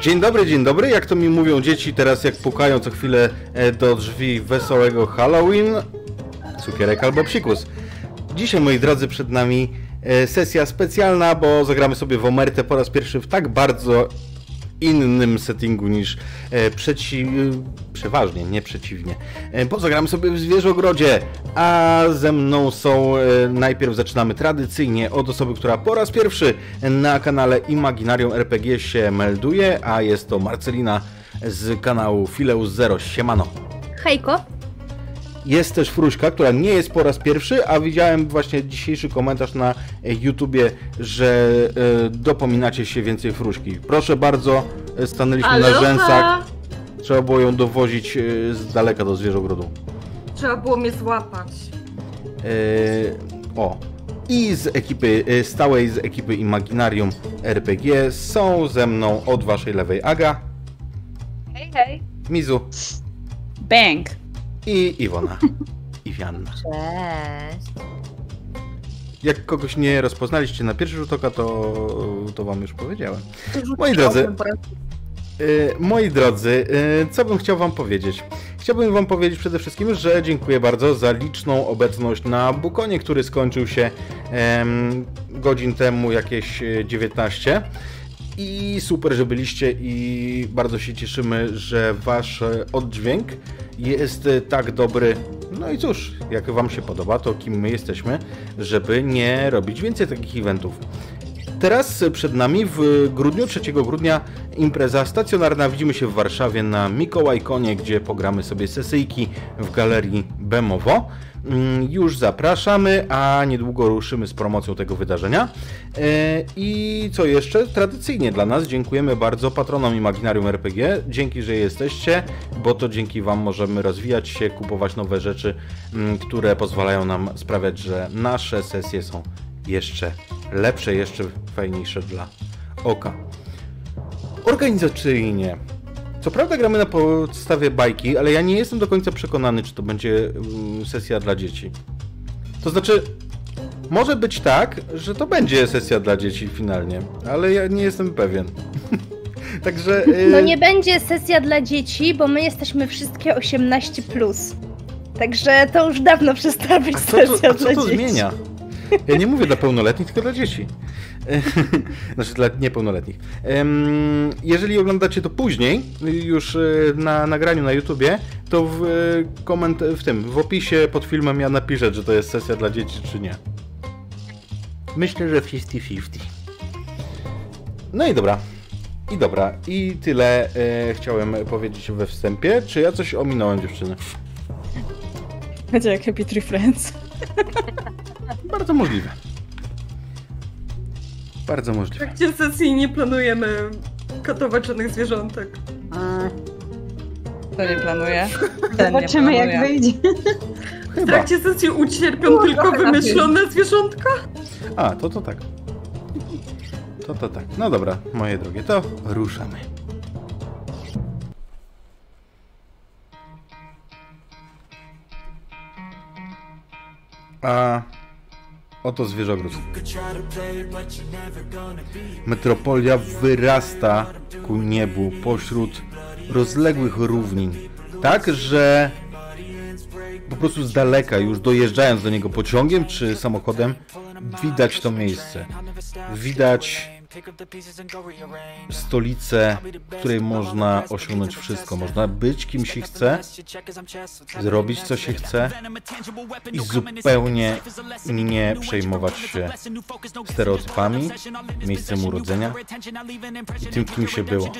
Dzień dobry, dzień dobry. Jak to mi mówią dzieci teraz, jak pukają co chwilę e, do drzwi wesołego Halloween? Cukierek albo psikus. Dzisiaj, moi drodzy, przed nami e, sesja specjalna, bo zagramy sobie w Omertę po raz pierwszy w tak bardzo innym settingu niż e, przeci... e, przeważnie, nie przeciwnie. E, bo zagramy sobie w Zwierzogrodzie, a ze mną są... E, najpierw zaczynamy tradycyjnie od osoby, która po raz pierwszy na kanale Imaginarium RPG się melduje, a jest to Marcelina z kanału Fileus Zero. Siemano. Hejko. Jest też Fruśka, która nie jest po raz pierwszy, a widziałem właśnie dzisiejszy komentarz na e, YouTubie, że e, dopominacie się więcej Fruśki. Proszę bardzo, e, stanęliśmy na Aloha! rzęsach. Trzeba było ją dowozić e, z daleka do zwierzogrodu. Trzeba było mnie złapać. E, o. I z ekipy e, stałej z ekipy Imaginarium RPG są ze mną od waszej lewej Aga, Hej, hej. Mizu Bang! I Iwona. Iwianna. Cześć. Jak kogoś nie rozpoznaliście na pierwszy rzut oka, to, to wam już powiedziałem. Moi drodzy, y, moi drodzy, y, co bym chciał wam powiedzieć? Chciałbym wam powiedzieć przede wszystkim, że dziękuję bardzo za liczną obecność na Bukonie, który skończył się godzin temu jakieś e, 19. I super, że byliście i bardzo się cieszymy, że wasz e, oddźwięk jest e, tak dobry. No i cóż, jak wam się podoba, to kim my jesteśmy, żeby nie robić więcej takich eventów. Teraz przed nami w grudniu, 3 grudnia impreza stacjonarna. Widzimy się w Warszawie na Mikołajkonie, gdzie pogramy sobie sesyjki w galerii Bemowo. Mm, Już zapraszamy, a niedługo ruszymy z promocją tego wydarzenia. E, I co jeszcze? Tradycyjnie dla nas dziękujemy bardzo patronom Imaginarium RPG. Dzięki, że jesteście, bo to dzięki Wam możemy rozwijać się, kupować nowe rzeczy, mm, które pozwalają nam sprawiać, że nasze sesje są jeszcze lepsze, jeszcze fajniejsze dla oka. Organizacyjnie. Co prawda gramy na podstawie bajki, ale ja nie jestem do końca przekonany, czy to będzie mm, sesja dla dzieci. To znaczy, może być tak, że to będzie sesja dla dzieci finalnie, ale ja nie jestem pewien. Także. y, No nie będzie sesja dla dzieci, bo my jesteśmy wszystkie 18. Także to już dawno przestała być A co to, sesja a co dla to dzieci. zmienia? Ja nie mówię dla pełnoletnich, tylko dla dzieci. Znaczy dla niepełnoletnich. Jeżeli oglądacie to później, już e, na nagraniu na YouTubie, to w, e, koment w tym, w opisie pod filmem ja napiszę, czy to jest sesja dla dzieci, czy nie. Myślę, że 50-50. No i dobra. I dobra. I tyle e, chciałem powiedzieć we wstępie. Czy ja coś ominąłem, dziewczyny? Będzie jak Happy Tree Friends. Bardzo możliwe. Bardzo W możliwe. trakcie sesji nie planujemy katować żadnych zwierzątek. To nie planuję. Ten Zobaczymy nie jak wyjdzie. W Chyba. trakcie sesji ucierpią No, tylko lepiej. wymyślone zwierzątka? A, to to tak. To to tak. No dobra, moje drogie, to ruszamy. A oto zwierzogród. Metropolia wyrasta ku niebu pośród rozległych równin. Tak, że po prostu z daleka, już dojeżdżając do niego pociągiem czy samochodem, widać to miejsce. Widać stolicę, w której można osiągnąć wszystko. Można być kim się chce, zrobić co się chce i zupełnie nie przejmować się stereotypami, miejscem urodzenia i tym, kim się było.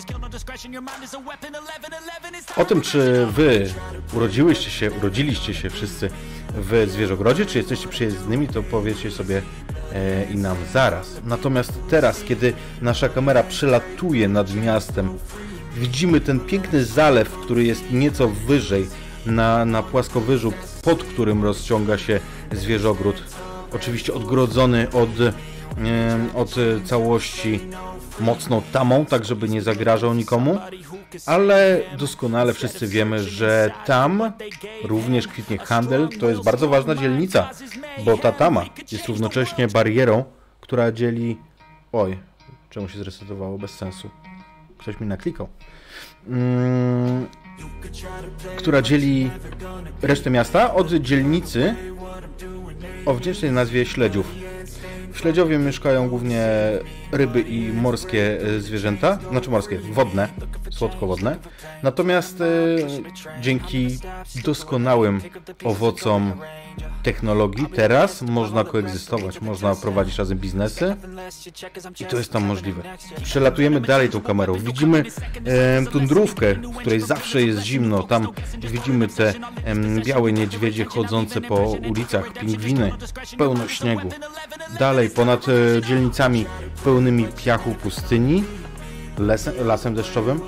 O tym, czy wy urodziłyście się, urodziliście się wszyscy w zwierzogrodzie, czy jesteście przyjezdnymi, to powiecie sobie e, i nam zaraz. Natomiast teraz, kiedy nasza kamera przelatuje nad miastem, widzimy ten piękny zalew, który jest nieco wyżej na, na płaskowyżu, pod którym rozciąga się zwierzogród. Oczywiście odgrodzony od, e, od całości mocną tamą, tak żeby nie zagrażał nikomu, ale doskonale wszyscy wiemy, że tam również kwitnie handel. To jest bardzo ważna dzielnica, bo ta tama jest równocześnie barierą, która dzieli... Oj, czemu się zresetowało? Bez sensu. ktoś mi naklikał. Mm, która dzieli resztę miasta od dzielnicy o wdzięcznej nazwie Śledziów. W Śledziowie mieszkają głównie ryby i morskie e, zwierzęta, znaczy morskie, wodne, słodkowodne. Natomiast e, dzięki doskonałym owocom technologii teraz można koegzystować, można prowadzić razem biznesy i to jest tam możliwe. Przelatujemy dalej tą kamerą, widzimy e, tundrówkę, w której zawsze jest zimno, tam widzimy te e, białe niedźwiedzie chodzące po ulicach, pingwiny, pełno śniegu. Dalej ponad e, dzielnicami pełnymi piachu pustyni, lesem, lasem deszczowym,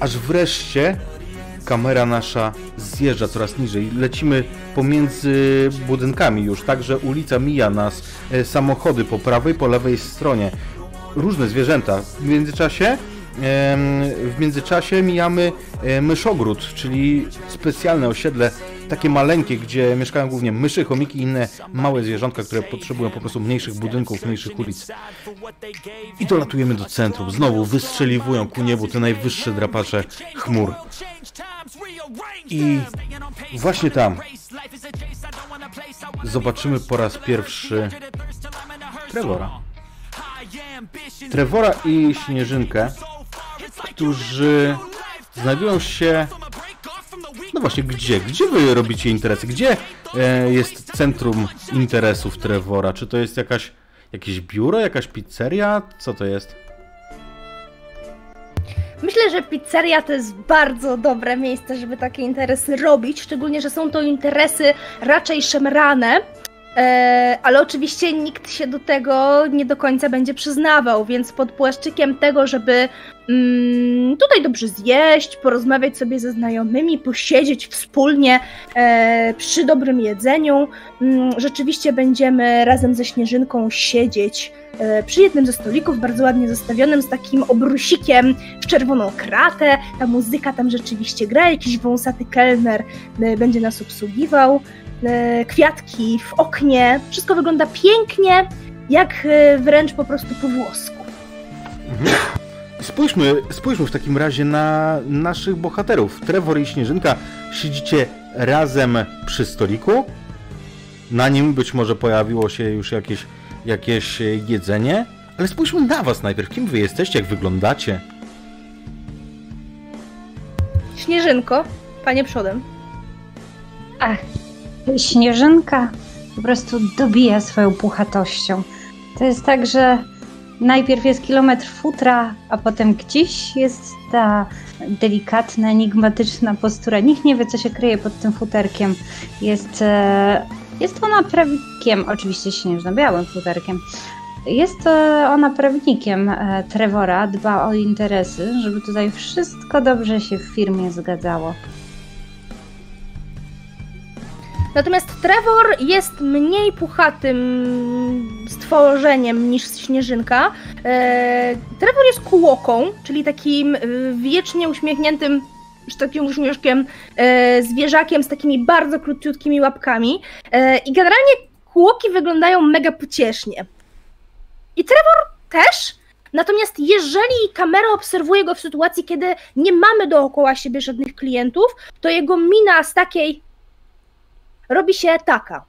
aż wreszcie kamera nasza zjeżdża coraz niżej. Lecimy pomiędzy budynkami już, tak że ulica mija nas, e, samochody po prawej, po lewej stronie, różne zwierzęta. W międzyczasie w międzyczasie mijamy e, myszogród, czyli specjalne osiedle, takie maleńkie, gdzie mieszkają głównie myszy, chomiki i inne małe zwierzątka, które potrzebują po prostu mniejszych budynków, mniejszych ulic. I dolatujemy do centrum. Znowu wystrzeliwują ku niebu te najwyższe drapacze chmur. I właśnie tam zobaczymy po raz pierwszy Trevora. Trevora i Śnieżynkę, którzy znajdują się... No właśnie, gdzie? Gdzie wy robicie interesy? Gdzie e, jest centrum interesów Trevora? Czy to jest jakaś, jakieś biuro, jakaś pizzeria? Co to jest? Myślę, że pizzeria to jest bardzo dobre miejsce, żeby takie interesy robić, szczególnie, że są to interesy raczej szemrane, ale oczywiście nikt się do tego nie do końca będzie przyznawał, więc pod płaszczykiem tego, żeby mm, tutaj dobrze zjeść, porozmawiać sobie ze znajomymi, posiedzieć wspólnie e, przy dobrym jedzeniu, mm, rzeczywiście będziemy razem ze Śnieżynką siedzieć E, przy jednym ze stolików, bardzo ładnie zastawionym, z takim obrusikiem w czerwoną kratę. Ta muzyka tam rzeczywiście gra, jakiś wąsaty kelner e, będzie nas obsługiwał. E, kwiatki w oknie, wszystko wygląda pięknie, jak wręcz po prostu po włosku. Mhm. Spójrzmy, spójrzmy w takim razie na naszych bohaterów. Trevor i Śnieżynka siedzicie razem przy stoliku. Na nim być może pojawiło się już jakieś jakieś e, jedzenie, ale spójrzmy na was najpierw. Kim wy jesteście, jak wyglądacie? Śnieżynko, panie przodem. Ach, Śnieżynka po prostu dobija swoją puchatością. To jest tak, że najpierw jest kilometr futra, a potem gdzieś jest ta delikatna, enigmatyczna postura. Nikt nie wie, co się kryje pod tym futerkiem. Jest e, jest ona prawnikiem, oczywiście śnieżno-białym futerkiem. Jest ona prawnikiem e, Trevora, dba o interesy, żeby tutaj wszystko dobrze się w firmie zgadzało. Natomiast Trevor jest mniej puchatym stworzeniem niż Śnieżynka. E, Trevor jest kłoką, czyli takim e, wiecznie uśmiechniętym z takim uśmieszkiem, e, zwierzakiem z takimi bardzo króciutkimi łapkami. I generalnie kłoki wyglądają mega pociesznie. I Trevor też. Natomiast jeżeli kamera obserwuje go w sytuacji, kiedy nie mamy dookoła siebie żadnych klientów, to jego mina z takiej robi się taka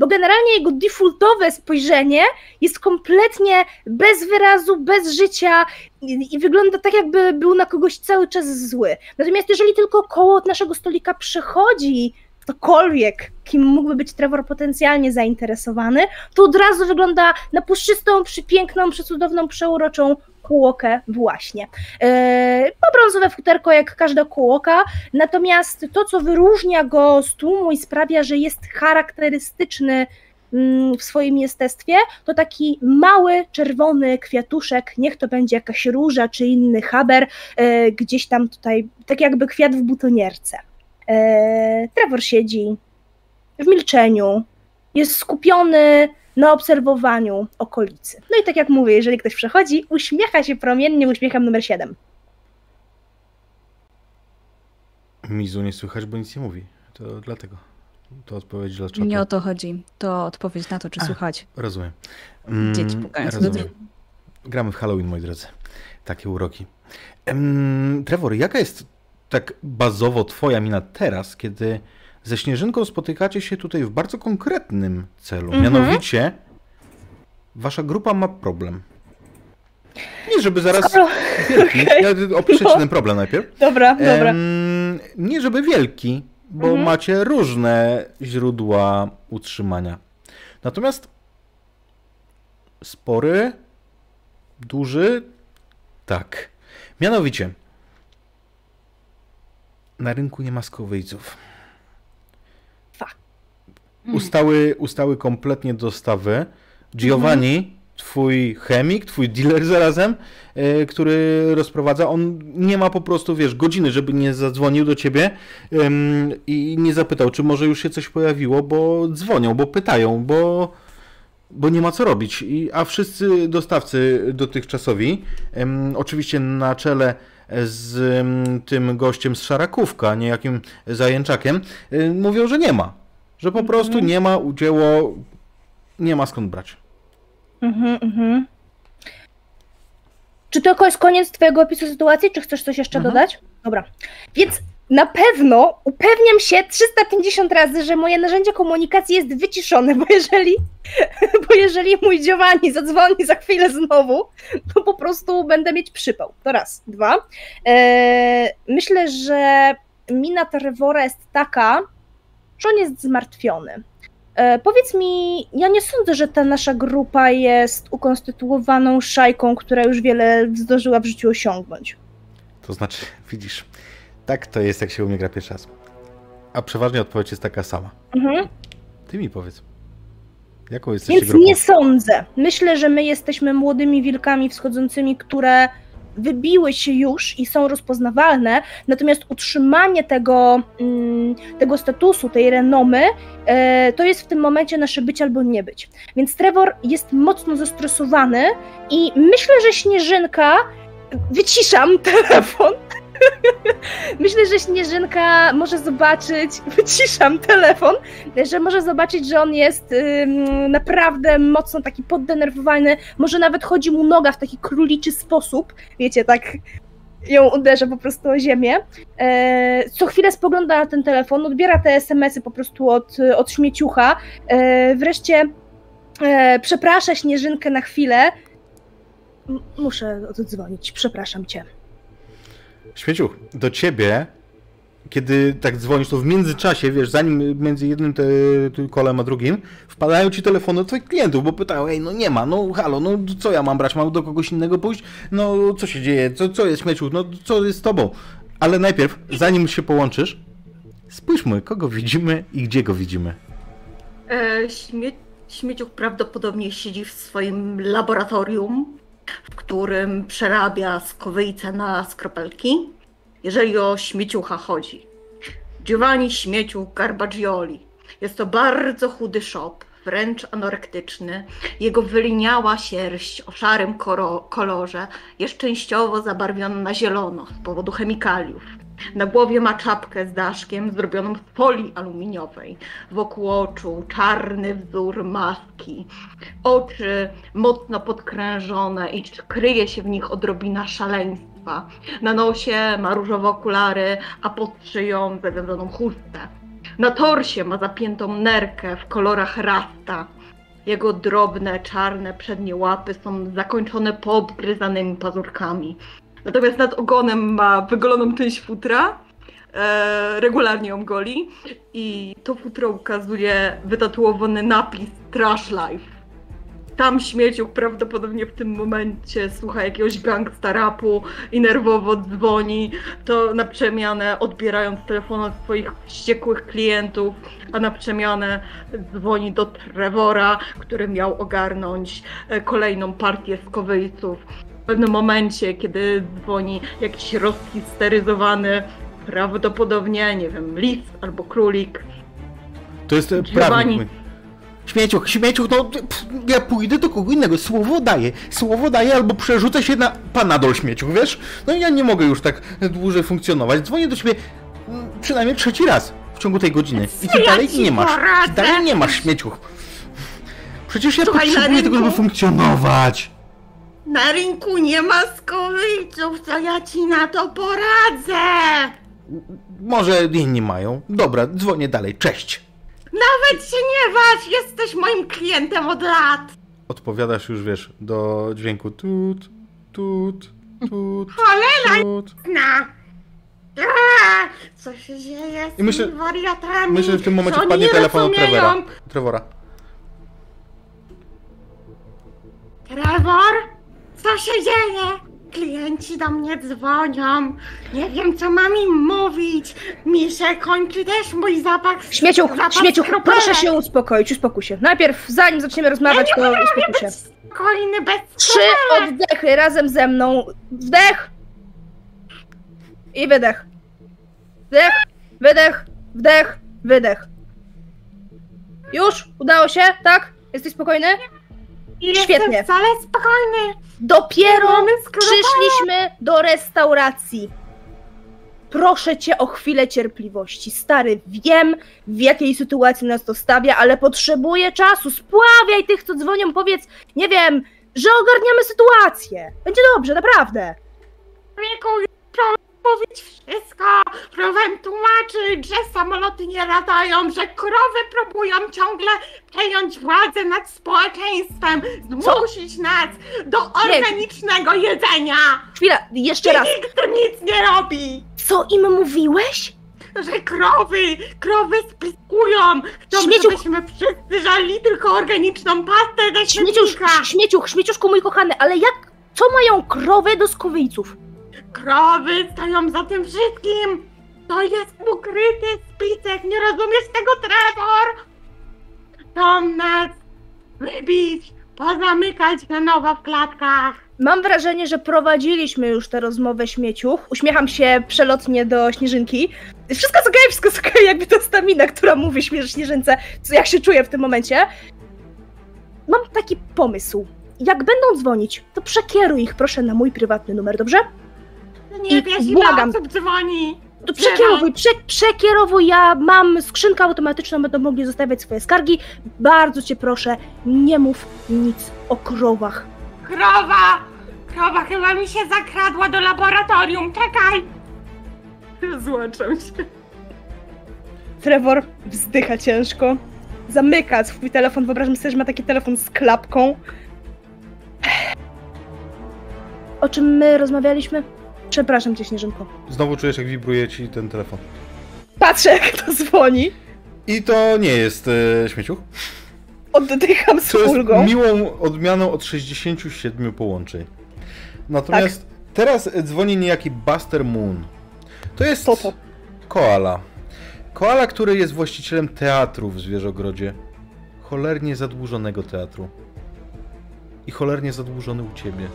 bo generalnie jego defaultowe spojrzenie jest kompletnie bez wyrazu, bez życia i, wygląda tak, jakby był na kogoś cały czas zły. Natomiast jeżeli tylko koło naszego stolika przechodzi ktokolwiek, kim mógłby być Trevor potencjalnie zainteresowany, to od razu wygląda na puszczystą, przypiękną, przecudowną, przeuroczą kółokę właśnie. Yy, brązowe futerko jak każda kółoka, natomiast to, co wyróżnia go z tłumu i sprawia, że jest charakterystyczny mm, w swoim jestestwie, to taki mały, czerwony kwiatuszek, niech to będzie jakaś róża czy inny haber, yy, gdzieś tam tutaj, tak jakby kwiat w butonierce. Yy, Trevor siedzi w milczeniu, jest skupiony na obserwowaniu okolicy. No i tak jak mówię, jeżeli ktoś przechodzi, uśmiecha się promiennie uśmiechem numer 7. Mizu nie słychać, bo nic nie mówi. To dlatego. To odpowiedź dla czatu. Nie o to chodzi. To odpowiedź na to, czy A, słychać. Rozumiem. Mm, Dzieci pukają rozumiem. Gramy w Halloween, moi drodzy. Takie uroki. Em, Trevor, jaka jest tak bazowo twoja mina teraz, kiedy ze Śnieżynką spotykacie się tutaj w bardzo konkretnym celu? Mhm. Mianowicie wasza grupa ma problem. Nie, żeby zaraz... Skoro... Wielki. Okej. Ja opiszę ci No. ten problem najpierw. Dobra, dobra. Em, nie żeby wielki, bo Mhm. macie różne źródła utrzymania. Natomiast spory, duży, tak. Mianowicie, na rynku nie ma skowyjców. Fuck. Ustały, ustały kompletnie dostawy. Giovanni, twój chemik, twój dealer zarazem, e, który rozprowadza, on nie ma po prostu, wiesz, godziny, żeby nie zadzwonił do ciebie em, i nie zapytał, czy może już się coś pojawiło, bo dzwonią, bo pytają, bo, bo nie ma co robić. I, a wszyscy dostawcy dotychczasowi, em, oczywiście na czele z tym gościem z Szarakówka, niejakim Zajęczakiem, y, mówią, że nie ma. Że po prostu nie ma udzieło, nie ma skąd brać. Mhm, mhm. Czy to jest koniec twojego opisu sytuacji, czy chcesz coś jeszcze Mhm. dodać? Dobra. Więc na pewno upewniam się 350 razy, że moje narzędzie komunikacji jest wyciszone, bo jeżeli, bo jeżeli mój Giovanni zadzwoni za chwilę znowu, to po prostu będę mieć przypał. To raz. Dwa. Eee, myślę, że mina Trevora jest taka, że on jest zmartwiony. E, powiedz mi, ja nie sądzę, że ta nasza grupa jest ukonstytuowaną szajką, która już wiele zdążyła w życiu osiągnąć. To znaczy, widzisz, tak to jest, jak się u mnie gra pierwszy raz. A przeważnie odpowiedź jest taka sama. Mhm. Ty mi powiedz. Jaką jesteście Więc grupą? nie sądzę. Myślę, że my jesteśmy młodymi wilkami wschodzącymi, które wybiły się już i są rozpoznawalne, natomiast utrzymanie tego, mm, tego statusu, tej renomy, e, to jest w tym momencie nasze być albo nie być. Więc Trevor jest mocno zestresowany i myślę, że Śnieżynka, wyciszam telefon, myślę, że Śnieżynka może zobaczyć, wyciszam telefon, że może zobaczyć, że on jest naprawdę mocno taki poddenerwowany, może nawet chodzi mu noga w taki króliczy sposób, wiecie, tak ją uderza po prostu o ziemię. E, co chwilę spogląda na ten telefon, odbiera te SMS-y po prostu od, od śmieciucha, e, wreszcie e, przeprasza Śnieżynkę na chwilę. Muszę oddzwonić, przepraszam cię. Śmieciuch, do ciebie, kiedy tak dzwonisz, to w międzyczasie, wiesz, zanim między jednym te, te kolem a drugim, wpadają ci telefony od twoich klientów, bo pytają, ej, no nie ma, no halo, no co ja mam brać, mam do kogoś innego pójść? No co się dzieje, co, co jest śmieciuch, no co jest z tobą? Ale najpierw, zanim się połączysz, spójrzmy, kogo widzimy i gdzie go widzimy. E, śmie śmieciuch prawdopodobnie siedzi w swoim laboratorium, w którym przerabia skowyjce na skropelki, jeżeli o śmieciucha chodzi. Giovanni Śmieciuch Garbagioli. Jest to bardzo chudy szop, wręcz anorektyczny. Jego wyliniała sierść o szarym kolorze jest częściowo zabarwiona na zielono z powodu chemikaliów. Na głowie ma czapkę z daszkiem zrobioną z folii aluminiowej. Wokół oczu czarny wzór maski. Oczy mocno podkrężone i kryje się w nich odrobina szaleństwa. Na nosie ma różowe okulary, a pod szyją zawiązaną chustę. Na torsie ma zapiętą nerkę w kolorach rasta. Jego drobne, czarne przednie łapy są zakończone poobgryzanymi pazurkami. Natomiast nad ogonem ma wygoloną część futra, e, regularnie ją goli i to futro ukazuje wytatuowany napis Trash Life. Tam śmieciuch prawdopodobnie w tym momencie słucha jakiegoś gangsta rapu i nerwowo dzwoni, to na przemianę odbierając telefon od swoich wściekłych klientów, a na przemianę dzwoni do Trevora, który miał ogarnąć e, kolejną partię skowyjców. W pewnym momencie, kiedy dzwoni jakiś rozhisteryzowany, prawdopodobnie, nie wiem, lis albo królik, To jest e, prawnik. Śmieciuch, śmieciuch, no pff, ja pójdę do kogo innego, słowo daję, słowo daję albo przerzucę się na panadol śmieciuch, wiesz? No ja nie mogę już tak dłużej funkcjonować, dzwonię do ciebie mm, przynajmniej trzeci raz w ciągu tej godziny i ty ja dalej nie masz, ty dalej nie masz śmieciuch. Przecież ja Słuchaj, potrzebuję tego, żeby funkcjonować. Na rynku nie ma skowyjców, co ja ci na to poradzę? Może inni mają. Dobra, dzwonię dalej. Cześć. Nawet się nie waż, jesteś moim klientem od lat. Odpowiadasz już, wiesz, do dźwięku tut, tut, tut, Cholera tut. Aaa, Co się dzieje z I myślę- tymi wariatami? Myślę, że w tym momencie oni wpadnie nie telefon od rozumieją? Trevora. Trevora. Trevor? Co się dzieje? Klienci do mnie dzwonią. Nie wiem, co mam im mówić. Mi się kończy też mój zapach. Śmieciuch, zapach śmieciuch, skropelek. proszę się uspokoić, uspokój się. Najpierw, zanim zaczniemy rozmawiać, to uspokój się. Kolejny bez Trzy oddechy razem ze mną. Wdech. I wydech. Wdech, wydech, wdech, wydech. Już? Udało się? Tak? Jesteś spokojny? Świetnie. wcale spokojny. Dopiero przyszliśmy do restauracji. Proszę cię o chwilę cierpliwości. Stary, wiem w jakiej sytuacji nas to stawia, ale potrzebuję czasu. Spławiaj tych, co dzwonią, powiedz, nie wiem, że ogarniamy sytuację. Będzie dobrze, naprawdę. Wieku, mówić wszystko. Próbowałem tłumaczyć, że samoloty nie latają, że krowy próbują ciągle przejąć władzę nad społeczeństwem, zmusić nas do organicznego jedzenia. Chwila, jeszcze raz. Nikt nic nie robi. Co im mówiłeś? Że krowy, krowy spyskują. Chcą, Śmieciuch. żebyśmy wszyscy żali tylko organiczną pastę ze Śmieciusz, śmietnika. śmieciuch, śmieciuszku mój kochany, ale jak, co mają krowy do skowyjców? Krowy stoją za tym wszystkim! To jest ukryty spisek, nie rozumiesz tego, Trevor? Chcą nas wybić, pozamykać na nowo w klatkach. Mam wrażenie, że prowadziliśmy już tę rozmowę śmieciuch. Uśmiecham się przelotnie do Śnieżynki. Wszystko jest okej, wszystko jest okej, jakby to stamina, która mówi śmierz Śnieżynce, co jak się czuję w tym momencie. Mam taki pomysł. Jak będą dzwonić, to przekieruj ich proszę na mój prywatny numer, dobrze? Nie I wiesz, błagam. osób dzwoni. To przekierowuj, prze, przekierowuj, ja mam skrzynkę automatyczną, będą mogli zostawiać swoje skargi. Bardzo cię proszę, nie mów nic o krowach. Krowa! Krowa chyba mi się zakradła do laboratorium, czekaj! Złączam się. Trevor wzdycha ciężko. Zamyka swój telefon. Wyobrażam sobie, że ma taki telefon z klapką. O czym my rozmawialiśmy? Przepraszam cię, Śnieżynko. Znowu czujesz, jak wibruje ci ten telefon. Patrzę, jak to dzwoni. I to nie jest e, śmieciuch. Oddycham z To jest ulgą. miłą odmianą od 67 połączeń. Natomiast teraz dzwoni niejaki Buster Moon. To jest Co to? koala. Koala, który jest właścicielem teatru w Zwierzogrodzie. Cholernie zadłużonego teatru. I cholernie zadłużony u ciebie.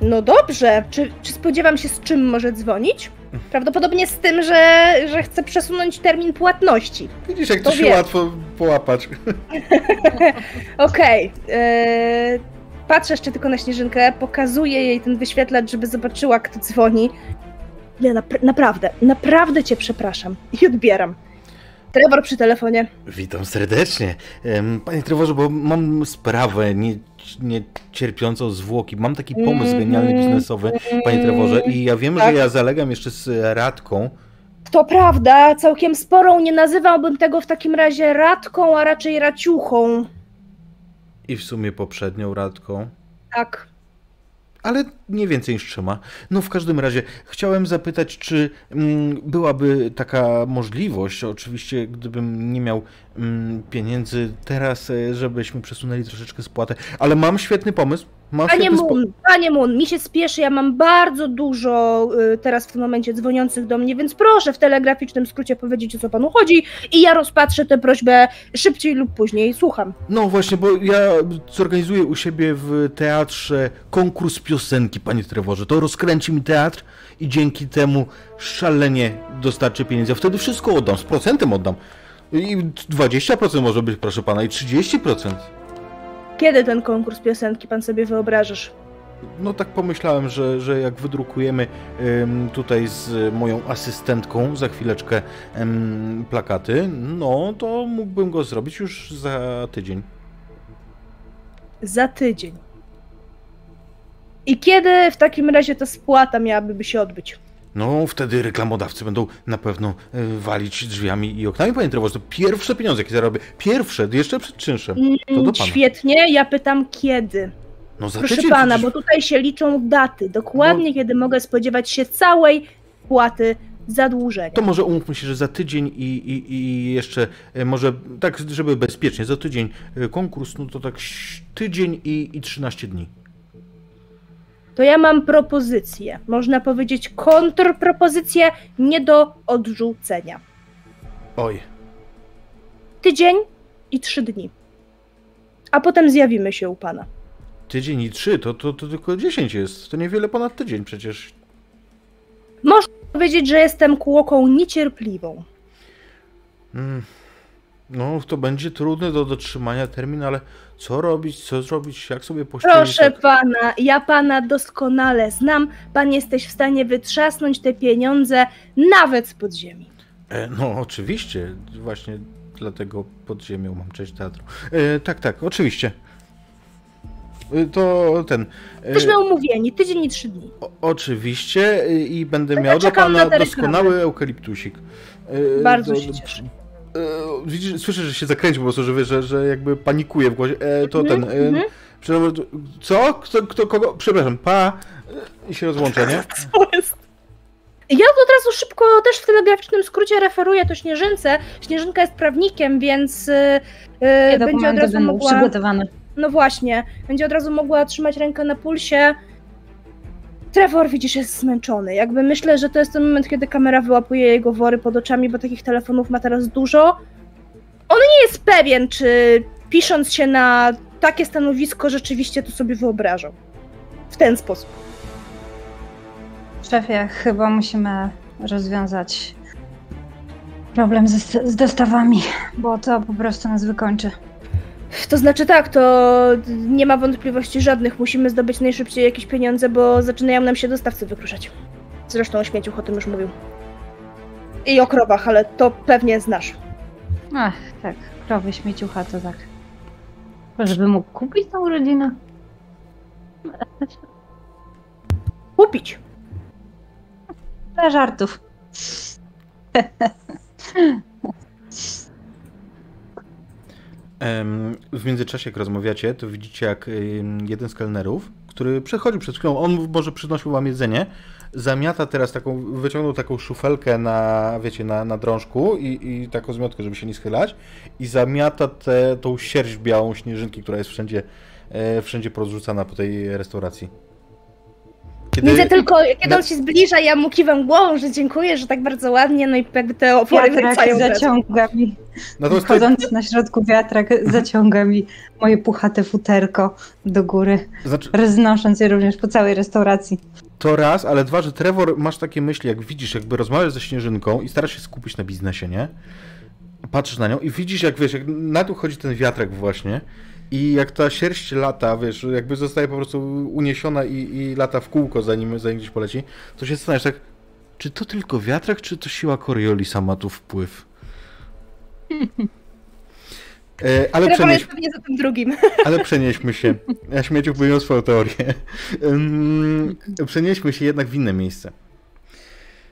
No dobrze. Czy, czy spodziewam się, z czym może dzwonić? Prawdopodobnie z tym, że, że chce przesunąć termin płatności. Widzisz, jak to To się wiem. łatwo połapać. Okej. eee, patrzę jeszcze tylko na Śnieżynkę, pokazuję jej ten wyświetlacz, żeby zobaczyła, kto dzwoni. Nie, napr- naprawdę, naprawdę cię przepraszam. I odbieram. Trevor przy telefonie. Witam serdecznie. Panie Trevorze, bo mam sprawę nie, nie cierpiącą zwłoki. Mam taki pomysł genialny biznesowy, panie Trevorze, i ja wiem, Tak. że ja zalegam jeszcze z Radką. To prawda, całkiem sporą. Nie nazywałbym tego w takim razie radką, a raczej raciuchą. I w sumie poprzednią Radką. Tak. Ale nie więcej niż trzyma. No w każdym razie chciałem zapytać, czy mm, byłaby taka możliwość, oczywiście gdybym nie miał pieniędzy teraz, e, żebyśmy przesunęli troszeczkę spłatę, ale mam świetny pomysł. Mam Panie świetny Moon, panie Moon, mi się spieszy, ja mam bardzo dużo y, teraz w tym momencie dzwoniących do mnie, więc proszę w telegraficznym skrócie powiedzieć, o co panu chodzi i ja rozpatrzę tę prośbę szybciej lub później. Słucham. No właśnie, bo ja zorganizuję u siebie w teatrze konkurs piosenki, panie Trevorze. To rozkręci mi teatr i dzięki temu szalenie dostarczy pieniędzy. A wtedy wszystko oddam, z procentem oddam. I 20% może być, proszę pana, i 30%. Kiedy ten konkurs piosenki pan sobie wyobrażasz? No tak pomyślałem, że, że jak wydrukujemy tutaj z moją asystentką za chwileczkę plakaty, no to mógłbym go zrobić już za tydzień. za tydzień. I kiedy w takim razie ta spłata miałaby się odbyć? No, wtedy reklamodawcy będą na pewno y, walić drzwiami i oknami, panie Trevor. To pierwsze pieniądze, jakie zarobię. Pierwsze, jeszcze przed czynszem. To do Mm, pana. Świetnie, ja pytam kiedy. No za Proszę tydzień pana, przecież. bo tutaj się liczą daty, dokładnie kiedy mogę spodziewać się całej płaty zadłużenia. To może umówmy się, że za tydzień i, i, i jeszcze e, może tak, żeby bezpiecznie, za tydzień e, konkurs, no to tak tydzień i, i 13 dni. To ja mam propozycję, można powiedzieć kontrpropozycję nie do odrzucenia. Oj, Tydzień i trzy dni. A potem zjawimy się u pana. tydzień i trzy, to, to, to tylko 10 jest. To niewiele ponad tydzień przecież. Można powiedzieć, że jestem kłoką niecierpliwą. Mm. No, to będzie trudny do dotrzymania termin, ale co robić, co zrobić, jak sobie pościelić? Proszę tak? pana, ja pana doskonale znam. Pan jesteś w stanie wytrzasnąć te pieniądze nawet z podziemi. E, no, oczywiście. Właśnie dlatego pod ziemią mam część teatru. E, tak, tak, oczywiście. E, to ten. e, Jesteśmy umówieni, tydzień i trzy dni. O, oczywiście y, i będę To miał na pana doskonały eukaliptusik. Y, Bardzo to- się cieszę. Y, Widzisz, słyszę, że się zakręcił po prostu, że, że, że jakby panikuje w głosie. E, to Mhm, ten. mhm. Y, przepraszam, co? Kto, kto, kogo? Przepraszam, pa. y, I się rozłącza, nie? Co jest? Ja tu od razu szybko też w telegraficznym skrócie referuję to Śnieżynce. Śnieżynka jest prawnikiem, więc yy, będzie od razu mogła... przygotowane. No właśnie, będzie od razu mogła trzymać rękę na pulsie. Trevor, widzisz, jest zmęczony. Jakby myślę, że to jest ten moment, kiedy kamera wyłapuje jego wory pod oczami, bo takich telefonów ma teraz dużo. On nie jest pewien, czy pisząc się na takie stanowisko, rzeczywiście to sobie wyobrażał. W ten sposób. Szefie, chyba musimy rozwiązać problem z, z dostawami, bo to po prostu nas wykończy. To znaczy tak, to nie ma wątpliwości żadnych. Musimy zdobyć najszybciej jakieś pieniądze, bo zaczynają nam się dostawcy wykruszać. Zresztą o śmieciuch o tym już mówił. I o krowach, ale to pewnie znasz. Ach, tak, krowy śmieciucha to tak. Żeby mógł kupić tą rodzinę? Kupić. Dla żartów. Em, W międzyczasie, jak rozmawiacie, to widzicie, jak jeden z kelnerów, który przechodził przed chwilą, on może przynosił wam jedzenie, zamiata teraz taką, wyciągnął taką szufelkę na, wiecie, na, na drążku i, i taką zmiotkę, żeby się nie schylać. I zamiata tę tą sierść białą śnieżynki, która jest wszędzie, e, wszędzie porozrzucana po tej restauracji. Kiedy, Widzę tylko, kiedy on się zbliża, ja mu kiwam głową, że dziękuję, że tak bardzo ładnie, no i jakby te opory Wiatrak wracają. zaciąga mi, to, chodząc na środku wiatrak, zaciąga mi moje puchate futerko do góry, znaczy, roznosząc je również po całej restauracji. To raz, ale dwa, że Trevor masz takie myśli, jak widzisz, jakby rozmawiasz ze Śnieżynką i starasz się skupić na biznesie, nie? Patrzysz na nią i widzisz, jak wiesz, jak na dół chodzi ten wiatrak właśnie i jak ta sierść lata, wiesz, jakby zostaje po prostu uniesiona i, i lata w kółko, zanim, zanim gdzieś poleci, to się zastanawiasz tak, czy to tylko wiatrak, czy to siła Coriolisa ma tu wpływ? E, ale przenieś, jest pewnie za tym drugim. ale przenieśmy się. Ja śmieciu miał swoją teorię. Przenieśmy się jednak w inne miejsce.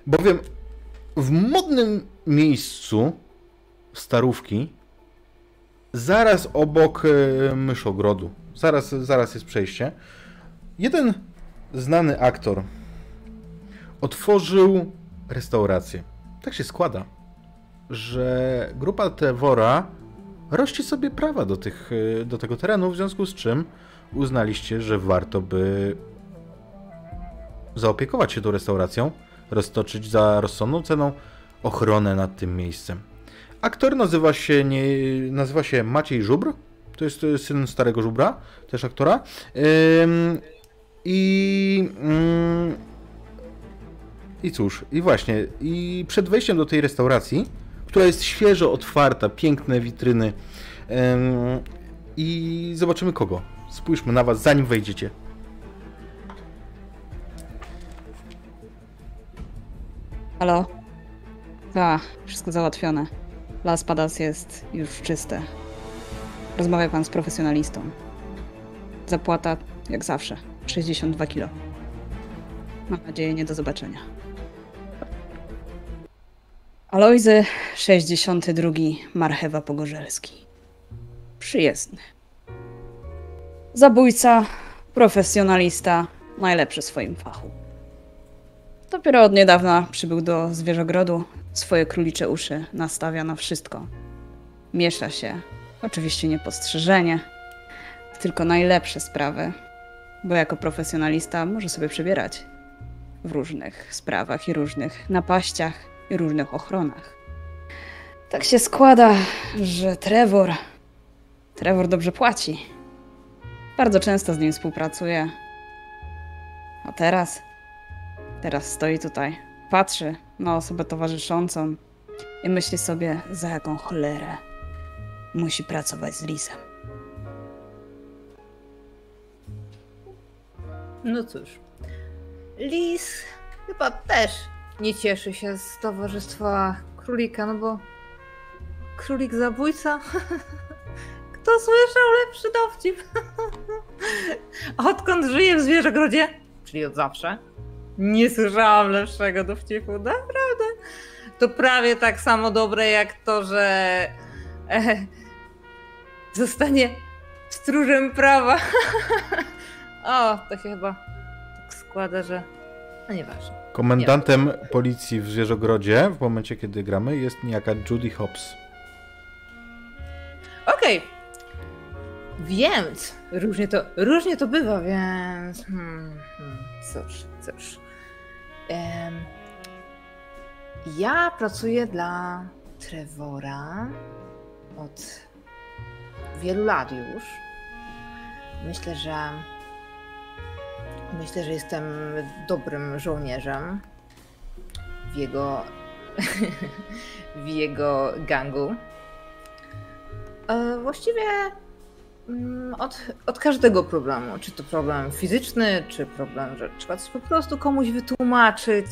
Bowiem w modnym miejscu starówki, zaraz obok e, myszogrodu, zaraz, zaraz jest przejście, jeden znany aktor otworzył restaurację. Tak się składa, że grupa Trevora rości sobie prawa do, tych, y, do tego terenu, w związku z czym uznaliście, że warto by zaopiekować się tą restauracją, roztoczyć za rozsądną ceną ochronę nad tym miejscem. Aktor nazywa się, nie, nazywa się Maciej Żubr, to jest syn starego Żubra, też aktora. I... ym, I cóż, i właśnie, i przed wejściem do tej restauracji, która jest świeżo otwarta, piękne witryny, i zobaczymy kogo. Spójrzmy na was, zanim wejdziecie. Halo? Tak, wszystko załatwione. Las Padas jest już czyste. Rozmawia pan z profesjonalistą. Zapłata, jak zawsze, 62 kilo. Mam nadzieję, nie do zobaczenia. Alojzy 62 Marchewa Pogorzelski. Przyjezdny. Zabójca, profesjonalista, najlepszy w swoim fachu. Dopiero od niedawna przybył do zwierzogrodu. Swoje królicze uszy nastawia na wszystko. Miesza się, oczywiście niepostrzeżenie, tylko najlepsze sprawy, bo jako profesjonalista może sobie przebierać w różnych sprawach i różnych napaściach i różnych ochronach. Tak się składa, że Trevor. Trevor dobrze płaci. Bardzo często z nim współpracuję. A teraz? Teraz stoi tutaj, patrzy na osobę towarzyszącą i myśli sobie, za jaką cholerę musi pracować z Lisem. No cóż, Lis chyba też nie cieszy się z towarzystwa królika, no bo królik zabójca? Kto słyszał lepszy dowcip? Odkąd żyję w zwierzogrodzie, czyli od zawsze, nie słyszałam lepszego dowcipu, naprawdę. To prawie tak samo dobre jak to, że e, zostanie stróżem prawa. o, to się chyba tak składa, że no nieważne. Komendantem policji w Zwierzogrodzie w momencie, kiedy gramy jest niejaka Judy Hobbs. Okej. Więc różnie to, różnie to bywa, więc hmm, hmm, cóż, cóż. Ja pracuję dla Trevora od wielu lat już. Myślę, że myślę, że jestem dobrym żołnierzem w jego w jego gangu. E, Właściwie od, od każdego problemu. Czy to problem fizyczny, czy problem, że trzeba coś po prostu komuś wytłumaczyć.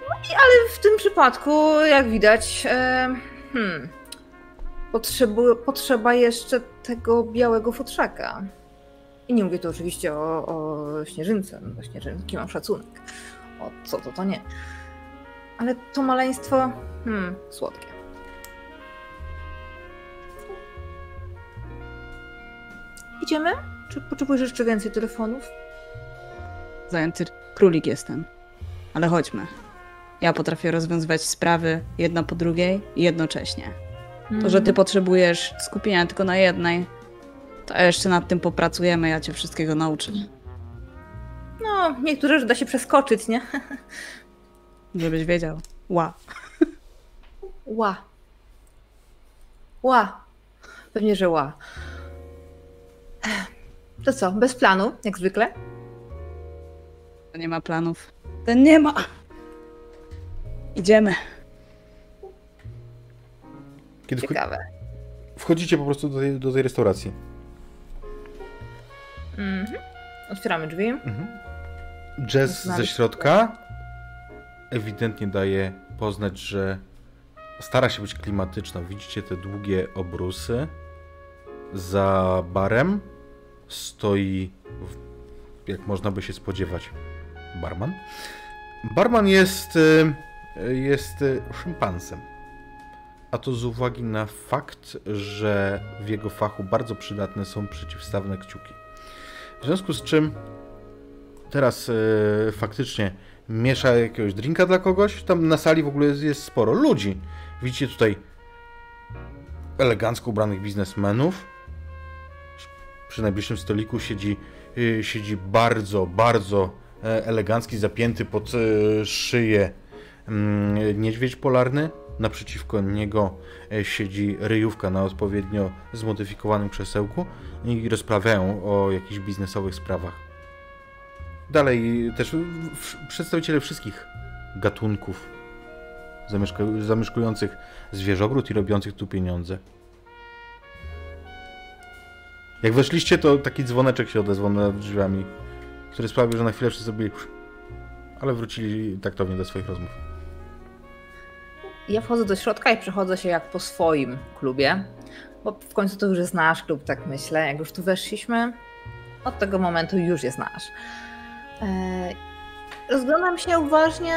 No i ale w tym przypadku, jak widać, e, hmm, potrzeba jeszcze tego białego futrzaka. I nie mówię tu oczywiście o, o śnieżynce, no do śnieżynki mam szacunek. O co to, to nie. Ale to maleństwo, hmm, słodkie. Idziemy? Czy potrzebujesz jeszcze więcej telefonów? Zajęty królik jestem. Ale chodźmy. Ja potrafię rozwiązywać sprawy jedna po drugiej i jednocześnie. To, że ty potrzebujesz skupienia tylko na jednej, to jeszcze nad tym popracujemy, ja cię wszystkiego nauczę. No, niektóre rzeczy da się przeskoczyć, nie? Żebyś wiedział. Ła. Ła. Ła. Pewnie, że ła. To co, bez planu, jak zwykle? To nie ma planów. Ten nie ma. Idziemy. Kiedy wcho- Ciekawe. wchodzicie po prostu do tej, do tej restauracji. Mhm. Otwieramy drzwi. Jazz ze środka ewidentnie daje poznać, że stara się być klimatyczna. Widzicie te długie obrusy. Za barem stoi, jak można by się spodziewać, barman. Barman jest, y, jest y, szympansem. A to z uwagi na fakt, że w jego fachu bardzo przydatne są przeciwstawne kciuki. W związku z czym teraz e, faktycznie miesza jakiegoś drinka dla kogoś. Tam na sali w ogóle jest, jest sporo ludzi. Widzicie tutaj elegancko ubranych biznesmenów. Przy najbliższym stoliku siedzi, y, siedzi bardzo, bardzo e, elegancki, zapięty pod e, szyję mm, niedźwiedź polarny. Naprzeciwko niego e, siedzi ryjówka na odpowiednio zmodyfikowanym krzesełku i rozprawiają o jakichś biznesowych sprawach. Dalej też przedstawiciele wszystkich gatunków zamieszkujących zwierzogród i robiących tu pieniądze. Jak weszliście, to taki dzwoneczek się odezwał nad drzwiami, który sprawił, że na chwilę wszyscy byli... Ale wrócili taktownie do swoich rozmów. Ja wchodzę do środka i przechodzę się jak po swoim klubie. Bo w końcu to już jest nasz klub, tak myślę. Jak już tu weszliśmy, od tego momentu już jest nasz. E, rozglądam się uważnie.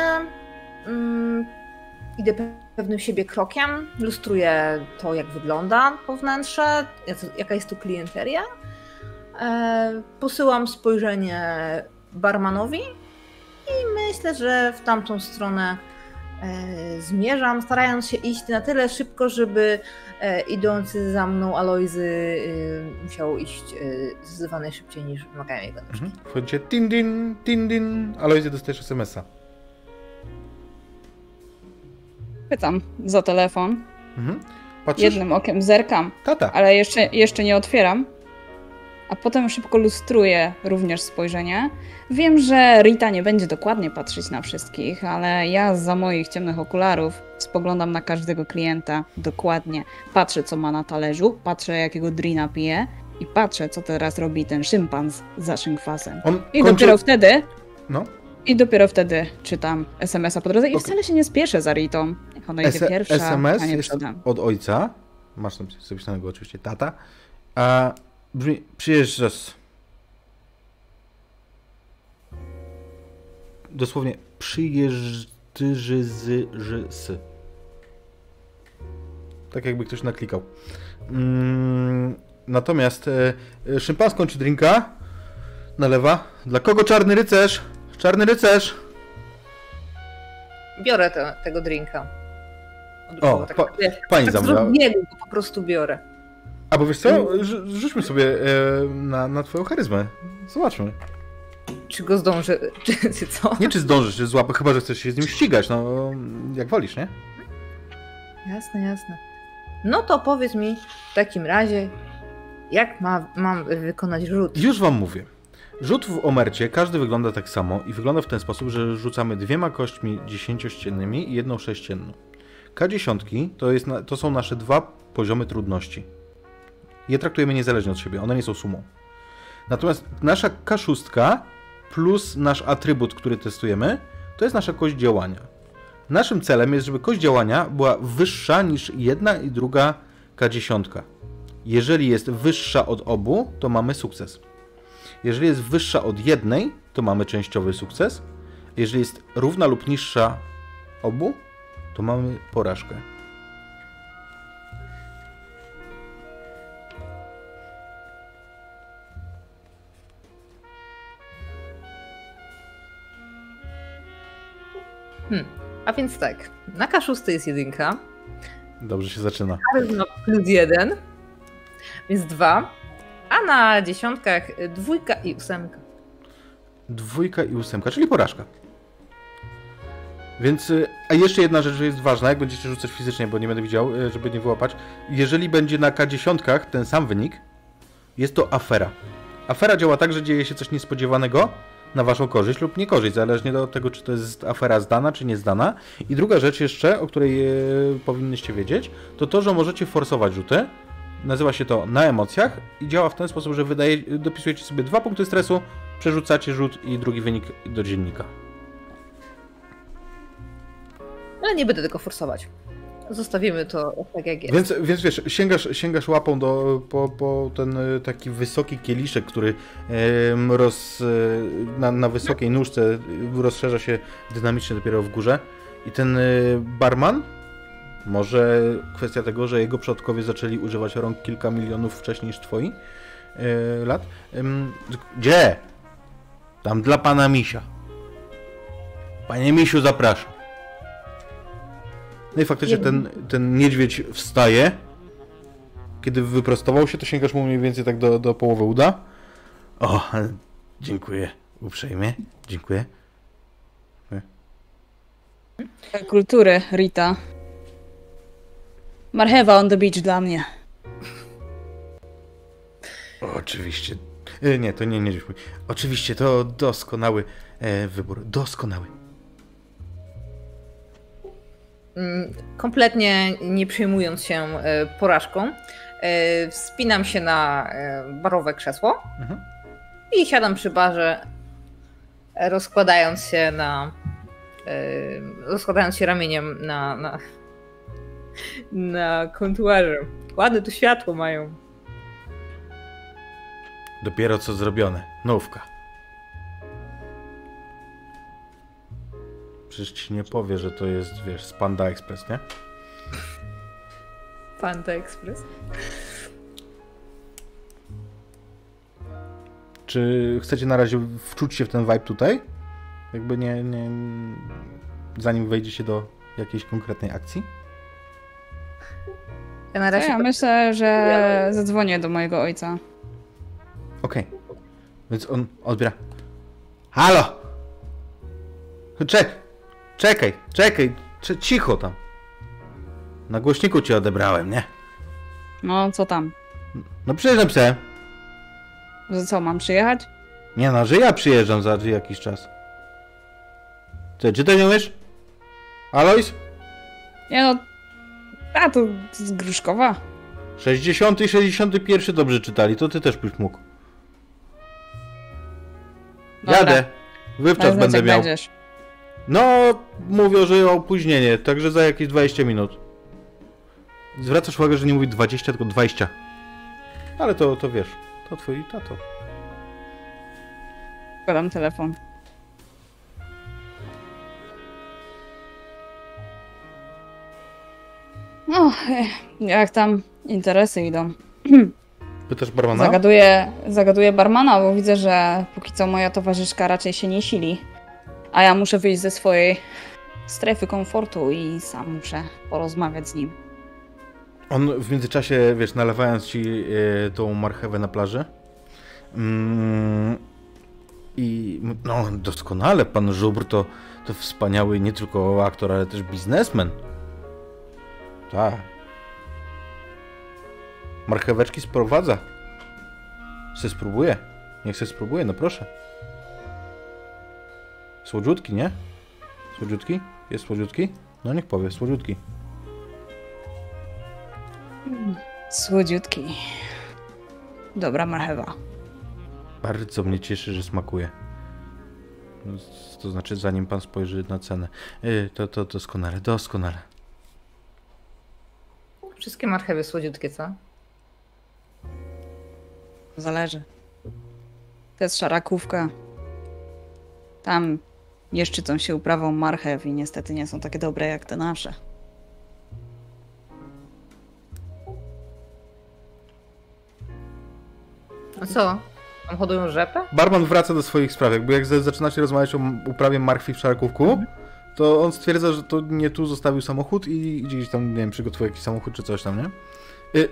Idę pewnym siebie krokiem, lustruję to, jak wygląda po wnętrze, jaka jest tu klienteria. E, posyłam spojrzenie barmanowi i myślę, że w tamtą stronę e, zmierzam, starając się iść na tyle szybko, żeby e, idący za mną Alojzy musiał iść zdecydowanie szybciej niż wymagają jego nóżki. Mhm. Wchodzicie tin din, tin din, Alojzy dostajesz SMS-a. Pytam za telefon. Mhm. Jednym okiem zerkam, Tata. ale jeszcze, jeszcze nie otwieram. A potem szybko lustruję również spojrzenie. Wiem, że Rita nie będzie dokładnie patrzeć na wszystkich, ale ja za moich ciemnych okularów spoglądam na każdego klienta dokładnie. Patrzę, co ma na talerzu, patrzę, jakiego drina pije i patrzę, co teraz robi ten szympanz za szynkwasem. On I kończy... dopiero wtedy no. I dopiero wtedy czytam SMS-a po drodze i okay. wcale się nie spieszę za Ritą. Ona idzie pierwsza, SMS a nie jest od ojca. Masz tam zapisanego oczywiście tata. A brzmi, przyjeżdżasz. Dosłownie przyjeżdży z Tak jakby ktoś naklikał. Mm, natomiast e, szympan skończy drinka. Nalewa. Dla kogo czarny rycerz? Czarny rycerz! Biorę te, tego drinka. O, tak, pa, pani tak biegu go po prostu biorę. A bo wiesz co, rzućmy sobie e, na, na twoją charyzmę. Zobaczmy. Czy go zdążę, czy, co? Nie czy zdążysz, czy złapę, chyba że chcesz się z nim ścigać, no jak wolisz, nie? Jasne, jasne. No to powiedz mi w takim razie, jak ma, mam wykonać rzut? Już wam mówię. Rzut w omercie, każdy wygląda tak samo i wygląda w ten sposób, że rzucamy dwiema kośćmi dziesięciościennymi i jedną sześcienną. K10 to, jest, to są nasze dwa poziomy trudności. Je traktujemy niezależnie od siebie, one nie są sumą. Natomiast nasza K6 plus nasz atrybut, który testujemy, to jest nasza kość działania. Naszym celem jest, żeby kość działania była wyższa niż jedna i druga K10. Jeżeli jest wyższa od obu, to mamy sukces. Jeżeli jest wyższa od jednej, to mamy częściowy sukces. Jeżeli jest równa lub niższa obu, to mamy porażkę. Hmm. A więc tak, na K6 jest jedynka. Dobrze się zaczyna. Charyzma plus jeden, więc dwa. A na dziesiątkach dwójka i ósemka. Dwójka i ósemka, czyli porażka. Więc, y, a jeszcze jedna rzecz jest ważna, jak będziecie rzucać fizycznie, bo nie będę widział, y, żeby nie wyłapać. Jeżeli będzie na K10 ten sam wynik, jest to afera. Afera działa tak, że dzieje się coś niespodziewanego na waszą korzyść lub niekorzyść, zależnie od tego, czy to jest afera zdana, czy niezdana. I druga rzecz jeszcze, o której yy, powinnyście wiedzieć, to to, że możecie forsować rzuty, Nazywa się to na emocjach i działa w ten sposób, że wydaje, dopisujecie sobie dwa punkty stresu, przerzucacie rzut i drugi wynik do dziennika. Ale nie będę tego forsować. Zostawimy to tak jak jest. Więc, więc wiesz, sięgasz, sięgasz łapą do, po, po ten e, taki wysoki kieliszek, który roz, e, na, na wysokiej nóżce rozszerza się dynamicznie dopiero w górze. I ten e, barman może kwestia tego, że jego przodkowie zaczęli używać rąk kilka milionów wcześniej niż twoi yy, lat. Yy, gdzie? Tam dla pana Misia. Panie Misiu, zapraszam. No i faktycznie ten, ten niedźwiedź wstaje. Kiedy wyprostował się, to sięgasz mu mniej więcej tak do, do połowy uda. O, dziękuję uprzejmie. Dziękuję. Kultury, Rita. Marchewa on the beach dla mnie. Oczywiście. E, nie, to nie, nie. Oczywiście, to doskonały e, wybór. Doskonały. Kompletnie nie przejmując się e, porażką, wspinam się na barowe krzesło mhm. i siadam przy barze, rozkładając się na. rozkładając się ramieniem na, na, na kontuarze Ładne tu światło mają. Dopiero co zrobione. Nówka. Przecież ci nie powie, że to jest, wiesz, z Panda Express, nie? Panda Express. Czy chcecie na razie wczuć się w ten vibe tutaj? Jakby nie, nie... Zanim wejdziecie do jakiejś konkretnej akcji? Ja na razie ja myślę, że zadzwonię do mojego ojca. Okej. Więc on odbiera. Halo! Czek! Czekaj, czekaj! Cze- cicho tam! Na głośniku cię odebrałem, nie? No, co tam? No przecież napisałem. Że co, mam przyjechać? Nie no, że ja przyjeżdżam za jakiś czas. Ty, czy to nie umiesz? Alois? Nie no, a to z Gruszkowa. 60 i 61 dobrze czytali, to ty też byś mógł. Dobra, Jadę. Wywczas daj znać, będę jak miał. będziesz. No, mówią, że opóźnienie, także za jakieś 20 minut. Zwracasz uwagę, że nie mówi 20, tylko 20. Ale to, to wiesz, to twój tato. Podam telefon. No, jak tam interesy idą? Pytasz barmana? Zagaduję, zagaduję barmana, bo widzę, że póki co moja towarzyszka raczej się nie sili. A ja muszę wyjść ze swojej strefy komfortu i sam muszę porozmawiać z nim. On w międzyczasie, wiesz, nalewając ci e, tą marchewę na plaży. Mm, I no, doskonale, pan Żubr to, to wspaniały nie tylko aktor, ale też biznesmen. Tak. Marcheweczki sprowadza. Se spróbuję. Niech se spróbuję, no proszę. Słodziutki, nie? Słodziutki? Jest słodziutki? No niech powie, słodziutki. Słodziutki. Dobra marchewa. Bardzo mnie cieszy, że smakuje. To znaczy, zanim pan spojrzy na cenę. Y, To, to doskonale, doskonale. Wszystkie marchewy słodziutkie, co? Zależy. To jest szarakówka. Tam nie szczycą się uprawą marchew i niestety nie są takie dobre jak te nasze. A co? Tam hodują rzepę? Barman wraca do swoich spraw. Jakby jak zaczynacie rozmawiać o uprawie marchwi w Szarakówku, to on stwierdza, że to nie tu zostawił samochód i idzie gdzieś tam, nie wiem, przygotowuje jakiś samochód czy coś tam, nie? Y...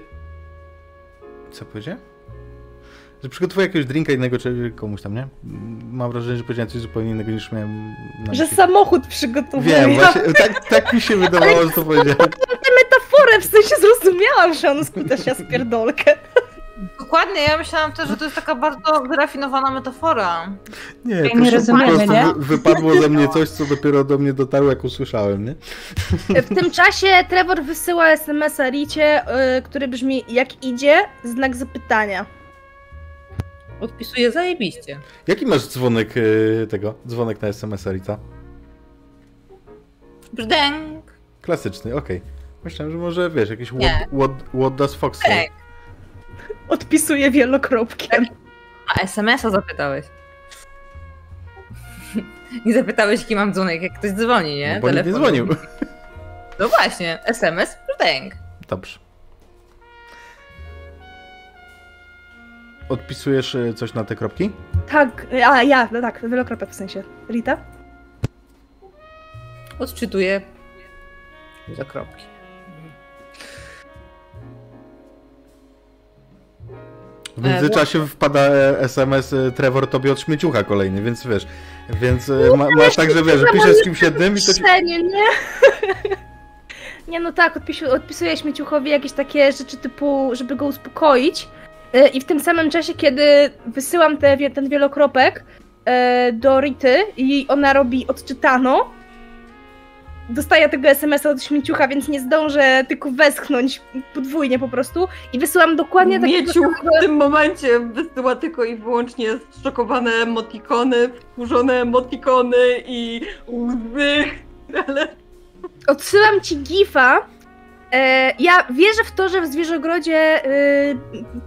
Co powiedziałem? Że przygotowuje jakiegoś drinka innego czy komuś tam, nie? Mam wrażenie, że powiedziałem coś zupełnie innego niż miałem na Że myśli. samochód przygotowuje. Wiem, właśnie, tak, tak mi się wydawało, że to powiedziałem. Tę metaforę w sensie zrozumiałam, że on skuta się spierdolkę. Dokładnie, ja myślałam też, że to jest taka bardzo wyrafinowana metafora. Nie, nie po prostu- rozumiemy, po prostu nie? wy- wypadło ze mnie coś, co dopiero do mnie dotarło, jak usłyszałem, nie? W tym czasie Trevor wysyła SMS-a Ricie, y, który brzmi jak idzie, znak zapytania. Odpisuję zajebiście. Jaki masz dzwonek y, tego? Dzwonek na SMS-a, Rita? Brzdęk. Klasyczny, okej. Myślałem, że może, wiesz, jakieś what, what, what does Fox say? Brzdęk. Odpisuje wielokropkiem. A SMS-a zapytałeś. Nie zapytałeś, jaki mam dzwonek, jak ktoś dzwoni, nie? No, bo nie dzwonił. No właśnie, SMS, brzdęk. Dobrze. Odpisujesz y, coś na te kropki? Tak, a ja, no tak, wielokropek w sensie. Rita? Odczytuję. Za kropki. W międzyczasie wpada e, SMS y, Trevor tobie od śmieciucha kolejny, więc wiesz, więc y, ma, masz tak, że wiesz, że piszesz z kimś jednym i to ci... Średnie, nie? Nie, no tak, odpisu, odpisuję śmieciuchowi jakieś takie rzeczy typu, żeby go uspokoić. Y, I w tym samym czasie, kiedy wysyłam te, ten wielokropek e, do Rity i ona robi odczytano, dostaję tego SMS-a od śmieciucha, więc nie zdążę tylko westchnąć podwójnie po prostu. I wysyłam dokładnie takiego Mieciu samego- w tym momencie wysyła tylko i wyłącznie zszokowane emotikony, wkurzone emotikony i łzy, ale Odsyłam ci gifa E, ja wierzę w to, że w Zwierzogrodzie y,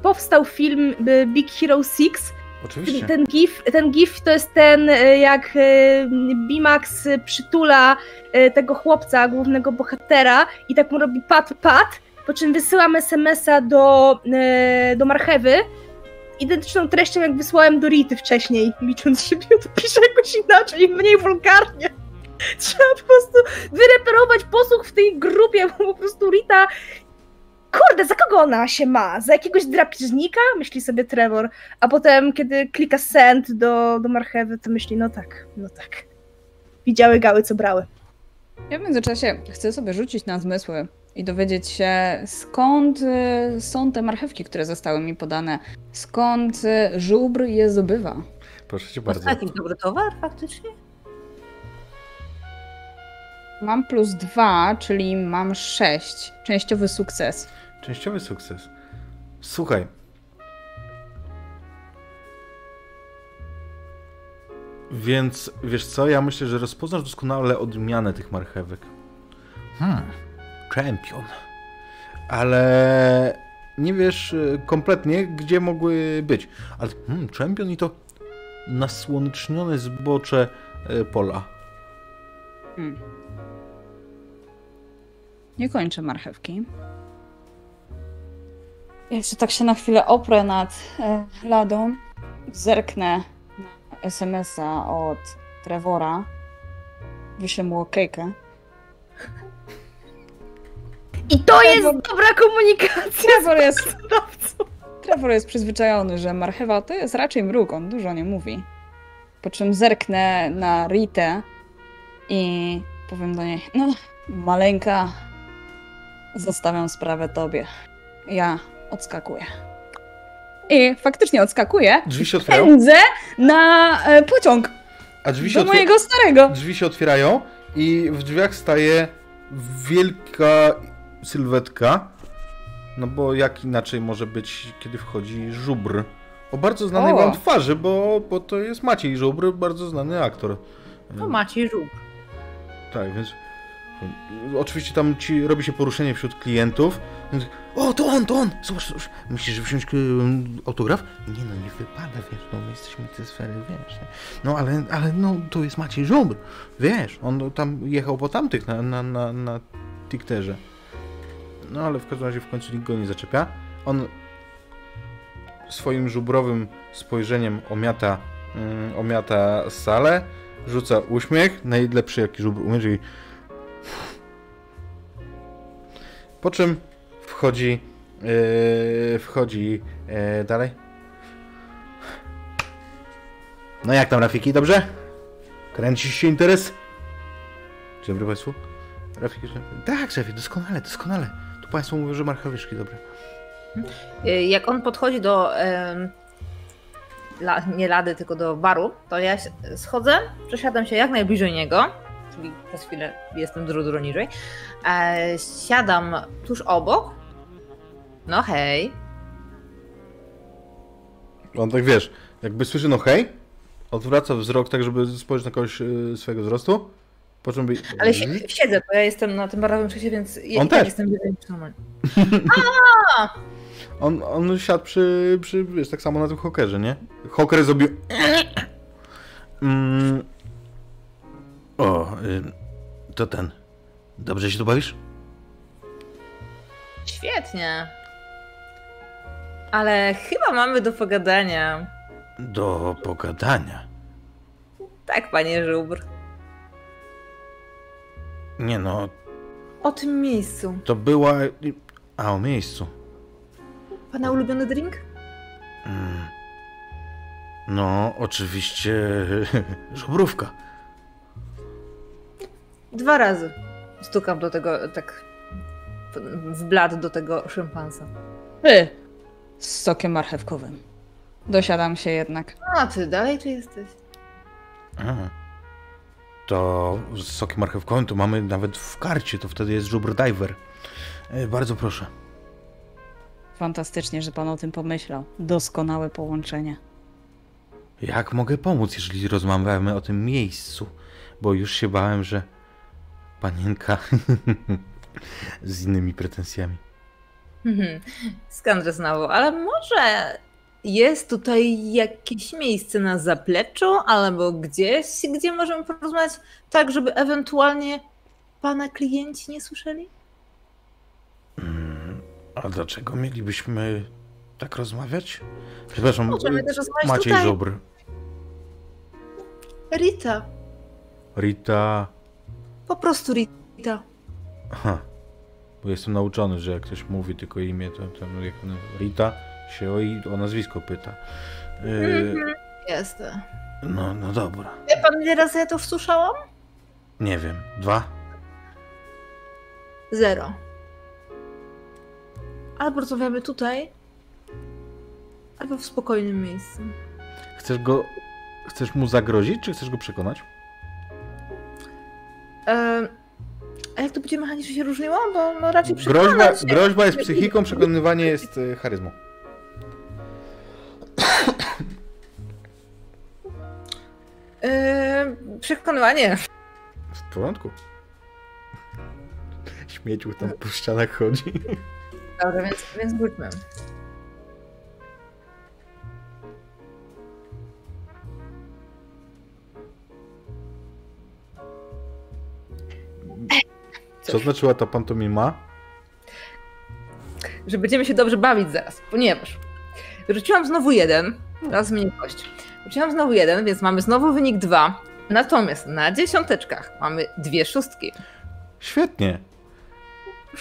powstał film y, Big Hero 6. Oczywiście. Ten gif, ten gif to jest ten, jak Bimax przytula tego chłopca, głównego bohatera i tak mu robi pat pat, po czym wysyłam SMS-a do, do marchewy identyczną treścią, jak wysłałem do Rity wcześniej, licząc, że mi odpisze jakoś inaczej, mniej wulgarnie. Trzeba po prostu wyreperować posłuch w tej grupie, bo po prostu Rita... Kurde, za kogo ona się ma? Za jakiegoś drapieżnika? Myśli sobie Trevor. A potem, kiedy klika send do, do marchewy, to myśli, no tak, no tak. Widziały gały, co brały. Ja w międzyczasie chcę sobie rzucić na zmysły i dowiedzieć się, skąd y, są te marchewki, które zostały mi podane. Skąd y, żubr je zdobywa. Proszę cię bardzo. Jakiś dobry towar faktycznie? Mam plus dwa, czyli mam sześć. Częściowy sukces. Częściowy sukces. Słuchaj. Więc wiesz co, ja myślę, że rozpoznasz doskonale odmianę tych marchewek. Hmm, champion. Ale nie wiesz y, kompletnie, gdzie mogły być. Ale hmm, champion i to nasłonecznione zbocze y, pola. Hmm. Nie kończę marchewki. Jeszcze tak się na chwilę oprę nad e, ladą. Zerknę na SMS-a od Trevora. Wyślę mu okejkę. I to jest dobra komunikacja Trevor jest. Trevor jest przyzwyczajony, że marchewa to jest raczej mruk, on dużo nie mówi. Po czym zerknę na Ritę i powiem do niej, no maleńka, zostawiam sprawę tobie. Ja odskakuję. I faktycznie odskakuję. Drzwi się otwierają. Pędzę na e, pociąg A drzwi się, do otwier- mojego starego. drzwi się otwierają i w drzwiach staje wielka sylwetka. No bo jak inaczej może być, kiedy wchodzi żubr? O bardzo znanej O. wam twarzy, bo, bo to jest Maciej Żubr, bardzo znany aktor. To Maciej Żuk. Tak, więc oczywiście tam ci robi się poruszenie wśród klientów. O, to on, to on! Zobacz, zobacz. Że wziąć ym, autograf? Nie no, nie wypada, wiesz, no my jesteśmy te sfery, wiesz. nie? No ale, ale no, to jest Maciej Żubr, wiesz, on tam jechał po tamtych na, na, na, na Tikterze. No ale w każdym razie w końcu nikt go nie zaczepia. On swoim żubrowym spojrzeniem omiata, ym, omiata salę, rzuca uśmiech, najlepszy jaki żubr umie, czyli po czym wchodzi yy, wchodzi yy, dalej. No jak tam Rafiki, dobrze? Kręci się interes? Dzień dobry Państwu. Rafiki, tak szefie, doskonale, doskonale. Tu Państwo mówią, że marchowieszki dobre. Y, Jak on podchodzi do. la, nie lady, tylko do baru, to ja schodzę, przesiadam się jak najbliżej niego, czyli przez chwilę jestem dużo, dużo niżej. E, siadam tuż obok. No hej. On tak wiesz, jakby słyszy no hej, odwraca wzrok tak, żeby spojrzeć na kogoś yy, swojego wzrostu, po czym by... Ale si- siedzę, bo ja jestem na tym barowym krześle, więc ja On tak też. jestem normalnie. On, on siadł przy, przy, wiesz, tak samo na tym hokerze, nie? Hoker zrobił... Mm. O, y, to ten. Dobrze się tu bawisz? Świetnie. Ale chyba mamy do pogadania. Do pogadania. Tak, panie Żubr. Nie no, O tym miejscu. to była... A, o miejscu. Pana ulubiony drink? Mm. No, oczywiście... żubrówka. Dwa razy. Stukam do tego, tak w blat do tego szympansa. Ty! Z sokiem marchewkowym. Dosiadam się jednak. A ty dalej tu jesteś? Aha. To z sokiem marchewkowym to mamy nawet w karcie, to wtedy jest żubr diver. E, Bardzo proszę. Fantastycznie, że pan o tym pomyślał. Doskonałe połączenie. Jak mogę pomóc, jeżeli rozmawiamy o tym miejscu? Bo już się bałem, że panienka z innymi pretensjami. Mhm. Skandrę znowu, ale może jest tutaj jakieś miejsce na zapleczu albo gdzieś, gdzie możemy porozmawiać tak, żeby ewentualnie pana klienci nie słyszeli? Mm, A dlaczego mielibyśmy tak rozmawiać? Przepraszam, Możemy też rozmawiać Maciej tutaj. Żubr. Rita. Rita... Po prostu Rita. Aha. Bo jestem nauczony, że jak ktoś mówi tylko imię, to, to jak ona- Rita się o, i- o nazwisko pyta. Yy, Jest. no, no dobra. Wie pan, ile razy ja to usłyszałam? Nie wiem. Dwa? Zero. Albo rozmawiamy tutaj, albo w spokojnym miejscu. Chcesz go... Chcesz mu zagrozić, czy chcesz go przekonać? A jak to będzie mechanicznie się różniło? Bo no raczej Groźba, groźba jest psychiką, przekonywanie jest y, charyzmą. Em, przekonywanie. W porządku. Śmieciu tam po ścianach chodzi. Dobra, więc, więc wróćmy. Co znaczyła ta pantomima? Że będziemy się dobrze bawić zaraz, ponieważ wyrzuciłam znowu jeden, teraz zmienię kość. Wyrzuciłam znowu jeden, więc mamy znowu wynik dwa. Natomiast na dziesiąteczkach mamy dwie szóstki. Świetnie.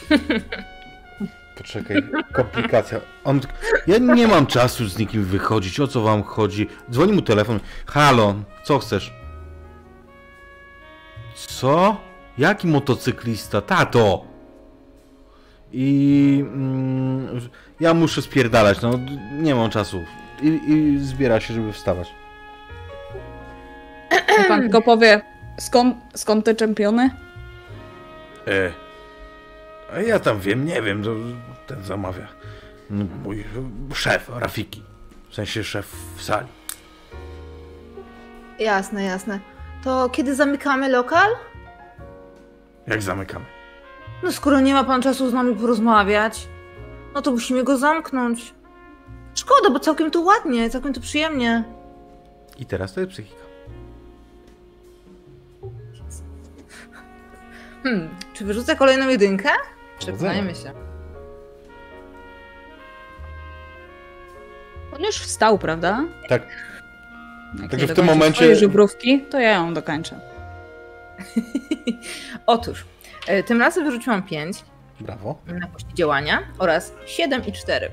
Poczekaj, komplikacja. On... Ja nie mam czasu z nikim wychodzić. O co wam chodzi? Dzwoni mu telefon. Halo, co chcesz? Co? Jaki motocyklista? Tato! I mm, ja muszę spierdalać, no nie mam czasu. I, I zbiera się, żeby wstawać. Pan tylko powie, skąd, skąd te czempiony? E, a ja tam wiem, nie wiem, to ten zamawia. Mój szef, Rafiki. W sensie szef w sali. Jasne, jasne. To kiedy zamykamy lokal? Jak zamykamy? No skoro nie ma pan czasu z nami porozmawiać, no to musimy go zamknąć. Szkoda, bo całkiem to ładnie, całkiem to przyjemnie. I teraz to jest psychika. Hmm, czy wyrzucę kolejną jedynkę? Przekonajmy się. On już wstał, prawda? Tak. Jak Także w tym momencie- swojej żubrówki, to ja ją dokończę. Otóż, e, tym razem wyrzuciłam 5 Brawo. na kości działania oraz 7 i 4.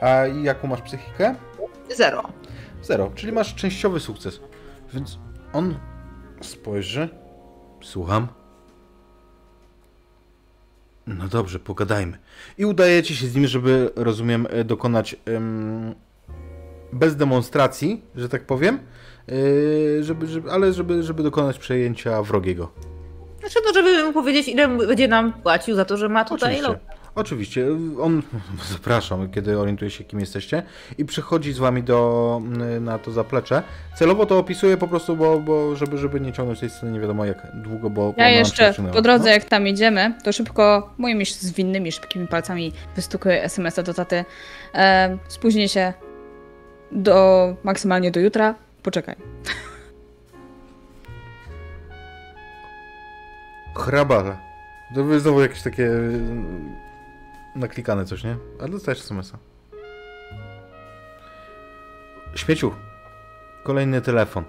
A jaką masz psychikę? 0. Zero, czyli masz częściowy sukces. Więc on spojrzy. Słucham. No dobrze, pogadajmy. I udajecie się z nim, żeby, rozumiem, e, dokonać em, bez demonstracji, że tak powiem, e, żeby, żeby, ale żeby, żeby dokonać przejęcia wrogiego. Znaczy to, żeby mu powiedzieć, ile będzie nam płacił za to, że ma tutaj Oczywiście. lokal. Oczywiście. On, zapraszam, kiedy orientuje się, kim jesteście i przychodzi z wami do, na to zaplecze. Celowo to opisuję po prostu, bo, bo żeby, żeby nie ciągnąć tej sceny nie wiadomo jak długo, bo... Ja jeszcze po drodze, No. jak tam idziemy, to szybko moimi zwinnymi, szybkimi palcami wystukuję SMS-a do taty. E, spóźnię się do maksymalnie do jutra. Poczekaj. Hrabala. To by znowu jakieś takie mm, naklikane coś, nie? Ale dostajesz SMS-a. Śmieciu. Kolejny telefon.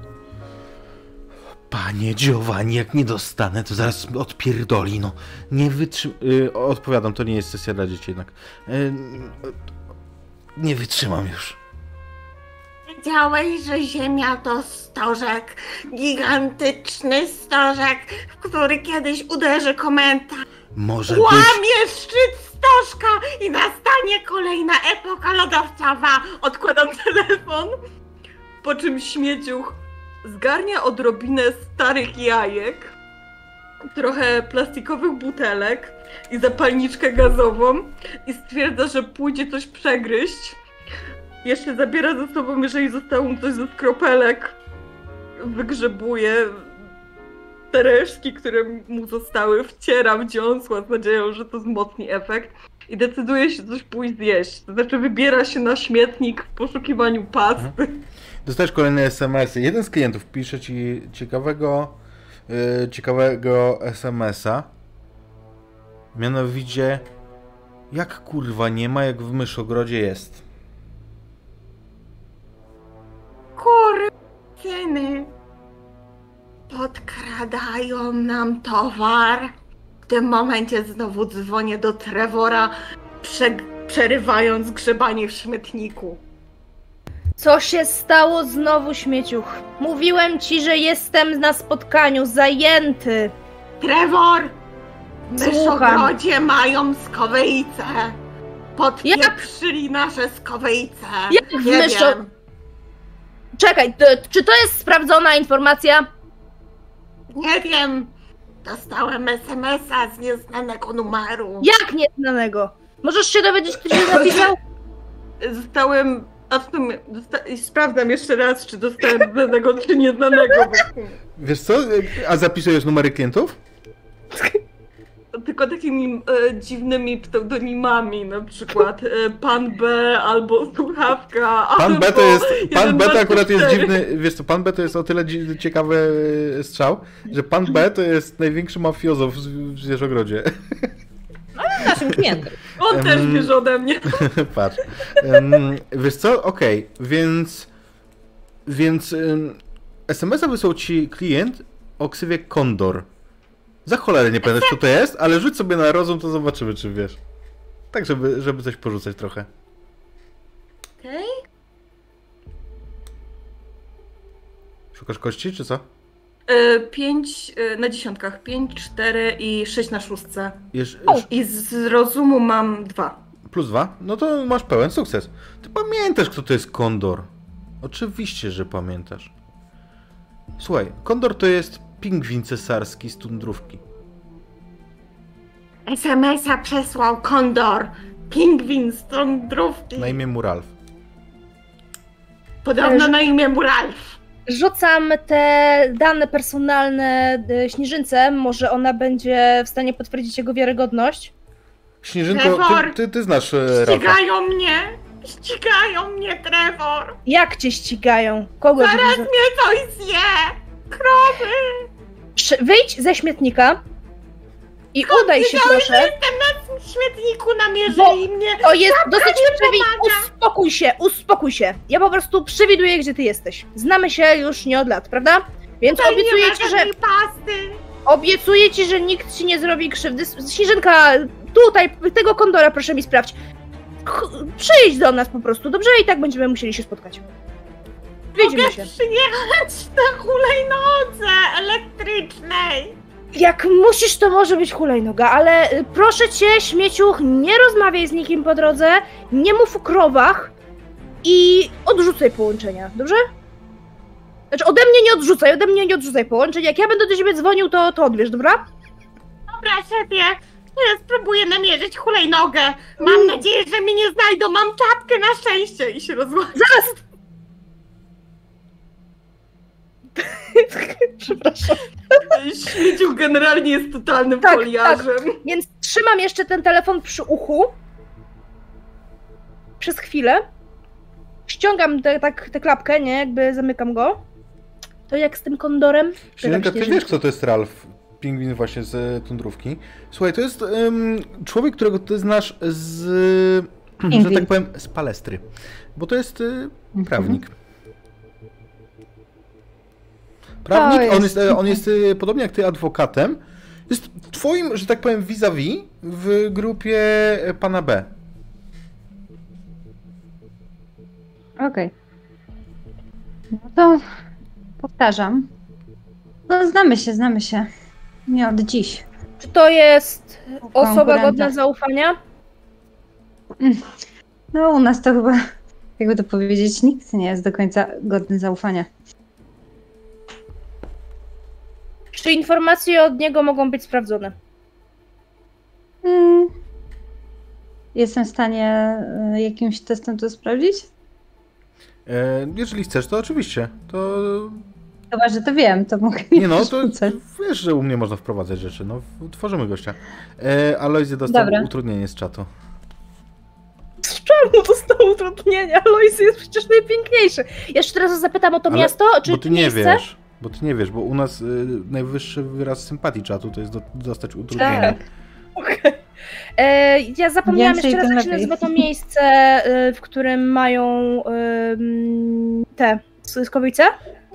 Panie Giovanni, jak nie dostanę, to zaraz odpierdoli, no. Nie wytrzymam... Yy, odpowiadam, to nie jest sesja dla dzieci jednak. Yy, nie wytrzymam już. Wiedziałeś, że Ziemia to stożek, gigantyczny stożek, w który kiedyś uderzy kometa. Może być... Łamie szczyt stożka i nastanie kolejna epoka lodowcowa. Odkładam telefon, po czym śmieciuch zgarnia odrobinę starych jajek, trochę plastikowych butelek i zapalniczkę gazową i stwierdza, że pójdzie coś przegryźć. Jeszcze zabiera ze sobą, jeżeli zostało mu coś ze skropelek. Wygrzebuje te resztki, które mu zostały, wcieram dziąsła z nadzieją, że to wzmocni efekt i decyduje się coś pójść zjeść. To znaczy wybiera się na śmietnik w poszukiwaniu pasty. Dostajesz kolejne SMS-y. Jeden z klientów pisze ci ciekawego, yy, ciekawego SMS-a. Mianowicie, jak kurwa nie ma, jak w myszogrodzie jest. Kurwyny podkradają nam towar. W tym momencie znowu dzwonię do Trevora, prze przerywając grzebanie w śmietniku. Co się stało znowu, śmieciuch? Mówiłem ci, że jestem na spotkaniu, zajęty. Trevor! W myszogrodzie mają skowejce. Podpieprzyli nasze skowejce. Jak w myszo-. Czekaj, to, czy to jest sprawdzona informacja? Nie wiem. Dostałem SMS-a z nieznanego numeru. Jak nieznanego? Możesz się dowiedzieć, kto ci napisał? Zostałem. A w sumie. Dosta... Sprawdzam jeszcze raz, czy dostałem znanego, czy nieznanego. Wiesz co? A zapisujesz numery klientów? Tylko takimi e, dziwnymi pseudonimami, na przykład e, Pan B albo Słuchawka. Pan B to albo jest. Pan B to akurat jest 1124. dziwny. Wiesz co, pan B to jest o tyle dzi- ciekawy e, strzał, że pan B to jest największy mafiozo w, w Zwierzogrodzie. Naszym klientem. On też bierze ode mnie. Patrz. Wiesz co? Okej, więc. Więc. em, SMS-a wysłał ci klient o ksywie Kondor. Za cholerę nie pamiętasz, co to jest, ale rzuć sobie na rozum, to zobaczymy, czy wiesz. Tak, żeby, żeby coś porzucać trochę. Okej. Szukasz kości, czy co? E, Pięć e, na dziesiątkach. Pięć, cztery i sześć na szóstce. O, I z rozumu mam dwa. plus dwa? No to masz pełen sukces. Ty pamiętasz, kto to jest Kondor. Oczywiście, że pamiętasz. Słuchaj, Kondor to jest pingwin cesarski z tundrówki. SMS-a przesłał Kondor. Pingwin z tądrówki. Na imię mu Ralf. Podobno na imię mu Ralf. Rzucam te dane personalne y, śnieżynce, może ona będzie w stanie potwierdzić jego wiarygodność. Śnieżynko, Trevor! ty, ty, ty znasz e, Ralfa. Ścigają mnie. Ścigają mnie, Trevor. Jak cię ścigają? Kogo Zaraz mnie coś zje. Krowy. Wyjdź ze śmietnika i udaj się proszę. jestem na śmietniku, namierzyli mnie. To jest dosyć pomaga. Uspokój się, uspokój się. Ja po prostu przewiduję, gdzie ty jesteś. Znamy się już nie od lat, prawda? Więc Tutaj obiecuję ci, że pasty. obiecuję ci, że nikt ci nie zrobi krzywdy. Śnieżynka, tutaj tego kondora proszę mi sprawdź. Przyjdź do nas po prostu, dobrze? I tak będziemy musieli się spotkać. Widzimy Mogę się. przyjechać na hulajnodze elektrycznej. Jak musisz, to może być hulajnoga, ale proszę cię, śmieciuch, nie rozmawiaj z nikim po drodze, nie mów o krowach i odrzucaj połączenia, dobrze? Znaczy ode mnie nie odrzucaj, ode mnie nie odrzucaj połączeń. Jak ja będę do ciebie dzwonił, to, to odbierz, dobra? Dobra, szefie. Ja spróbuję namierzyć hulajnogę. Mam nadzieję, że mnie nie znajdą. Mam czapkę na szczęście i się rozłączę. Zaraz! Przepraszam. Śmieciuk generalnie jest totalnym Tak, foliarzem. Więc trzymam jeszcze ten telefon przy uchu. Przez chwilę. Ściągam tę tak, tę klapkę, nie? Jakby zamykam go. To jak z tym kondorem? Śnieżynka, ty wiesz, kto to jest Ralf? Pingwin właśnie z e, tundrówki. Słuchaj, to jest em, człowiek, którego ty znasz z, że Pingwin. tak powiem, z palestry. Bo to jest e, prawnik. Prawnik, To on jest- jest, e, on jest e, podobnie jak ty adwokatem. Jest twoim, że tak powiem, vis-a-vis w grupie e, pana B. Okej. No to powtarzam. No znamy się, znamy się. Nie od dziś. Czy to jest osoba godna zaufania? No u nas to chyba, jakby to powiedzieć, nikt nie jest do końca godny zaufania. Czy informacje od niego mogą być sprawdzone? Mm. Jestem w stanie y, jakimś testem to sprawdzić? E, jeżeli chcesz, to oczywiście. To Chyba, że to wiem, to mogę nie no, to wiesz, że u mnie można wprowadzać rzeczy, no tworzymy gościa. E, Alojzy dostał Dobra. utrudnienie z czatu. Z czarnu dostał utrudnienia, Lois jest przecież najpiękniejszy. Jeszcze teraz zapytam o to Ale- miasto, czy Bo ty nie miejsce? wiesz, bo ty nie wiesz, bo u nas y, najwyższy wyraz sympatii czatu to jest do, dostać utrudnienie. Tak. Okej. E, Ja zapomniałam Więcej, jeszcze raz, jak się nazywa to miejsce, e, w którym mają em, te skowice.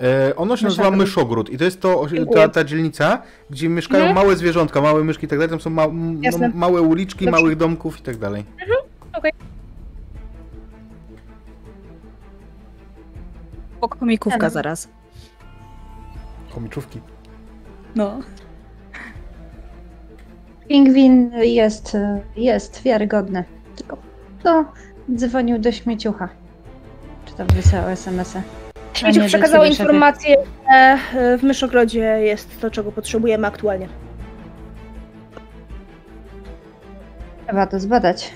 E, ono się nazywa Myszogród. I to jest to, ta, ta dzielnica, gdzie mieszkają Mhm. małe zwierzątka, małe myszki i tak dalej, tam są ma, m, no, małe uliczki, Dobrze. małych domków i tak dalej. Komikówka Dobra. zaraz. Komiczówki. No. Pingwin jest, jest wiarygodny. Tylko to dzwonił do śmieciucha. Czy tam wysyłał SMS-a. Śmieciów do przekazał informację, że e, w Myszogrodzie jest to, czego potrzebujemy aktualnie. Trzeba to zbadać.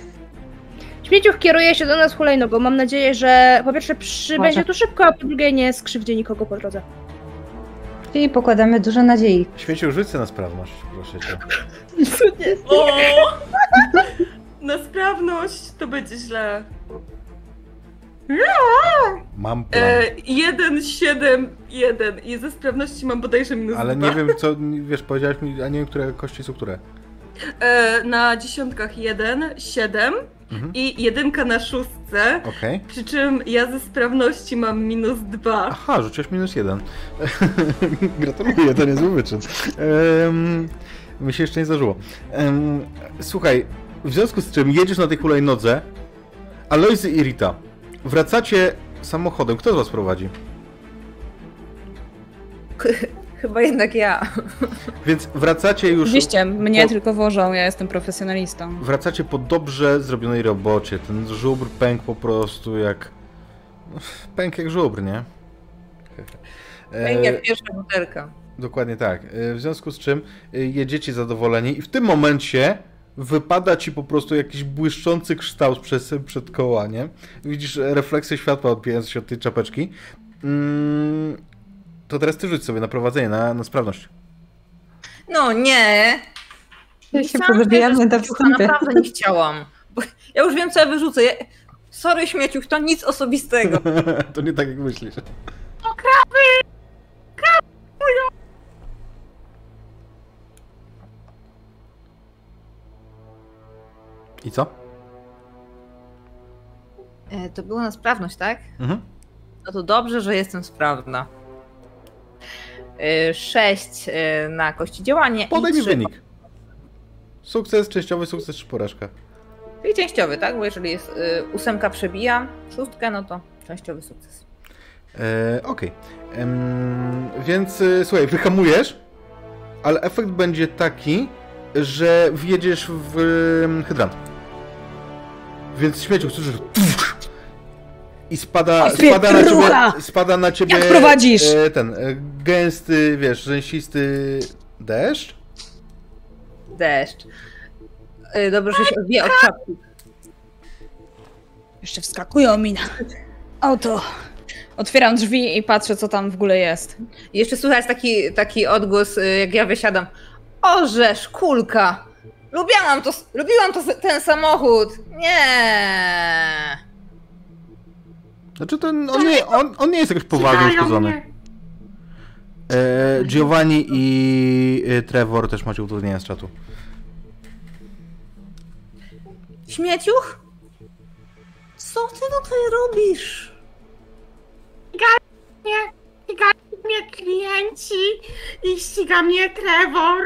Śmieciuch kieruje się do nas hulajnogą. Mam nadzieję, że po pierwsze przybędzie tu szybko, a po drugie nie skrzywdzi nikogo po drodze. Czyli pokładamy dużo nadziei. Śmieciu, rzuć sobie na sprawność, proszę cię. O! Na sprawność to będzie źle. Mam plan. E, 1, 7, 1 i ze sprawności mam bodajże minus Ale dwa. nie wiem co, wiesz, powiedziałeś mi, a nie wiem, które kości są które. E, na dziesiątkach 1, 7 Mhm. i jedynka na szóstce. Okej. Przy czym ja ze sprawności mam minus 2. Aha, rzuciłeś minus jeden. Gratuluję, to niezły wyczyn. Um, mi się jeszcze nie zdarzyło. Em, słuchaj, w związku z czym jedziesz na tej hulajnodze, Aloysy i Rita, wracacie samochodem. Kto z was prowadzi? Chyba jednak ja. Więc wracacie już... Oczywiście, mnie po- tylko wożą, ja jestem profesjonalistą. Wracacie po dobrze zrobionej robocie. Ten żubr pękł po prostu jak... Pękł jak żubr, nie? E, Jak pierwsza butelka. Dokładnie tak. E, W związku z czym e, jedziecie zadowoleni i w tym momencie wypada ci po prostu jakiś błyszczący kształt przez, przed koła, nie? Widzisz e, refleksy światła odbijające się od tej czapeczki. Mm, to teraz ty rzuć sobie na prowadzenie, na, na sprawność. No nie. Ja się do śmieciucha, wstępy. Naprawdę nie chciałam. Bo ja już wiem, co ja wyrzucę. Ja... Sorry, śmieciuch, to nic osobistego. to nie tak jak myślisz. I co? E, to było na sprawność, tak? Mhm. No to dobrze, że jestem sprawna. E, Sześć e, na kości działania. Podaj i mi wynik. Sukces, częściowy sukces czy porażka? Czyli częściowy, tak? Bo jeżeli jest y, ósemka przebija szóstkę, no to częściowy sukces. E, Okej. Em, Więc słuchaj, wyhamujesz, ale efekt będzie taki, że wjedziesz w hydrant. Więc śmieciu, słyszysz i spada, spada, na ciebie, spada na ciebie Jak prowadzisz? e, ten e, gęsty, wiesz, rzęsisty deszcz. Deszcz. Y, Dobrze, że się odbija od czapki. Jeszcze wskakują mi na auto. Otwieram drzwi i patrzę, co tam w ogóle jest. Jeszcze słychać taki, taki odgłos, y, jak ja wysiadam. Orzesz, kulka! Lubiłam to, lubiłam to, ten samochód! Nie! Znaczy ten, on nie, on, on nie jest jakoś poważnie uszkodzony. E, Giovanni i e, Trevor też macie utrudnienia z czatu. Śmieciuch? Co ty tutaj robisz? Ścigają mnie klienci i ściga mnie Trevor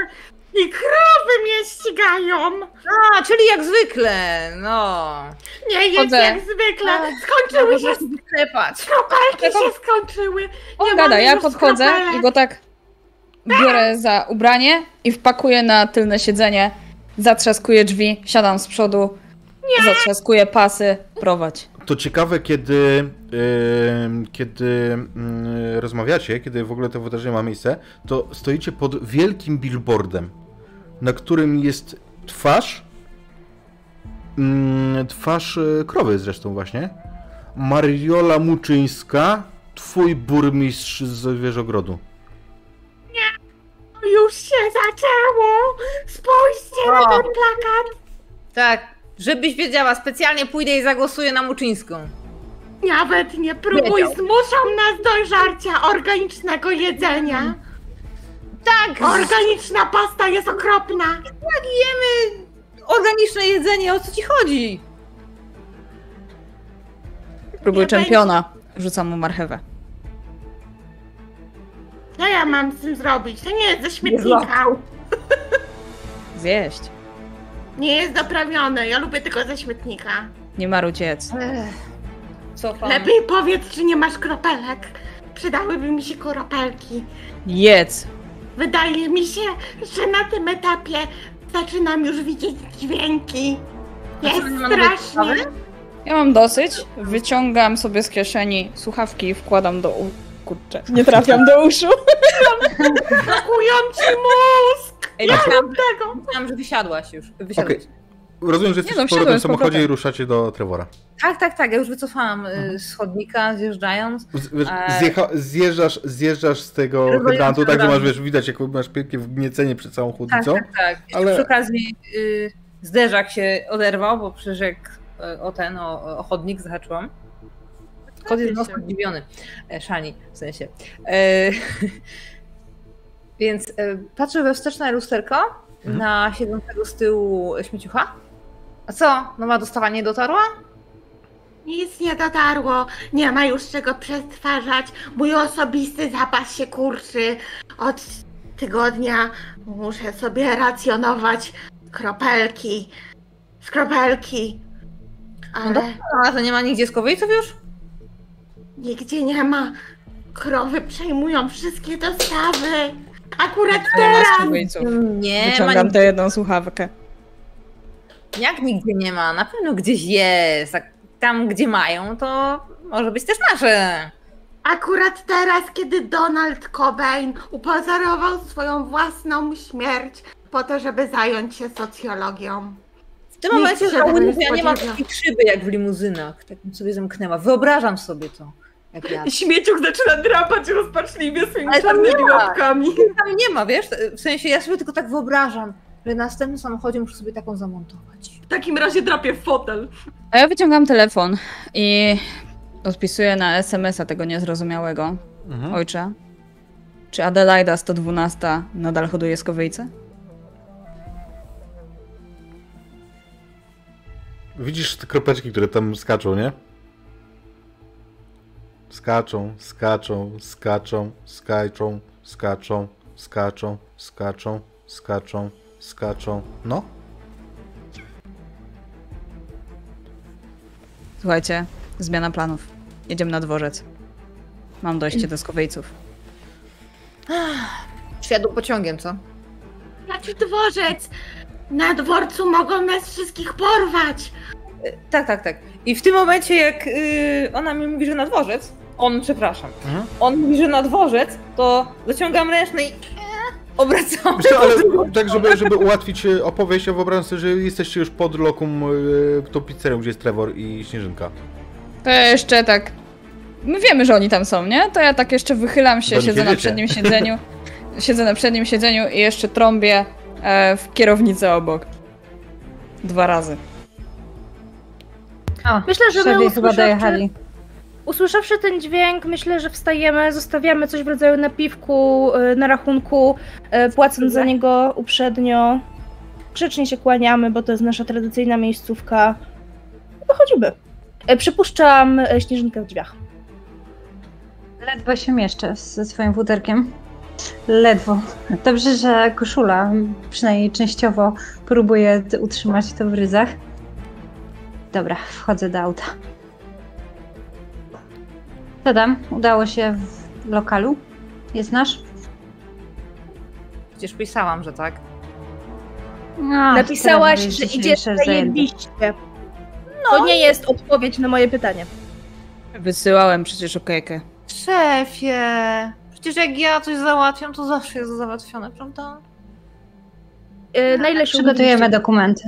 i krowy mnie ścigają. A, czyli jak zwykle, no. Nie jest Chodzę. jak zwykle. Skończyły się Klepać. kropelki się skończyły. On Nie gada, ja podchodzę kropelek. i go tak biorę za ubranie i wpakuję na tylne siedzenie, zatrzaskuję drzwi, siadam z przodu, zatrzaskuję pasy, prowadź. To ciekawe, kiedy, em, kiedy mm, rozmawiacie, kiedy w ogóle to wydarzenie ma miejsce, to stoicie pod wielkim billboardem, na którym jest twarz, mm, twarz e, krowy zresztą właśnie, Mariola Muczyńska, twój burmistrz z Wieżogrodu. już się zaczęło! Spójrzcie na O. ten plakat! Tak, żebyś wiedziała, specjalnie pójdę i zagłosuję na Muczyńską. Nawet nie próbuj, Wiedział. zmuszą nas do żarcia organicznego jedzenia. Tak, Organiczna pasta jest okropna. jak jemy organiczne jedzenie, o co ci chodzi? Próbuj Nie czempiona. Rzucam mu marchewę. Co ja mam z tym zrobić? To nie jest ze śmietnika. Zjeść. Nie jest doprawione. Ja lubię tylko ze śmietnika. Nie. Ech, Cofam. Lepiej powiedz, czy nie masz kropelek. Przydałyby mi się kropelki. Jedz. Wydaje mi się, że na tym etapie zaczynam już widzieć dźwięki. Jest strasznie. Ja mam dosyć. Wyciągam sobie z kieszeni słuchawki i wkładam do u... Kurczę, nie trafiam do uszu. Blokują ci mózg. Ej, myślałam, Tego. myślałam, że wysiadłaś już. Wysiadłaś. Okej. Rozumiem, że Nie jesteście no, powrotem w samochodzie i ruszacie do Trevora. Tak, tak, tak, ja już wycofałam y, z chodnika, zjeżdżając. Z, wiesz, Eee. zjecha, zjeżdżasz, zjeżdżasz z tego hydrantu, tak, że masz, wiesz, widać, jak masz pięknie wgniecenie przed całą Tak, chłodnicą. tak, tak. Jeszcze Ale- Przy okazji y, zderzak się oderwał, bo przecież jak y, o ten, o, o chodnik zahaczyłam. Kot jest mocno zdziwiony. E, Szani, w sensie. E, więc e, patrzę we wsteczne lusterko Mhm. na siedzącego z tyłu śmieciucha. A co? Nowa dostawa nie dotarła? Nic nie dotarło. Nie ma już czego przetwarzać. Mój osobisty zapas się kurczy. Od tygodnia muszę sobie racjonować kropelki. Skropelki. No Ale dobra, a to nie ma nigdzie skowyjców już? nigdzie nie ma. Krowy przejmują wszystkie dostawy. Akurat Nie ma teraz. Nie ma Wyciągam tę jedną słuchawkę. Jak nigdzie nie ma? Na pewno gdzieś jest. A tam, gdzie mają, to może być też nasze. Akurat teraz, kiedy Donald Cobain upozorował swoją własną śmierć po to, żeby zająć się socjologią. W tym momencie żałuję, że ja nie mam takich szyby jak w limuzynach. Tak bym sobie zamknęła. Wyobrażam sobie to. Jak ja. Śmieciuk zaczyna drapać rozpaczliwie swoimi czarnymi łapkami. Tam nie ma, wiesz? W sensie ja sobie tylko tak wyobrażam, że następnym samochodzie muszę sobie taką zamontować. W takim razie drapię w fotel. A ja wyciągam telefon i odpisuję na SMS-a tego niezrozumiałego. Mhm. Ojcze, czy Adelaida 112 nadal hoduje skowyjce? Widzisz te kropeczki, które tam skaczą, nie? Skaczą, skaczą, skaczą, skaczą, skaczą, skaczą, skaczą, skaczą. skaczą. No? Słuchajcie, zmiana planów. Jedziemy na dworzec. Mam dojście do skowyjców. Świadł pociągiem, co? Jaki dworzec? Na dworcu mogą nas wszystkich porwać. Tak, tak, tak. I w tym momencie, jak yy, ona mi mówi, że na dworzec, on, przepraszam, Mhm. on mówi, że na dworzec, to zaciągam ręczny i obracam. Wiesz co, ale tak, żeby, żeby ułatwić e, opowieść, ja wyobrażam sobie, że jesteście już pod lokum e, tą pizzerią, gdzie jest Trevor i Śnieżynka. To ja jeszcze tak. My wiemy, że oni tam są, nie? To ja tak jeszcze wychylam się, siedzę na przednim siedzeniu. Siedzę na przednim siedzeniu i jeszcze trąbię e, w kierownicę obok. Dwa razy. O, Myślę, że my Szefie chyba dojechali. Usłyszawszy ten dźwięk, myślę, że wstajemy, zostawiamy coś w rodzaju napiwku y, na rachunku, y, płacąc za niego uprzednio. Grzecznie się kłaniamy, bo to jest nasza tradycyjna miejscówka. Wychodzimy. Y, Przypuszczam śnieżynkę w drzwiach. Ledwo się mieszczę ze swoim futerkiem. Ledwo. Dobrze, że koszula przynajmniej częściowo próbuje utrzymać to w ryzach. Dobra, wchodzę do auta. Tam? Udało się w lokalu? Jest nasz? Przecież pisałam, że tak. No, Napisałaś, że idziesz zajebiście. To nie jest odpowiedź na moje pytanie. Wysyłałem przecież okejkę. Szefie, przecież jak ja coś załatwiam, to zawsze jest załatwione, prawda? Y, Na ile się Przygotujemy dokumenty.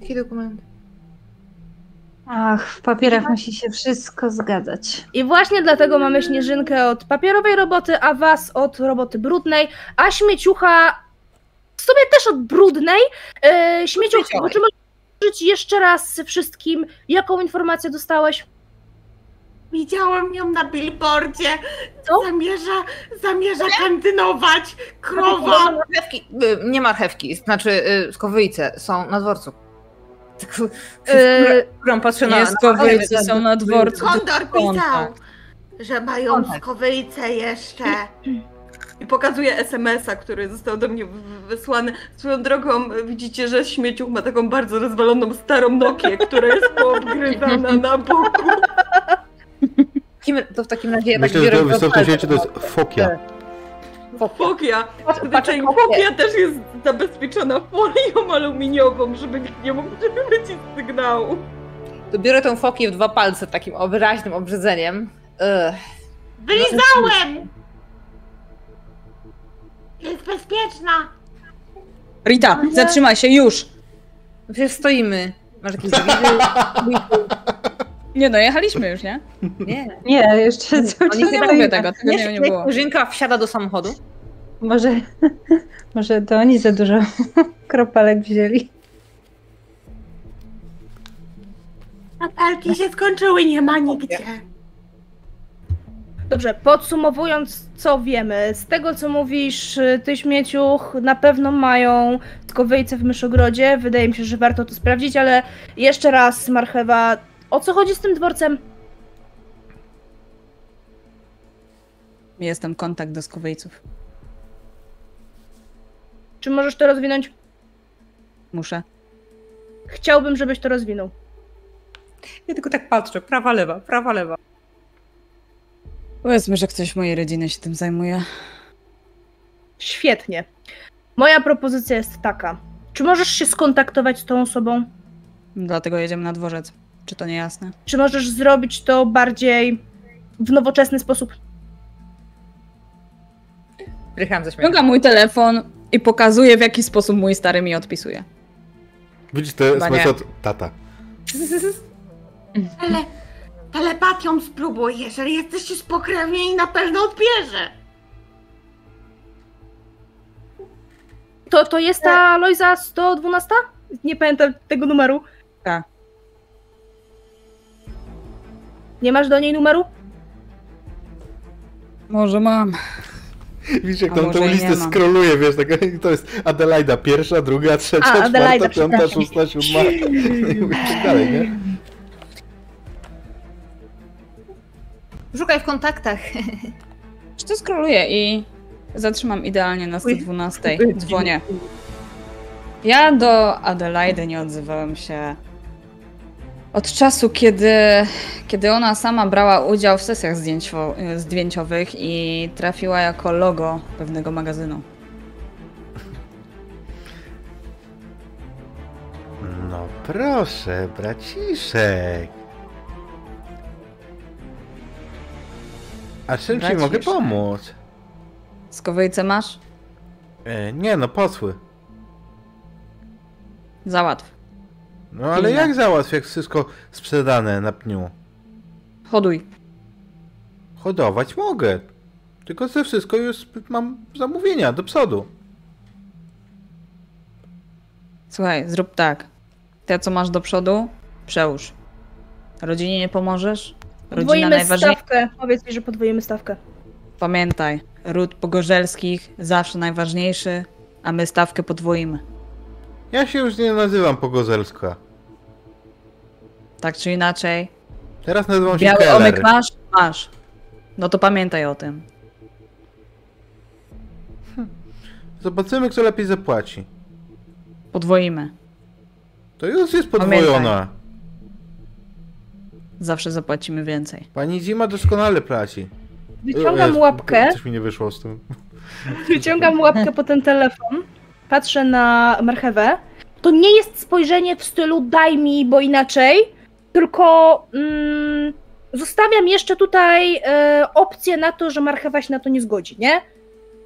Jaki dokument? Ach, w papierach musi się wszystko zgadzać. I właśnie dlatego mamy śnieżynkę od papierowej roboty, a was od roboty brudnej, a śmieciucha w sumie też od brudnej. Yy, śmieciuch, Śmieciowej. czy możesz powiedzieć jeszcze raz wszystkim, jaką informację dostałeś? Widziałam ją na billboardzie. Co? Zamierza, zamierza kandydować. Krowa! Marchewki, y, nie marchewki, znaczy y, skowyjce są na dworcu. Tak, Yy, którą patrzę na... Skowyjcy są na dworcu. Kondor pisał, że mają Kontakt. skowyjce jeszcze. I pokazuje SMS-a, który został do mnie wysłany. Swoją drogą widzicie, że śmieciuch ma taką bardzo rozwaloną starą Nokię, która jest poobgryzana na boku. To w takim razie... Myślę, tak że biorę to w świecie to jest fokia. Fokia. Patrz- Gdy ta patrz- fokia też jest zabezpieczona folią aluminiową, żeby nikt nie mógł wylecieć sygnału. To biorę tą fokię w dwa palce takim wyraźnym obrzedzeniem. Ugh. Wylizałem! Jest bezpieczna. Rita, zatrzymaj się już! No Przecież stoimy. Masz jakieś? Nie no, jechaliśmy już, nie? Nie. Nie, jeszcze cały Oni czas nie Nie stoimy. mówię tego, tego nie, nie było. Żynka wsiada do samochodu. Może, może to oni za dużo kropelek wzięli. Apelki się skończyły, nie ma nigdzie. Dobrze, podsumowując, co wiemy, z tego co mówisz, ty śmieciuch, na pewno mają skowyjce w myszogrodzie. Wydaje mi się, że warto to sprawdzić, ale jeszcze raz, marchewa, o co chodzi z tym dworcem? Jestem kontakt do skowyjców. Czy możesz to rozwinąć? Muszę. Chciałbym, żebyś to rozwinął. Ja tylko tak patrzę. Prawa, lewa, prawa, lewa. Powiedzmy, że ktoś w mojej rodziny się tym zajmuje. Świetnie. Moja propozycja jest taka. Czy możesz się skontaktować z tą osobą? Dlatego jedziemy na dworzec. Czy to nie jasne? Czy możesz zrobić to bardziej w nowoczesny sposób? Rycham ze. Ściągam mój telefon i pokazuję, w jaki sposób mój stary mi odpisuje. Widzisz, to Chyba SMS nie. od tata. Ale telepatią spróbuj, jeżeli jesteście spokrewnieni, na pewno odbierze. To, to jest ta Lojza 112? Nie pamiętam tego numeru. Tak. Nie masz do niej numeru? Może mam. Widzisz, jak A tam może tą i listę mam. skroluje, wiesz, tak, to jest Adelaida pierwsza, druga, trzecia, A, czwarta, Adelaida, piąta, przepraszam. szósta, siódma i dalej, nie? Szukaj w kontaktach. Czy to skroluję i zatrzymam idealnie na 112. Dzwonię. Ja do Adelaidy nie odzywałem się od czasu, kiedy, kiedy ona sama brała udział w sesjach zdjęcio, zdjęciowych i trafiła jako logo pewnego magazynu. No proszę, braciszek. A czym ci mogę pomóc? Skowejce masz? E, nie no, posły. Załatw. No ale jak załatw, jak wszystko sprzedane na pniu? Hoduj. Hodować mogę. Tylko ze wszystko już mam zamówienia do przodu. Słuchaj, zrób tak. Te, co masz do przodu, przełóż. Rodzinie nie pomożesz? Rodzina Podwoimy najważniejsza. stawkę. Powiedz mi, że podwoimy stawkę. Pamiętaj, ród pogorzelskich zawsze najważniejszy, a my stawkę podwoimy. Ja się już nie nazywam Pogozelska. Tak czy inaczej. Teraz nazywam się Biały Keller. omyk masz? Masz. No to pamiętaj o tym. Zobaczymy, kto lepiej zapłaci. Podwoimy. To już jest Pamiętaj. podwojona. Zawsze zapłacimy więcej. Pani Zima doskonale płaci. Wyciągam łapkę. Coś mi nie wyszło z tym. Wyciągam łapkę po ten telefon, patrzę na marchewę. To nie jest spojrzenie w stylu daj mi, bo inaczej, tylko mm, zostawiam jeszcze tutaj e, opcję na to, że marchewa się na to nie zgodzi, nie?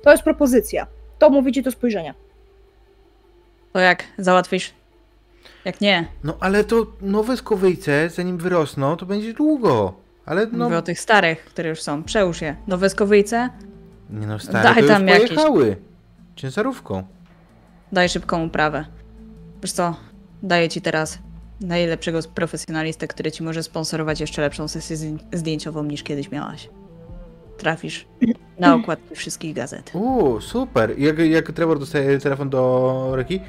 To jest propozycja. To mówicie to spojrzenie. To jak? Załatwisz? Jak nie, No ale to nowe skowyjce, zanim wyrosną, to będzie długo. Ale no... mówię o tych starych, które już są. Przełóż je. Nowe skowyjce, Nie no, stare Daj to już tam jakieś. pojechały. Ciężarówką. daj szybką uprawę. Wiesz co, daję ci teraz najlepszego profesjonalistę, który ci może sponsorować jeszcze lepszą sesję zdję- zdjęciową niż kiedyś miałaś. Trafisz na okładki wszystkich gazet. Uuu, super. Jak, jak Trevor dostaje telefon do Reki?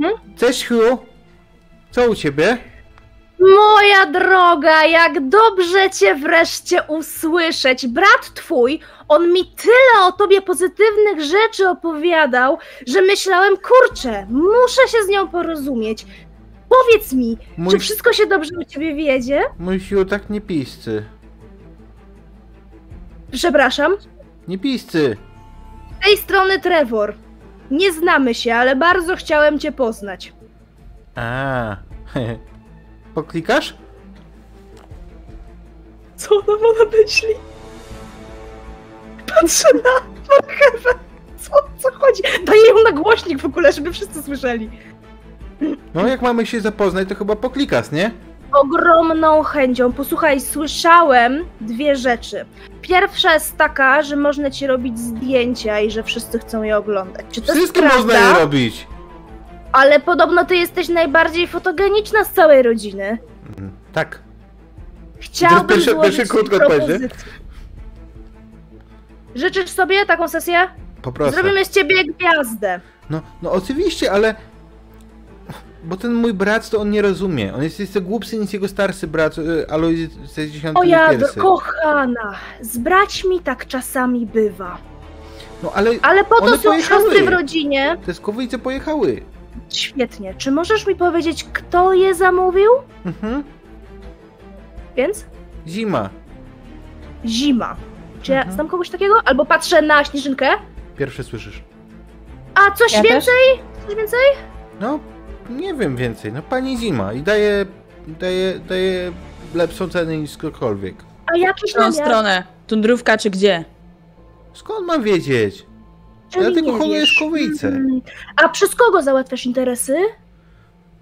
Mhm. Cześć, Hugh. Co u ciebie? Moja droga, jak dobrze cię wreszcie usłyszeć. Brat twój, on mi tyle o tobie pozytywnych rzeczy opowiadał, że myślałem, kurczę, muszę się z nią porozumieć. Powiedz mi, Mój, czy wszystko się dobrze u ciebie wiedzie? mój Hugh tak nie piscy. Przepraszam. Nie piscy. Z tej strony Trevor. Nie znamy się, ale bardzo chciałem cię poznać. A. Poklikasz? Co ona ma na myśli? Patrzę na marchewę. Co, co chodzi? Daję ją na głośnik w ogóle, żeby wszyscy słyszeli. No jak mamy się zapoznać, to chyba poklikasz, nie? Ogromną chęcią. Posłuchaj, słyszałem dwie rzeczy. Pierwsza jest taka, że można ci robić zdjęcia i że wszyscy chcą je oglądać. Czy to Wszystko jest można prawda? je robić. Ale podobno ty jesteś najbardziej fotogeniczna z całej rodziny. Mm, Tak. Chciałbym pierwsze- złożyć pierwsze krótko propozycję. Życzysz sobie taką sesję? Poproszę. Zrobimy z ciebie gwiazdę. No, no oczywiście, ale... Bo ten mój brat to on nie rozumie. On jest jeszcze głupszy niż jego starszy brat, y, Alois 61. O ja, kochana, z braćmi tak czasami bywa. No ale Ale po to są siostry w rodzinie. te skowyjce pojechały. Świetnie. Czy możesz mi powiedzieć, kto je zamówił? Mhm. Więc? Zima. Zima. Czy ja Mhm. znam kogoś takiego? Albo patrzę na śnieżynkę. Pierwsze słyszysz. A coś Ja też? więcej? Coś więcej? No, nie wiem więcej. No pani Zima i daje, daje, daje lepszą cenę niż ktokolwiek. A jakiś którą namiar? stronę? Tundrówka czy gdzie? Skąd mam wiedzieć? Czyli Ja tylko nie holuję wiesz. szkołyjce. Mm. A przez kogo załatwiasz interesy?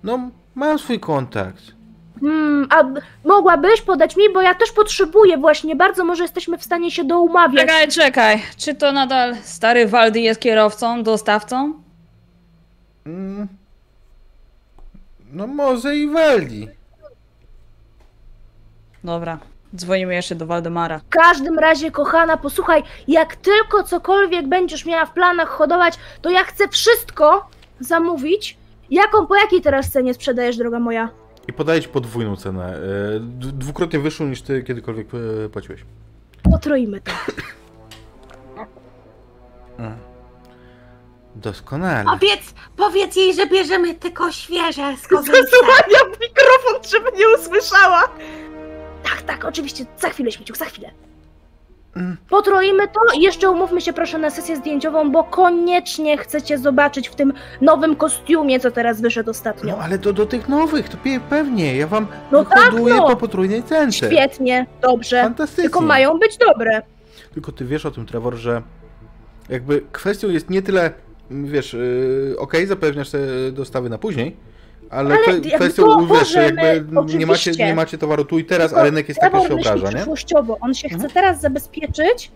No, mam swój kontakt. Hmm, a b- mogłabyś podać mi, bo ja też potrzebuję właśnie bardzo, może jesteśmy w stanie się doumawiać. Czekaj, czekaj. Czy to nadal stary Waldy jest kierowcą, dostawcą? Mm. No może i Waldi. Dobra. Dzwonimy jeszcze do Waldemara. W każdym razie, kochana, posłuchaj, jak tylko cokolwiek będziesz miała w planach hodować, to ja chcę wszystko zamówić. Jaką, po jakiej teraz cenie sprzedajesz, droga moja? I podaję ci podwójną cenę. e, Dwukrotnie wyższą niż ty kiedykolwiek e, płaciłeś. Potroimy to. Doskonale. Powiedz, powiedz jej, że bierzemy tylko świeże z. Zasłania mikrofon, żeby nie usłyszała. Tak, tak, oczywiście, za chwilę, śmieciuk, za chwilę. Mm. Potroimy to i jeszcze umówmy się proszę na sesję zdjęciową, bo koniecznie chcecie zobaczyć w tym nowym kostiumie, co teraz wyszedł ostatnio. No ale to do tych nowych, to pe- pewnie. Ja wam No tak, wyhoduję no. po potrójnej cence. Świetnie, dobrze. Fantastycznie. Tylko mają być dobre. Tylko ty wiesz o tym, Trevor, że jakby kwestią jest nie tyle, wiesz, yy, okej, zapewniasz te dostawy na później, ale, Ale kwestią, wiesz, jakby nie macie, nie macie towaru tu i teraz, a rynek jest taki, się obraża, nie? przyszłościowo. On się Mhm. chce teraz zabezpieczyć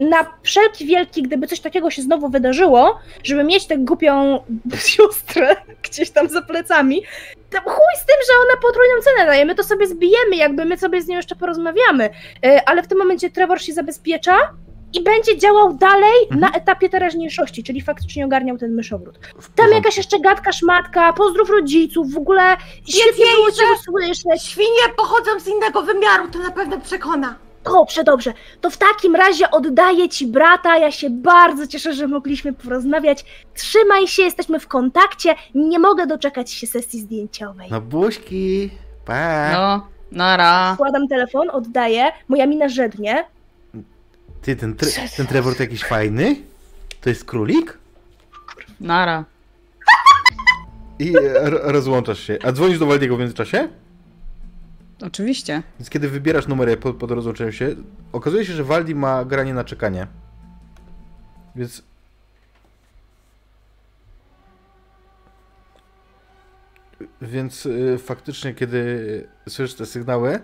na wszelki wielki, gdyby coś takiego się znowu wydarzyło, żeby mieć tę głupią siostrę gdzieś tam za plecami. To chuj z tym, że ona potrójną cenę daje, my to sobie zbijemy, jakby my sobie z nią jeszcze porozmawiamy. E, Ale w tym momencie Trevor się zabezpiecza i będzie działał dalej Mhm. na etapie teraźniejszości, czyli faktycznie ogarniał ten myszowrót. W Tam jakaś jeszcze gadka, szmatka, pozdrów rodziców, w ogóle świetnie było cię usłyszeć. Świnie pochodzą z innego wymiaru, to na pewno przekona. Dobrze, dobrze. To w takim razie oddaję ci brata. Ja się bardzo cieszę, że mogliśmy porozmawiać. Trzymaj się, jesteśmy w kontakcie. Nie mogę doczekać się sesji zdjęciowej. No buźki, pa. No, nara. Wkładam telefon, oddaję. Moja mina żednie. Ty, ten, tre- ten Trevor to jakiś fajny? To jest królik? Nara. I e, ro- rozłączasz się. A dzwonisz do Waldiego w międzyczasie? Oczywiście. Więc kiedy wybierasz numer po, po rozłączeniu się, okazuje się, że Waldi ma granie na czekanie. Więc... Więc y, faktycznie, kiedy słyszysz te sygnały,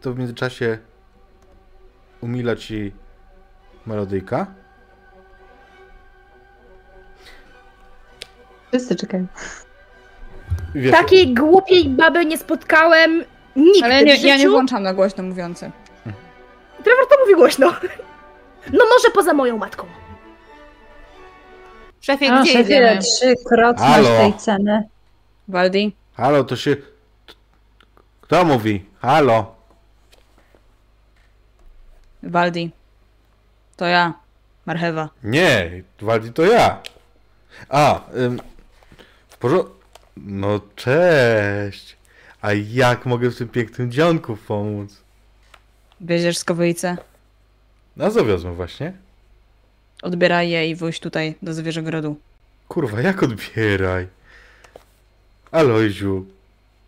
to w międzyczasie umila ci melodyjka. Wszyscy czekają. Wiesz, Takiej głupiej baby nie spotkałem nigdy Ale nie, w życiu. ja nie włączam na głośno mówiący. Trevor to mówi głośno. No może poza moją matką. Szefie, A, gdzie szefie, jedziemy? trzykrotność Halo. tej ceny. Waldi? Halo, to się... Kto mówi? Halo. Waldi. To ja. Marchewa. Nie, Waldi to ja. A, ym, w porządku. No cześć. A jak mogę w tym pięknym dzionku pomóc? Wieziesz skowyjce? No zawiozłem właśnie. Odbieraj je i wóź tutaj do Zwierzogrodu. Kurwa, jak odbieraj? Alojziu,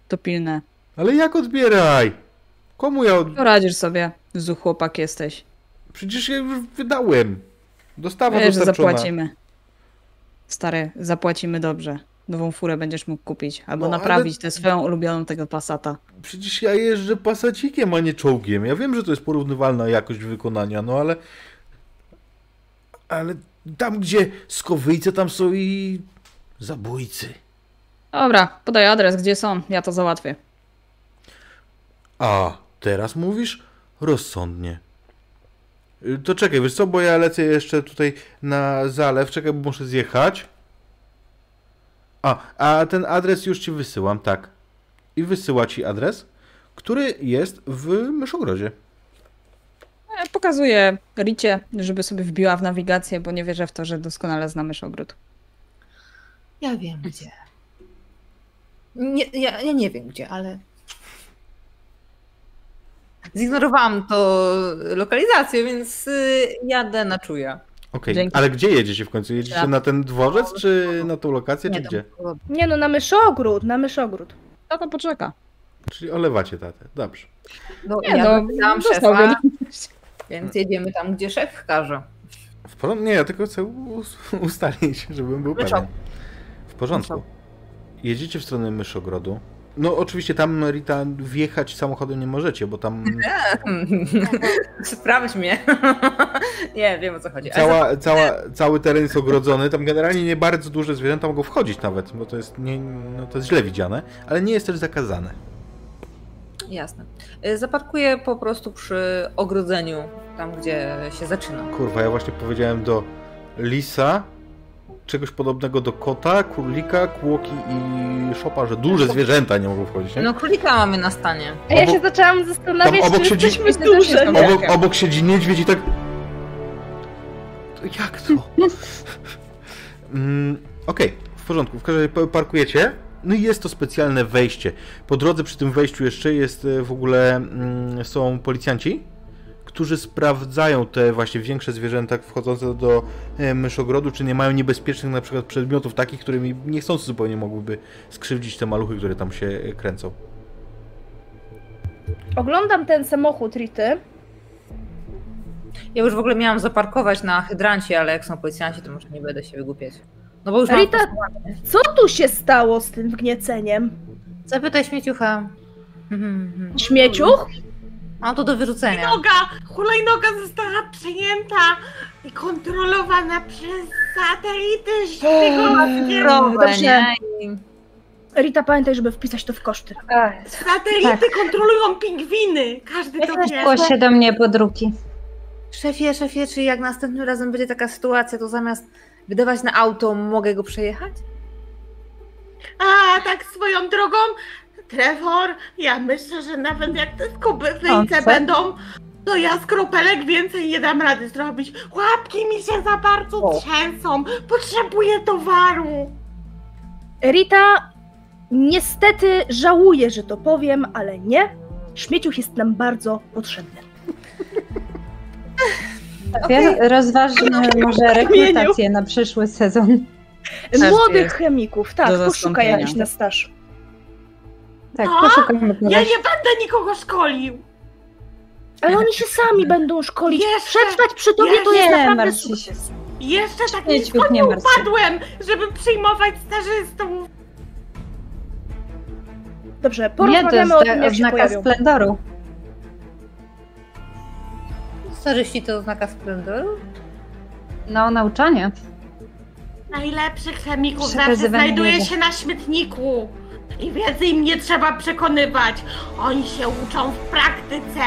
To pilne. ale jak odbieraj? Komu ja od... Poradzisz sobie. Zu chłopak jesteś. Przecież ja już wydałem. Dostawa Wiesz, dostarczona. zapłacimy. Stary, zapłacimy dobrze. Nową furę będziesz mógł kupić. Albo No, ale- naprawić tę swoją ulubioną tego Passata. Przecież ja jeżdżę pasacikiem, a nie czołgiem. Ja wiem, że to jest porównywalna jakość wykonania, no ale... Ale tam, gdzie skowyjce, tam są i... zabójcy. Dobra, podaj adres, gdzie są. Ja to załatwię. A, teraz mówisz? Rozsądnie. Y, To czekaj, wiesz co, bo ja lecę jeszcze tutaj na zalew, czekaj, bo muszę zjechać. A, a ten adres już ci wysyłam, tak. I wysyła ci adres, który jest w Myszogrodzie. E, Pokazuję Ricie, żeby sobie wbiła w nawigację, bo nie wierzę w to, że doskonale zna myszogród. Ja wiem gdzie. Nie, ja, ja nie wiem gdzie, ale. Zignorowałam to lokalizację, więc y, jadę na czuja. Okej, Dzięki. ale gdzie jedziecie w końcu? Jedziecie Tak. na ten dworzec, czy na tą lokację, czy Nie gdzie? tam. Nie no, na myszogród, na myszogród. To poczeka. Czyli olewacie tatę, dobrze. No, Nie ja no, szefa, więc jedziemy tam, gdzie szef każe. W porządku? Nie, ja tylko chcę us- ustalić, żebym był Myszok. pewien. W porządku. Jedziecie w stronę Myszogrodu. No oczywiście tam Rita wjechać samochodem nie możecie, bo tam Sprawdź mnie. nie, wiem o co chodzi. Cała, cała, cały teren jest ogrodzony. Tam generalnie nie bardzo duże zwierzęta mogą wchodzić nawet, bo to jest, nie, no to jest źle widziane, ale nie jest też zakazane. za- Jasne. Y, Zaparkuję po prostu przy ogrodzeniu, tam gdzie się zaczyna. Kurwa, ja właśnie powiedziałem do lisa, czegoś podobnego do kota, królika, kłoki i szopa, że duże zwierzęta nie mogą wchodzić, nie? No królika mamy na stanie. A ja Obok- się zaczęłam zastanawiać, tam obok czy siedzi- jesteśmy duże. Obok, obok siedzi niedźwiedź i tak... Jak to? mm, Okej, w porządku. W każdym razie pa- parkujecie. No i jest to specjalne wejście. Po drodze przy tym wejściu jeszcze jest e, w ogóle mm, są policjanci, którzy sprawdzają te właśnie większe zwierzęta wchodzące do e, myszogrodu, czy nie mają niebezpiecznych na przykład przedmiotów takich, którymi niechcący zupełnie mogłyby skrzywdzić te maluchy, które tam się e, kręcą. Oglądam ten samochód Rity. Ja już w ogóle miałam zaparkować na hydrancie, ale jak są policjanci, to może nie będę się wygłupiać. No bo już. Rita, co tu się stało z tym wgnieceniem? Zapytaj śmieciucha. Mhm, mhm. Śmieciuch? Mam to do wyrzucenia. Hulajnoga, hulajnoga została przejęta i kontrolowana przez satelity szpiegowskie. Dobrze. nie? I- Rita, pamiętaj, żeby wpisać to w koszty. Satelity Tak. kontrolują pingwiny. Każdy to wie. Zgłoś się do mnie pod ruki. Szefie, szefie, czy jak następnym razem będzie taka sytuacja, to zamiast wydawać na auto, mogę go przejechać? A tak swoją drogą, Trevor, ja myślę, że nawet jak te co? będą, to ja z kropelek więcej nie dam rady zrobić. Łapki mi się za bardzo O. trzęsą. Potrzebuję towaru. Rita, niestety żałuję, że to powiem, ale nie. Śmieciuch jest nam bardzo potrzebny. Okay. Rozważmy może rekrutację na przyszły sezon. Młodych chemików, tak, poszukaj jakiś na staż. Tak, A? poszukamy Ja kogoś. nie będę nikogo szkolił. Ale oni się sami będą szkolić. Jeszcze, Przetrwać przy tobie to jeszcze, jest Nie naprawdę sukces. Jeszcze tak nisko nie upadłem, żeby przyjmować stażystów. Dobrze, Nie, to porozmawiamy jest o tym, jak się pojawią. splendoru. Starzyści to oznaka splendoru? No, nauczanie. Najlepszych chemików zawsze znajduje wiedzy. się na śmietniku. I więcej im nie trzeba przekonywać. Oni się uczą w praktyce.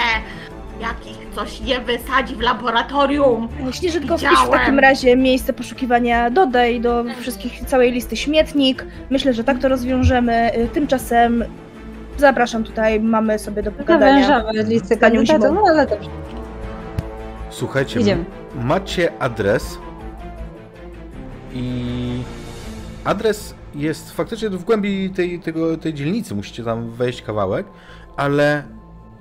Jak ich coś nie wysadzi w laboratorium. Śnieżynko, wpisz w takim razie miejsce poszukiwania, dodaj do wszystkich całej listy śmietnik. Myślę, że tak to rozwiążemy. Y, Tymczasem zapraszam tutaj, mamy sobie do pogadania. Zawężamy listę kandydatów, Zimą. no ale dobrze. Słuchajcie, Idziemy. macie adres i adres jest faktycznie w głębi tej, tego, tej dzielnicy, musicie tam wejść kawałek, ale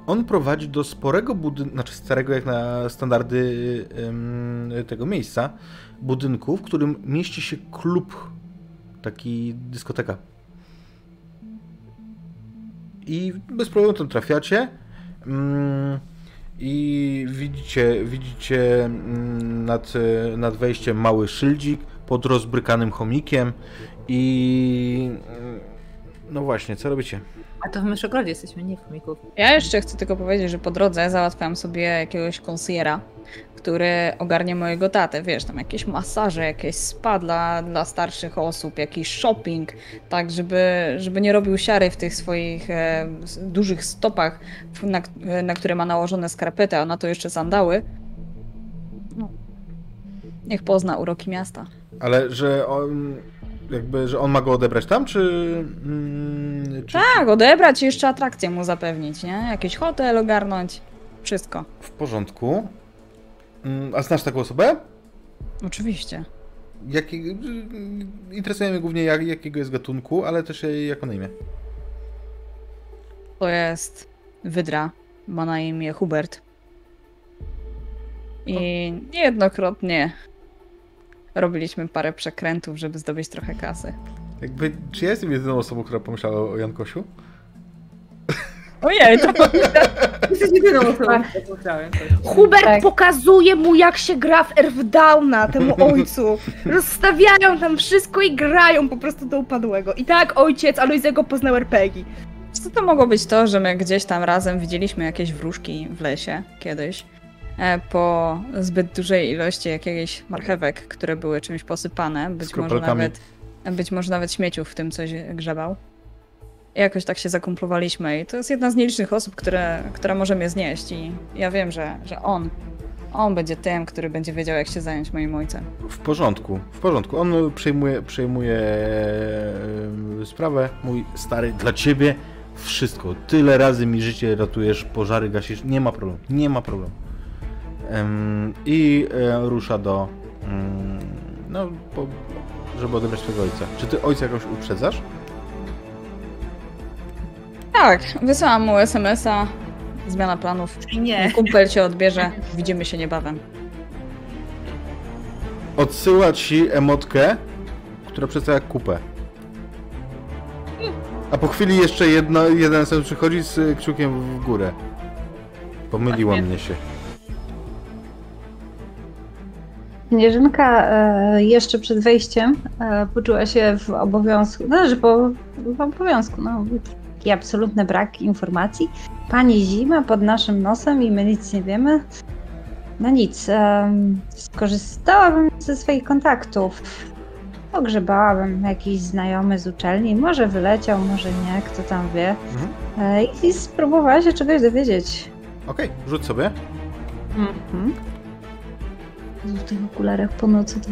on prowadzi do sporego budynku, znaczy starego jak na standardy ym, tego miejsca, budynku, w którym mieści się klub, taki dyskoteka. I bez problemu tam trafiacie. Mm, I widzicie, widzicie mm, nad, nad wejściem mały szyldzik pod rozbrykanym chomikiem i mm, no właśnie, co robicie? A to w Myszogrodzie jesteśmy, nie w chomików. Ja jeszcze chcę tylko powiedzieć, że po drodze załatwiam sobie jakiegoś konsiera, który ogarnie mojego tatę. Wiesz, tam jakieś masaże, jakieś spa dla, dla starszych osób, jakiś shopping, tak, żeby, żeby nie robił siary w tych swoich e, dużych stopach, na, na które ma nałożone skarpety, a na to jeszcze sandały. No. Niech pozna uroki miasta. Ale że on jakby, że on ma go odebrać tam, czy... Mm, czy Tak, odebrać i jeszcze atrakcję mu zapewnić, nie? Jakiś hotel ogarnąć. Wszystko. w porządku? Mm, A znasz taką osobę? Oczywiście. Jaki, interesuje mnie głównie jak, jakiego jest gatunku, ale też jak na imię. To jest Wydra. Ma na imię Hubert. I niejednokrotnie robiliśmy parę przekrętów, żeby zdobyć trochę kasy. Jakby, czy ja jestem jedyną osobą, która pomyślała o Jankosiu? Ojej, to Jesteś jedyną osobą, którą chciałem. Hubert Tak. pokazuje mu, jak się gra w Earthdowna, temu ojcu. Rozstawiają tam wszystko i grają po prostu do upadłego. I tak ojciec Alojzego poznał RPG. Co to mogło być to, że my gdzieś tam razem widzieliśmy jakieś wróżki w lesie kiedyś, po zbyt dużej ilości jakichś marchewek, które były czymś posypane, być może nawet być może nawet śmieciów w tym coś grzebał. I jakoś tak się zakumplowaliśmy i to jest jedna z nielicznych osób, które, która może mnie znieść i ja wiem, że, że on, on będzie tym, który będzie wiedział jak się zająć moim ojcem. W porządku, w porządku. On przejmuje, przejmuje e, sprawę. Mój stary, dla ciebie wszystko. Tyle razy mi życie ratujesz, pożary gasisz. Nie ma problemu, nie ma problemu. I e, rusza do. mm, no, po, żeby odebrać twojego ojca. Czy ty ojca jakoś uprzedzasz? Tak, wysłałam mu SMS-a, zmiana planów. Nie. Kumpel cię odbierze, widzimy się niebawem. Odsyła ci emotkę, która przedstawia kupę. A po chwili jeszcze jedno, jeden sen przychodzi z kciukiem w górę. Pomyliła mnie się. Śnieżynka e, jeszcze przed wejściem e, poczuła się w obowiązku, no, że po, w obowiązku, no, taki absolutny brak informacji. Pani zima pod naszym nosem i my nic nie wiemy. No nic, em, skorzystałabym ze swoich kontaktów. Pogrzebałabym jakiś znajomy z uczelni, może wyleciał, może nie, kto tam wie. Mhm. E, I spróbowała się czegoś dowiedzieć. Okej, rzuć sobie. Mhm. W tych okularach po nocy to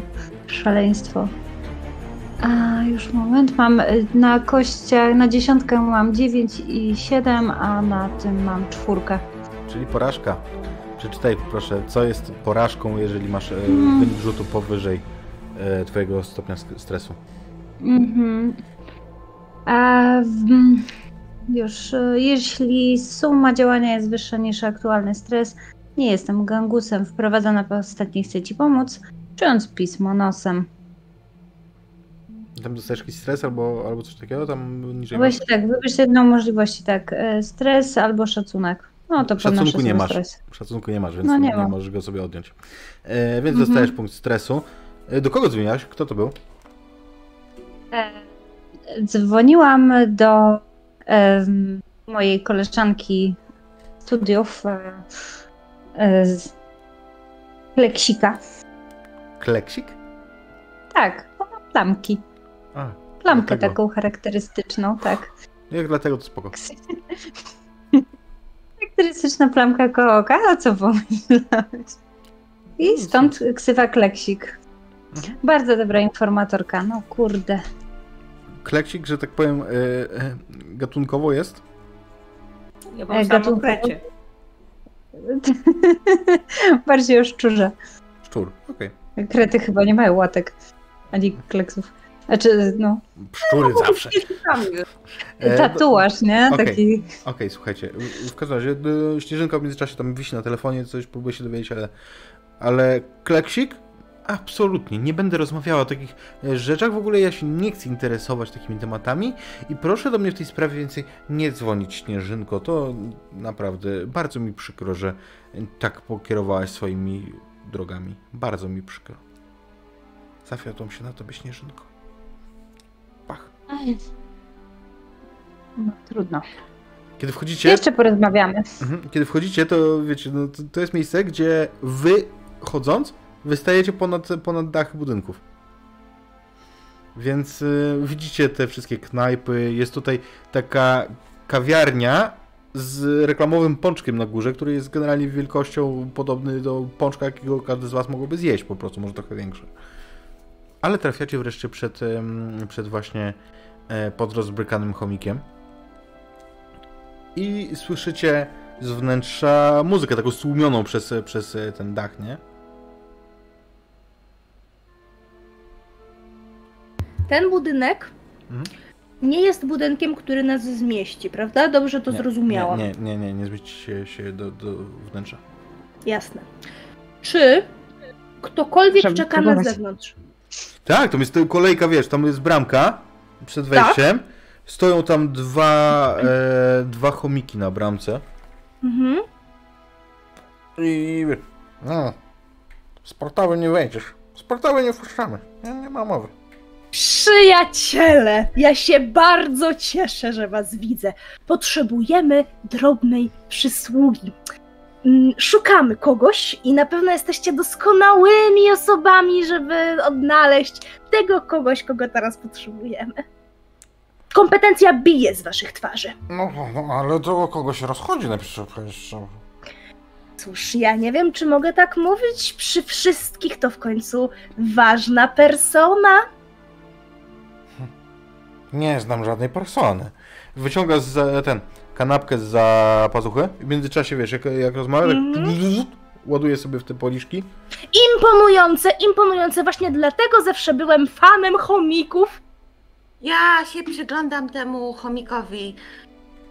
szaleństwo. A już moment, mam y, na kościach, na dziesiątkę mam 9 i 7, a na tym mam czwórkę. Czyli porażka. Przeczytaj proszę, co jest porażką, jeżeli masz e, Mm. wynik rzutu powyżej e, twojego stopnia stresu. Mhm. A w, już, jeśli suma działania jest wyższa niż aktualny stres, nie jestem gangusem, wprowadzona po ostatniej chce ci pomóc, czując pismo nosem. Tam dostajesz jakiś stres albo, albo coś takiego, tam niżej? Właśnie tak, wybierz jedną możliwość, tak, e, stres albo szacunek. No to Szacunku nie masz. stres. Szacunku nie masz, więc No nie nie, możesz go sobie odjąć. E, więc Mhm. dostajesz punkt stresu. E, do kogo dzwoniłaś? Kto to był? E, Dzwoniłam do mojej koleżanki studiów e, z Kleksika. Kleksik? Tak, ona plamki. A, Plamkę Dlatego. taką charakterystyczną, tak. jak dlatego to spoko. Charakterystyczna plamka koło oka, a co pomyślałeś? I stąd ksywa Kleksik. Mhm. Bardzo dobra informatorka, no kurde. Kleksik, że tak powiem, e, e, gatunkowo jest? Ja E, mam samo gatunkowo-. Bardziej o szczurze. Szczur, okej. Krety chyba nie mają łatek, ani kleksów. Znaczy, no, Pszczury zawsze. E, tatuaż, nie? okej. Taki. Okej, słuchajcie, w każdym razie y, Śnieżynka w międzyczasie tam wisi na telefonie, coś próbuje się dowiedzieć, ale, ale Kleksik? Absolutnie, nie będę rozmawiała o takich e, rzeczach, w ogóle ja się nie chcę interesować takimi tematami i proszę do mnie w tej sprawie więcej nie dzwonić, Śnieżynko, to naprawdę bardzo mi przykro, że tak pokierowałaś swoimi drogami, bardzo mi przykro. Zawiodłam się na tobie, Śnieżynko. Pach. No, trudno. Kiedy wchodzicie... Jeszcze porozmawiamy. Mhm. Kiedy wchodzicie, to wiecie, no, to, to jest miejsce, gdzie wy chodząc, wystajecie ponad, ponad dachy budynków. Więc y, widzicie te wszystkie knajpy. Jest tutaj taka kawiarnia z reklamowym pączkiem na górze, który jest generalnie wielkością podobny do pączka, jakiego każdy z was mogłoby zjeść, po prostu, może trochę większy. Ale trafiacie wreszcie przed, przed właśnie e, pod rozbrykanym chomikiem i słyszycie z wnętrza muzykę taką stłumioną przez, przez ten dach, nie? Ten budynek Mhm. nie jest budynkiem, który nas zmieści, prawda? Dobrze to Nie, zrozumiałam. Nie, nie, nie, nie, nie zmieści się, się do, do wnętrza. Jasne. Czy ktokolwiek Żeby czeka na próbować. zewnątrz? Tak, tam jest kolejka, wiesz, tam jest bramka przed wejściem. Stoją tam dwa, e, dwa chomiki na bramce. Mhm. I no, sportowy nie wejdziesz. Sportowy nie wpuszczamy. Nie, nie ma mowy. Przyjaciele, ja się bardzo cieszę, że was widzę. Potrzebujemy drobnej przysługi. Mm, Szukamy kogoś i na pewno jesteście doskonałymi osobami, żeby odnaleźć tego kogoś, kogo teraz potrzebujemy. Kompetencja bije z waszych twarzy. No, no ale to o kogo się rozchodzi najpierw. Cóż, ja nie wiem, czy mogę tak mówić. Przy wszystkich to w końcu ważna persona. Nie znam żadnej persony. Wyciąga z ten kanapkę za pazuchy i w międzyczasie wiesz, jak, jak rozmawia, tak Mhm. ładuje sobie w te policzki. Imponujące, imponujące. Właśnie dlatego zawsze byłem fanem chomików. Ja się przyglądam temu chomikowi.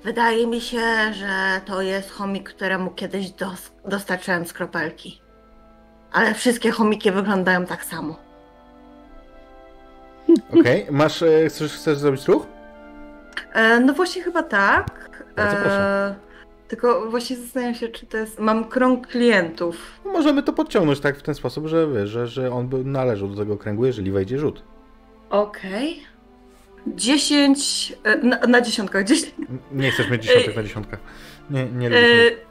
Wydaje mi się, że to jest chomik, któremu kiedyś dos- dostarczyłem skropelki. Ale wszystkie chomiki wyglądają tak samo. Okej, masz, e, chcesz, chcesz zrobić ruch? E, no właśnie chyba tak. Bardzo proszę. tylko właśnie zastanawiam się, czy to jest... Mam krąg klientów. Możemy to podciągnąć tak w ten sposób, że że, że on by należał do tego kręgu, jeżeli wejdzie rzut. Okej. 10 e, na, na dziesiątkach. 10, Nie chcesz mieć dziesiątek na dziesiątkach. Nie, nie lubię.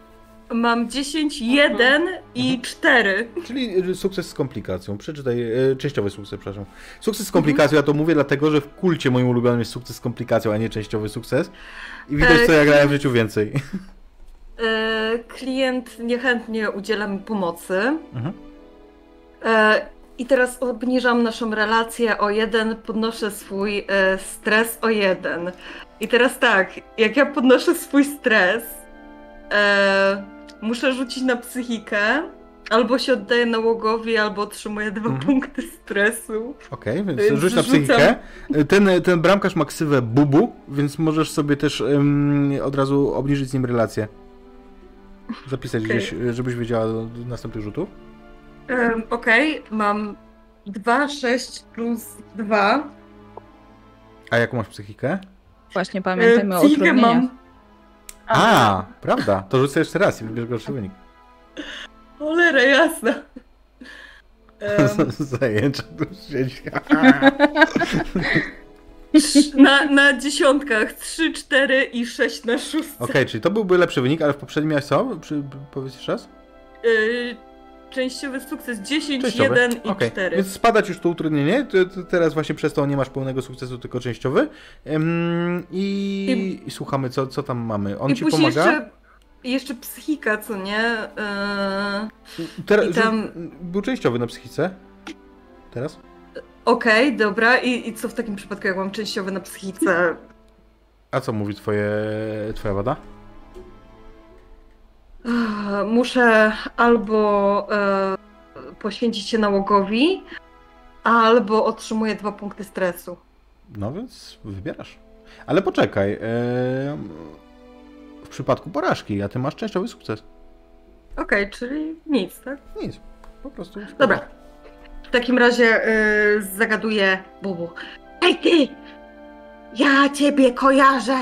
Mam 10, 1 i 4. Czyli sukces z komplikacją. Przeczytaj, e, częściowy sukces, przepraszam. Sukces z komplikacją, ja to mówię dlatego, że w kulcie moim ulubionym jest sukces z komplikacją, a nie częściowy sukces. I widać, E, co ja grałem w życiu więcej. E, klient niechętnie udziela mi pomocy. Mhm. E, I teraz obniżam naszą relację o jeden, podnoszę swój e, stres o jeden. I teraz tak, jak ja podnoszę swój stres, e, muszę rzucić na psychikę, albo się oddaję nałogowi, albo otrzymuję dwa Mhm. punkty stresu. Okej, więc Więc rzuć na psychikę. Ten, ten bramkarz ma ksywę Bubu, więc możesz sobie też em, od razu obniżyć z nim relację. Zapisać Okej. gdzieś, żebyś wiedziała do, następnych rzutów. Em, Okej, mam 2, 6 plus 2. A jaką masz psychikę? Właśnie pamiętajmy o psychikę utrudnieniach. mam. A, prawda. To rzucę jeszcze raz i wybierz gorszy wynik. Cholera jasna. Em, Zajęcia tu siedzi. Na, na dziesiątkach 3, 4 i 6 na szóstce. Okej, czyli to byłby lepszy wynik, ale w poprzednim miałeś co? Przy, powiedz jeszcze raz. Y, częściowy sukces 10, Częściowy. 1 i Okej, 4. Więc spadać już to utrudnienie. Teraz właśnie przez to nie masz pełnego sukcesu, tylko częściowy. Ym, i, I słuchamy, co, co tam mamy. On ci pomaga. jeszcze, jeszcze psychika, co nie? Y, Teraz, i tam- Był częściowy na psychice. Teraz? Okej, dobra. I, I co w takim przypadku, jak mam częściowy na psychice? A co mówi twoje, twoja wada? Muszę albo e, poświęcić się nałogowi, albo otrzymuję dwa punkty stresu. No więc wybierasz. Ale poczekaj. em, w przypadku porażki, a ty masz częściowy sukces. Okej, czyli nic, tak? Nic. Po prostu. Dobra. W takim razie y, zagaduję Bubu. Ej ty! Ja ciebie kojarzę!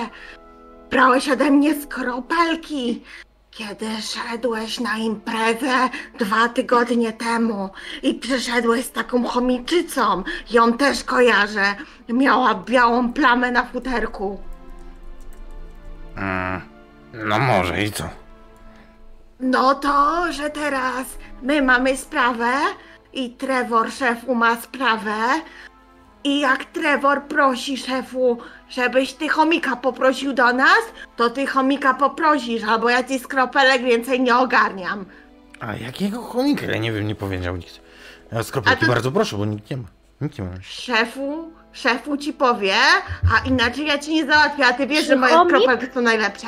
Brałeś ode mnie skropelki, kiedy szedłeś na imprezę dwa tygodnie temu i przyszedłeś z taką chomiczycą. Ją też kojarzę. Miała białą plamę na futerku. Mm, no może i co? No to, że teraz my mamy sprawę i Trevor szefu ma sprawę. I jak Trevor prosi szefu, żebyś ty chomika poprosił do nas, to ty chomika poprosisz, albo ja ci skropelek więcej nie ogarniam. A jakiego chomika? Ja nie wiem, nie powiedział nikt. Ja skropelki to- bardzo proszę, bo nikt nie ma. Nikt nie ma. Szefu, szefu ci powie, a inaczej ja ci nie załatwię, a ty wiesz, Czy że moje chomik? skropelki są najlepsze.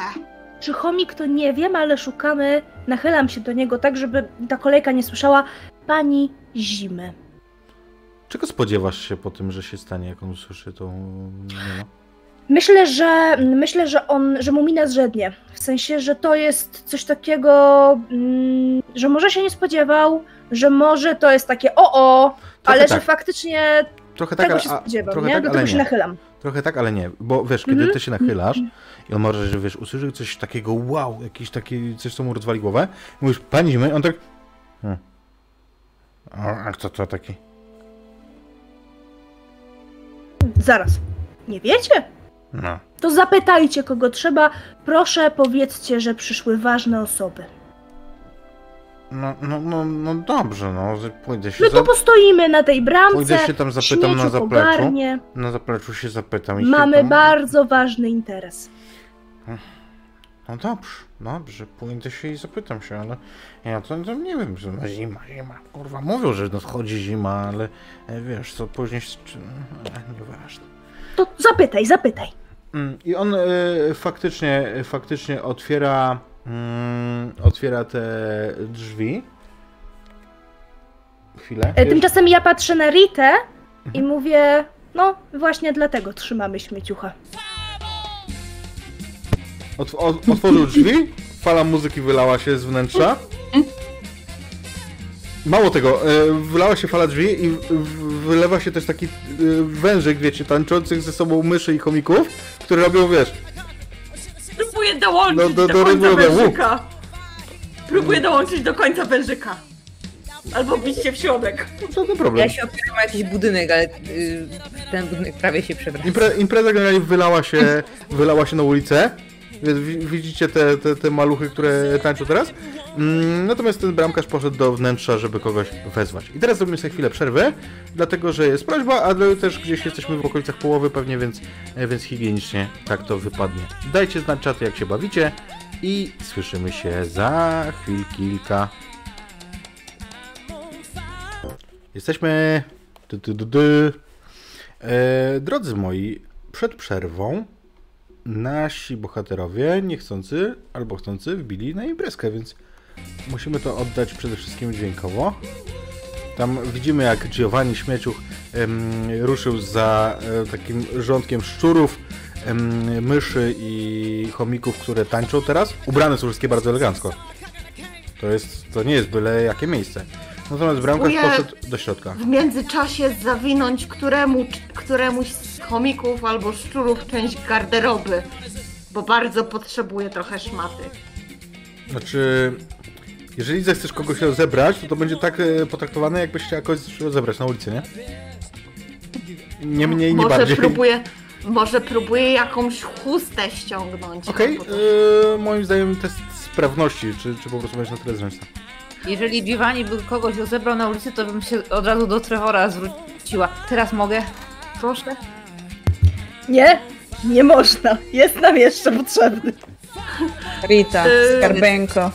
Czy chomik to nie wiem, ale szukamy, nachylam się do niego tak, żeby ta kolejka nie słyszała pani zimy. Czego spodziewasz się po tym, że się stanie, jak on usłyszy tą... Nie no. Myślę, że myślę, że on, że mu mina zrzednie. W sensie, że to jest coś takiego, mm, że może się nie spodziewał, że może to jest takie o o, Trochę ale tak. że faktycznie Trochę tak, tego ale, się a, spodziewam, trochę nie? tak, Do ale tego się nie. nachylam. Trochę tak, ale nie, bo wiesz, kiedy Mhm. ty się nachylasz i on może, że wiesz, usłyszy coś takiego wow, jakiś taki, coś, co mu rozwali głowę, mówisz, pani zimy, on tak... Hmm. A kto to taki? Zaraz. Nie wiecie? No. To zapytajcie kogo trzeba. Proszę powiedzcie, że przyszły ważne osoby. No, no, no, no dobrze, no, pójdę się, My za, tu postoimy na tej bramce. pójdę się tam zapytam na zapleczu. ogarnie. Na zapleczu się zapytam i się Mamy tam... bardzo ważny interes. No dobrze, dobrze, pójdę się i zapytam się, ale ja to, to nie wiem, że no zima, zima, kurwa, mówią, że nadchodzi zima, ale e, wiesz, co później, e, nieważne. To zapytaj, zapytaj. Mm, I on e, faktycznie, faktycznie otwiera, mm, otwiera te drzwi. Chwilę. E? Tymczasem ja patrzę na Ritę i mówię, no właśnie dlatego trzymamy śmieciucha. Otw otworzył drzwi, fala muzyki wylała się z wnętrza. Mało tego, e, wylała się fala drzwi i w- wylewa się też taki e, wężyk, wiecie, tańczących ze sobą myszy i chomików, które robią, wiesz, Próbuję dołączyć No, do- do, do końca wężyka. Próbuję dołączyć do końca wężyka. Albo bić się w środek. żaden problem. Ja się opieram o jakiś budynek, ale y, ten budynek prawie się przewraca. Impre, impreza generalnie wylała się, wylała się na ulicę. Widzicie te, te, te maluchy, które tańczą teraz. Mm, natomiast ten bramkarz poszedł do wnętrza, żeby kogoś wezwać. I teraz zrobimy sobie chwilę przerwy, dlatego że jest prośba, ale też gdzieś jesteśmy w okolicach połowy pewnie, więc, e, więc higienicznie tak to wypadnie. Dajcie znać czaty, jak się bawicie i słyszymy się za chwil kilka. Jesteśmy. Du, du, du, du. E, drodzy moi, przed przerwą nasi bohaterowie niechcący albo chcący wbili na imprezkę, więc musimy to oddać przede wszystkim dźwiękowo. Tam widzimy jak Giovanni Śmieciuch em, ruszył za e, takim rządkiem szczurów, em, myszy i chomików, które tańczą teraz. Ubrane są wszystkie bardzo elegancko. To jest, to nie jest byle jakie miejsce. Natomiast bramkarz Próbuję- poszedł do środka. W międzyczasie zawinąć któremu, któremuś z chomików albo szczurów część garderoby. Bo bardzo potrzebuję trochę szmaty. Znaczy, jeżeli zechcesz kogoś rozebrać, to to będzie tak e, potraktowane, jakbyś chciał kogoś rozebrać na ulicy, nie? Nie mniej, nie Może bardziej. próbuję, Może próbuję jakąś chustę ściągnąć. Okej, albo coś. yy, moim zdaniem test sprawności, czy, czy po prostu będziesz na tyle zręczna. Jeżeli Giovanni by kogoś rozebrał na ulicy, to bym się od razu do Trevora zwróciła. Teraz mogę? Proszę. Nie, nie można. Jest nam jeszcze potrzebny. Rita, Yy, skarbenko.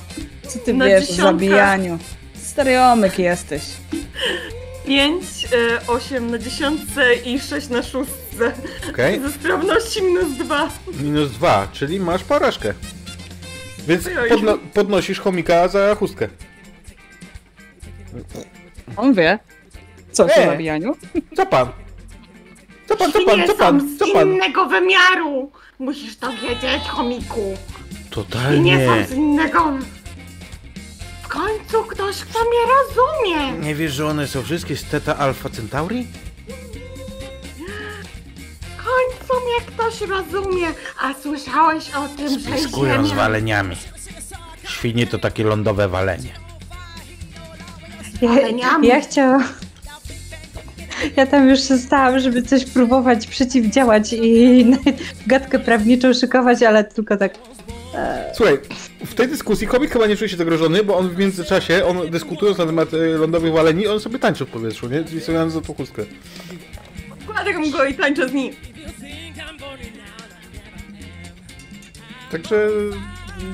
Co ty na wiesz o dziesiątkę. zabijaniu? Stereomyk jesteś. 5, 8 na dziesiątce i 6 na szóstce. Okej, Ze sprawności minus 2. minus dwa, czyli masz porażkę. Więc podno podnosisz chomika za chustkę. On wie. Coś Nie. o zabijaniu? Co pan? Co pan, co pan, co pan, co z pan? innego wymiaru. Musisz to wiedzieć, chomiku. I nie Totalnie. są z innego... W końcu ktoś, kto mnie rozumie. Nie wiesz, że one są wszystkie z Teta Alpha Centauri? W końcu mnie ktoś rozumie. A słyszałeś o tym, że Piskują z Ziemia... waleniami. Świnie to takie lądowe walenie. Ja, Waleniami. ja chciałam. Ja tam już stałam, żeby coś próbować przeciwdziałać i gadkę prawniczą szykować, ale tylko tak. Słuchaj, w tej dyskusji komik chyba nie czuje się zagrożony, bo on w międzyczasie, on dyskutując na temat e, lądowych waleni, on sobie tańczy w powietrzu, nie? Czyli sobie za tą chustkę. Kładę go i tańczę z nim. Także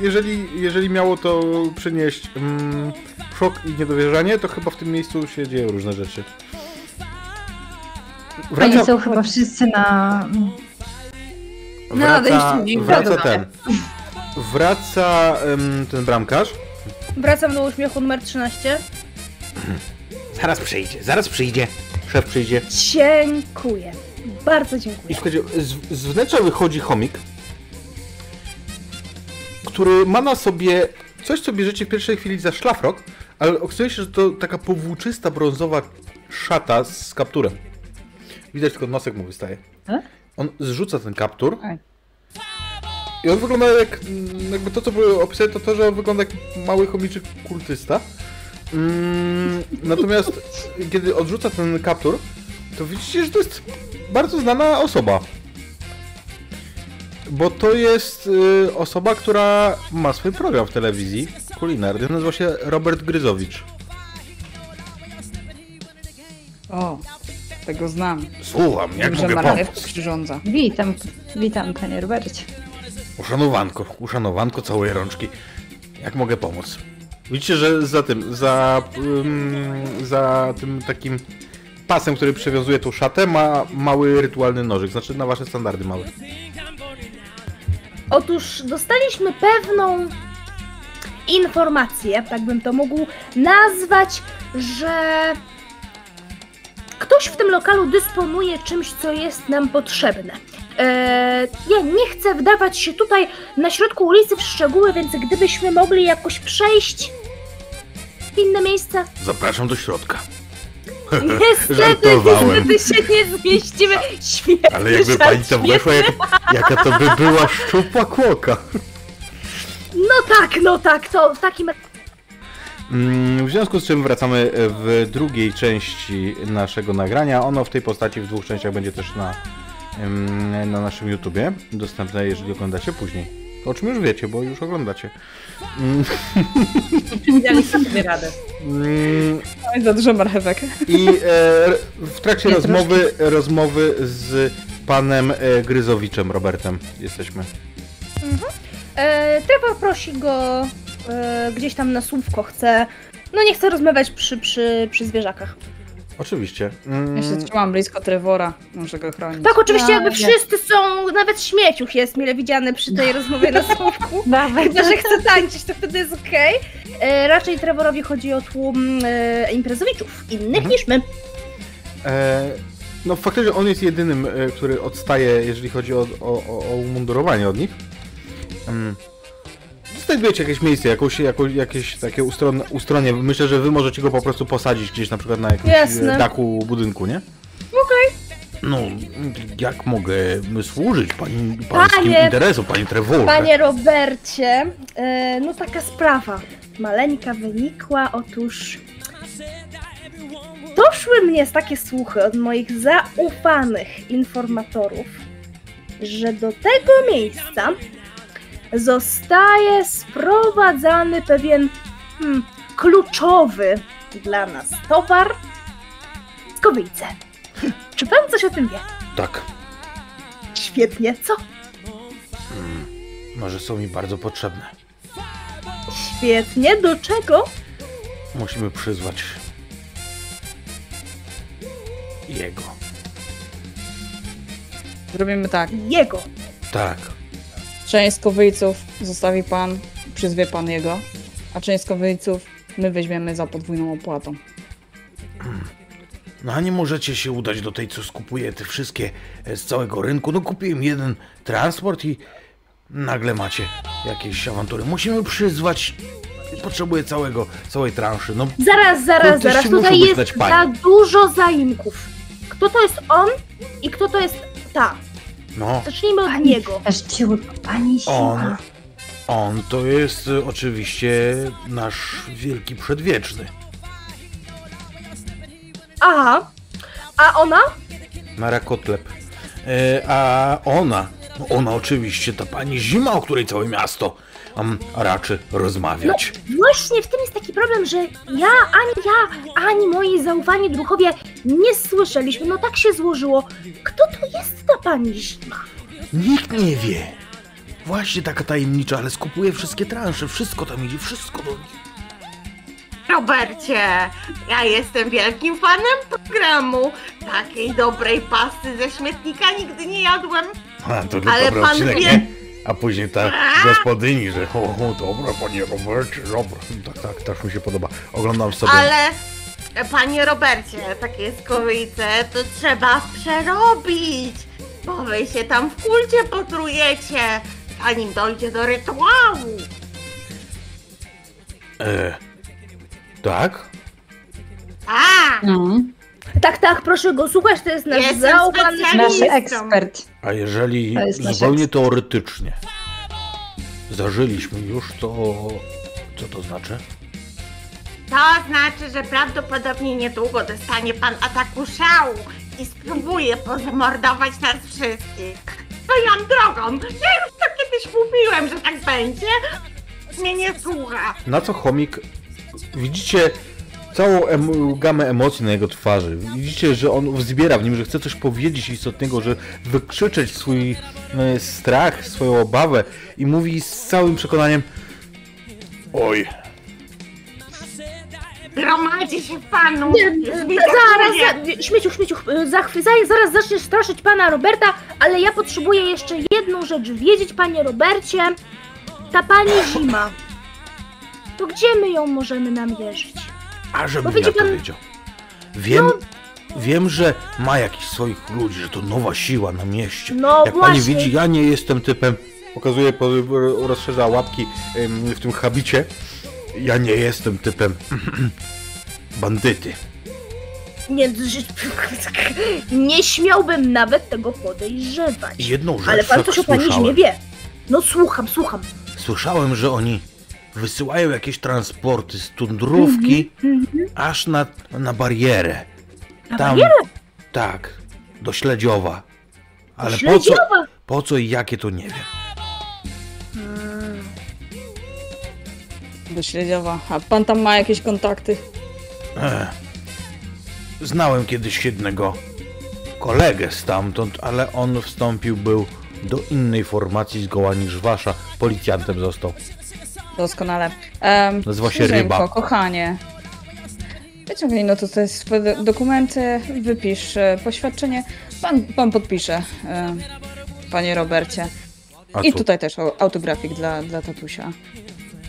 jeżeli, jeżeli miało to przynieść mm, szok i niedowierzanie, to chyba w tym miejscu się dzieją różne rzeczy. Oni Wraca, są chyba wszyscy na. wraca, dzień wraca ten. Wraca ten bramkarz. Wracam do uśmiechu numer 13. Zaraz przyjdzie, zaraz przyjdzie. Szef przyjdzie. Dziękuję. Bardzo I dziękuję. słuchajcie, z, z wnętrza wychodzi chomik, który ma na sobie coś, co bierzecie w pierwszej chwili za szlafrok, ale okazuje się, że to taka powłóczysta, brązowa szata z kapturem. Widać tylko nosek mu wystaje. E? On zrzuca ten kaptur Ej. I on wygląda jak, mm, jakby to, co było opisane, to to, że on wygląda jak mały chomiczek kultysta. Mm, natomiast kiedy odrzuca ten kaptur, to widzicie, że to jest bardzo znana osoba. Bo to jest y, osoba, która ma swój program w telewizji kulinarny. Nazywa się Robert Gryzowicz. O, tego znam. Słucham, jak Wiem, że mogę marchew pomóc? przyrządza. Witam, witam, panie Robercie. Uszanowanko, uszanowanko całej rączki. Jak mogę pomóc? Widzicie, że za tym, za, ym, za tym takim pasem, który przywiązuje tą szatę, ma mały rytualny nożyk. Znaczy na wasze standardy mały. Otóż dostaliśmy pewną informację, tak bym to mógł nazwać, że ktoś w tym lokalu dysponuje czymś, co jest nam potrzebne. Eee, ja nie chcę wdawać się tutaj na środku ulicy w szczegóły, więc gdybyśmy mogli jakoś przejść w inne miejsce. Zapraszam do środka. Niestety, Żartowałem. niestety się nie zmieścimy. Świetnie. Ale jakby pani tam weszła, jak, jaka to by była szczupła kłoka. No tak, no tak, to w takim Mm, W związku z czym wracamy w drugiej części naszego nagrania. Ono w tej postaci w dwóch częściach będzie też na, na naszym YouTubie dostępne, jeżeli oglądacie później. O czym już wiecie, bo już oglądacie. Daliśmy sobie radę. mm, Oj, za dużo marchewek. I e, w trakcie Nie, rozmowy, rozmowy z panem e, Gryzowiczem, Robertem jesteśmy. E, Trevor prosi go e, gdzieś tam na słówko, chce. No nie chce rozmawiać przy, przy, przy zwierzakach. Oczywiście. Mm, Ja się trzymam blisko Trevora, muszę go chronić. Tak, oczywiście, No, jakby nie. wszyscy są, nawet śmieciuch jest mile widziany przy tej rozmowie na słówku. Nawet. Chyba, że chce tańczyć, to wtedy jest okej. E, Raczej Trevorowi chodzi o tłum e, imprezowiczów, innych Mhm. niż my. E, no faktycznie on jest jedynym, e, który odstaje, jeżeli chodzi o, o, o, o umundurowanie od nich. Mm. Znajdujecie jakieś miejsce, jakąś, jakąś, jakieś takie ustron, ustronie. Myślę, że wy możecie go po prostu posadzić gdzieś na przykład na jakimś Jasne. e, dachu budynku, nie? Okej. No, jak mogę służyć pani, pańskim Panie- interesom, panie Trevorze? Panie Robercie, e, no taka sprawa. Maleńka wynikła, otóż doszły mnie takie słuchy od moich zaufanych informatorów, że do tego miejsca zostaje sprowadzany pewien hmm, kluczowy dla nas towar skowice. Czy pan coś o tym wie? Tak, Świetnie, co? może są mi bardzo potrzebne. Świetnie, do czego? Musimy przyzwać jego. Zrobimy tak. Jego. Tak. Część skowyjców zostawi pan, przyzwie pan jego, a część skowyjców my weźmiemy za podwójną opłatą. No a nie możecie się udać do tej, co skupuje te wszystkie e, z całego rynku. No kupiłem jeden transport i nagle macie jakieś awantury. Musimy przyzwać. Potrzebuję całego, całej transzy. No Zaraz, zaraz, No, to zaraz. Tutaj jest za dużo zaimków. Kto to jest on i kto to jest ta? No, Zacznijmy od Pani niego. Deszczyły, pani on, zima. on to jest e, oczywiście nasz wielki przedwieczny. Aha. A ona? Mara Kotleb. E, a ona, no ona oczywiście, ta pani Zima, o której całe miasto um, raczy rozmawiać. Właśnie w tym jest taki problem, że ja, ani ja, ani moi zaufani druhowie nie słyszeliśmy. No tak się złożyło. Kto to jest ta pani Zima? Nikt nie wie. Właśnie taka tajemnicza, ale skupuje wszystkie transze, wszystko tam idzie, wszystko do nich. Robercie, ja jestem wielkim fanem programu. Takiej dobrej pasty ze śmietnika nigdy nie jadłem. A, to Ale pan odcinek, wie- nie? A później ta gospodyni, że o, o dobra, panie Robercie, dobra. Tak, tak, też mi się podoba. Oglądam sobie. Ale, panie Robercie, takie skowyjce to trzeba przerobić, bo wy się tam w kulcie potrujecie, zanim dojdzie do rytuału. E, tak? A, No, Tak, tak, proszę go słuchać, to jest nasz Jestem zaufany specjalistą. nasz ekspert. A jeżeli To jest nasz zupełnie ekspert. teoretycznie zażyliśmy już, to co to znaczy? to znaczy, że prawdopodobnie niedługo dostanie pan ataku szału i spróbuje pozamordować nas wszystkich. Swoją drogą, ja już to kiedyś mówiłem, że tak będzie. Mnie nie słucha. Na co chomik? Widzicie całą em gamę emocji na jego twarzy. Widzicie, że on wzbiera w nim, że chce coś powiedzieć istotnego, że wykrzyczeć swój e, strach, swoją obawę i mówi z całym przekonaniem Oj, Gromadzi się panu. Nie, zaraz, za, śmieciu, śmieciu, za chwilę, zaraz zaczniesz straszyć pana Roberta, ale ja potrzebuję jeszcze jedną rzecz wiedzieć, panie Robercie. Ta pani Zima. To gdzie my ją możemy namierzyć? A żebym ja to pan- wiedział. Wiem, wiem, że ma jakichś swoich ludzi, że to nowa siła na mieście. No Jak właśnie. pani widzi, ja nie jestem typem, pokazuje, po- rozszerza łapki w tym habicie. Ja nie jestem typem bandyty. Nie, nie śmiałbym nawet tego podejrzewać. Jedną rzecz Ale pan tak coś o pani słyszałem. wie. No słucham, słucham. Słyszałem, że oni wysyłają jakieś transporty z tundrówki aż na, na barierę. Na Tam, barierę? Tak, do Śledziowa. Ale po co, Śledziowa? po co i jakie to nie wiem. Do Śledziowa. A pan tam ma jakieś kontakty? Ech. Znałem kiedyś jednego kolegę stamtąd, ale on wstąpił był do innej formacji zgoła niż wasza. Policjantem został. Doskonale. Um, Nazywa się Ryba. kochanie. Wyciągnij no tutaj swoje do- dokumenty, wypisz e, poświadczenie. Pan, pan podpisze, e, panie Robercie. A, I tu- tutaj też au- autografik dla, dla tatusia.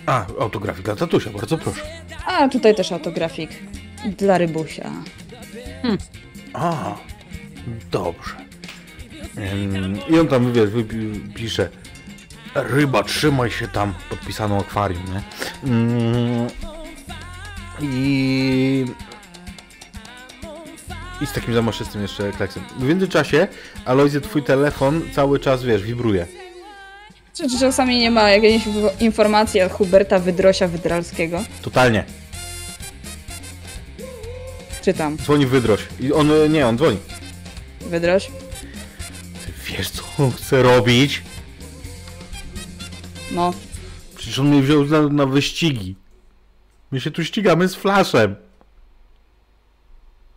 A, autografika tatusia, bardzo proszę. A tutaj też autografik dla Rybusia. A, dobrze. I on tam, wiesz, pisze Ryba, trzymaj się tam, podpisano akwarium, nie? Ym, I... I z takim zamaszystym jeszcze kleksem. W międzyczasie, Alojzy, twój telefon cały czas, wiesz, wibruje. Czy, czy czasami nie ma jakiejś informacji od Huberta Wydrosia Wydralskiego? Totalnie. Czytam. Dzwoni Wydroś. I on, nie, on dzwoni. Wydroś? Wiesz co on chce robić? No, Przecież on mnie wziął na, na wyścigi. My się tu ścigamy z flaszem.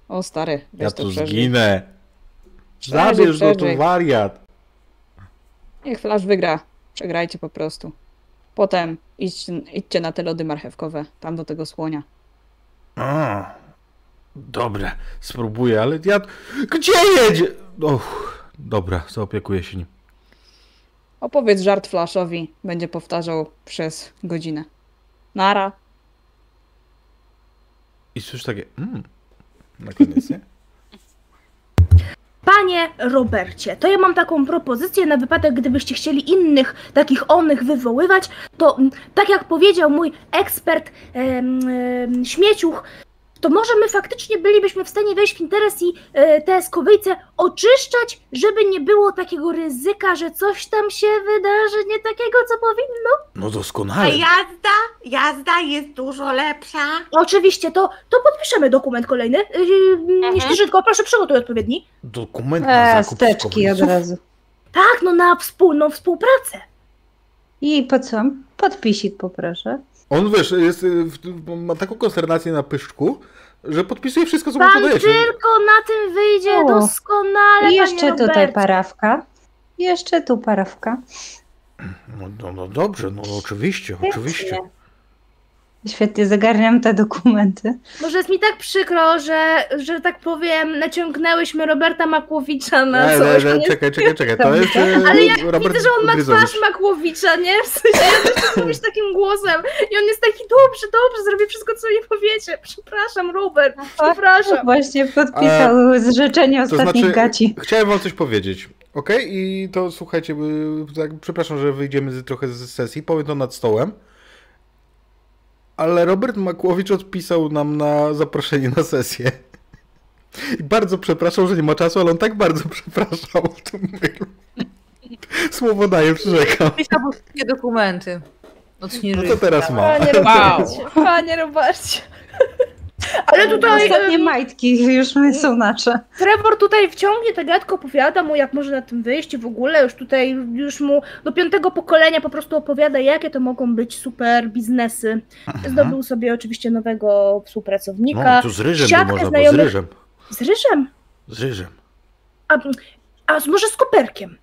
o stary, Ja to tu przeżyj. zginę. Zabierz go, to wariat. Niech Flash wygra. Przegrajcie po prostu. Potem idźcie, idźcie na te lody marchewkowe, tam do tego słonia. A, dobra, spróbuję, ale ja... Gdzie jedzie? Och, dobra, zaopiekuję się nim. Opowiedz żart Flashowi, będzie powtarzał przez godzinę. Nara. I słyszę takie... Mm, na koniec, nie? Panie Robercie, to ja mam taką propozycję na wypadek, gdybyście chcieli innych takich onych wywoływać, to mm, tak jak powiedział mój ekspert em, em, śmieciuch, to może my faktycznie bylibyśmy w stanie wejść w interes i e, te skowyjce oczyszczać, żeby nie było takiego ryzyka, że coś tam się wydarzy nie takiego, co powinno. No A doskonale. jazda? Jazda jest dużo lepsza. Oczywiście, to, to podpiszemy dokument kolejny. Yy, Śnieżynko, proszę przygotuj odpowiedni. Dokument na E, zakup steczki od razu. Tak, no na wspólną współpracę. I po co? Podpisik poproszę. On, wiesz, jest, y, ma taką konsternację na pyszczku, że podpisuje wszystko, co mu Pan podajecie. tylko na tym wyjdzie O. doskonale, I jeszcze tutaj Robercie. parawka. Jeszcze tu parawka. No, no, no dobrze, no oczywiście, oczywiście. Świetnie zagarniam te dokumenty. Może jest mi tak przykro, że, że tak powiem, naciągnęłyśmy Roberta Makłowicza na Nie, coś. nie, on nie, jest... czekaj, czekaj, czekaj, to jest e, Ale ja Robert widzę, że on ma twarz Makłowicza, nie? W sensie ja też chcę mówić takim głosem. I on jest taki, dobrze, dobrze, zrobię wszystko, co mi powiecie. Przepraszam, Robert, przepraszam. Właśnie podpisał zrzeczenie To ostatnich znaczy, gaci. chciałem wam coś powiedzieć, ok? I to słuchajcie, tak, przepraszam, że wyjdziemy z, trochę z sesji, powiem to nad stołem. Ale Robert Makłowicz odpisał nam na zaproszenie na sesję. I bardzo przepraszam, że nie ma czasu, ale on tak bardzo przepraszał w tym mailu. Słowo daję, przyrzekam. Pisał wszystkie dokumenty. No to teraz ma. Panie Robercie, panie Robercie. Ale tutaj Ostatnie majtki już są nasze. Trevor tutaj wciągnie tę gadkę, opowiada mu, jak może na tym wyjść i w ogóle już tutaj, już mu do piątego pokolenia po prostu opowiada, jakie to mogą być super biznesy. Zdobył sobie oczywiście nowego współpracownika. No, tu z ryżem siatkę można, bo z znajomych- ryżem. Z ryżem? Z ryżem. A, a z- może z koperkiem?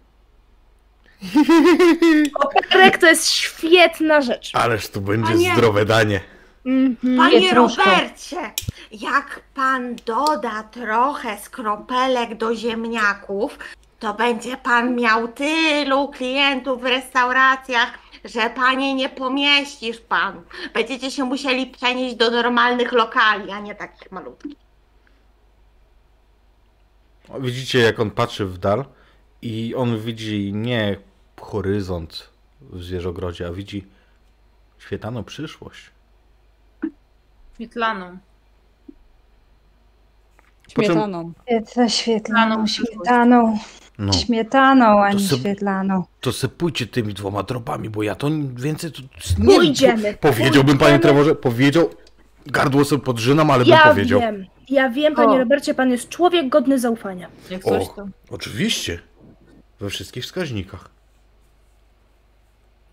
Koperek to jest świetna rzecz. Ależ to będzie zdrowe danie. Mhm. Panie Pietruszko. Robercie, jak pan doda trochę skropelek do ziemniaków, to będzie pan miał tylu klientów w restauracjach, że panie nie pomieścisz pan. Będziecie się musieli przenieść do normalnych lokali, a nie takich malutkich. Widzicie, jak on patrzy w dal i on widzi nie horyzont w zwierzogrodzie, a widzi świetlaną przyszłość. Świetlaną. Po Śmietaną. Świetla, świetlaną, Śmietaną. śmietaną. No, Śmietaną, a To nie świetlaną. to sypujcie tymi dwoma dropami, bo ja to więcej tu nie Pójdziemy, Powiedziałbym, panie. Trevorze, powiedział, gardło sobie podrzynam, ale bym Ja powiedział. wiem, ja wiem, panie O. Robercie, pan jest człowiek godny zaufania. Jak coś O, to. oczywiście. We wszystkich wskaźnikach.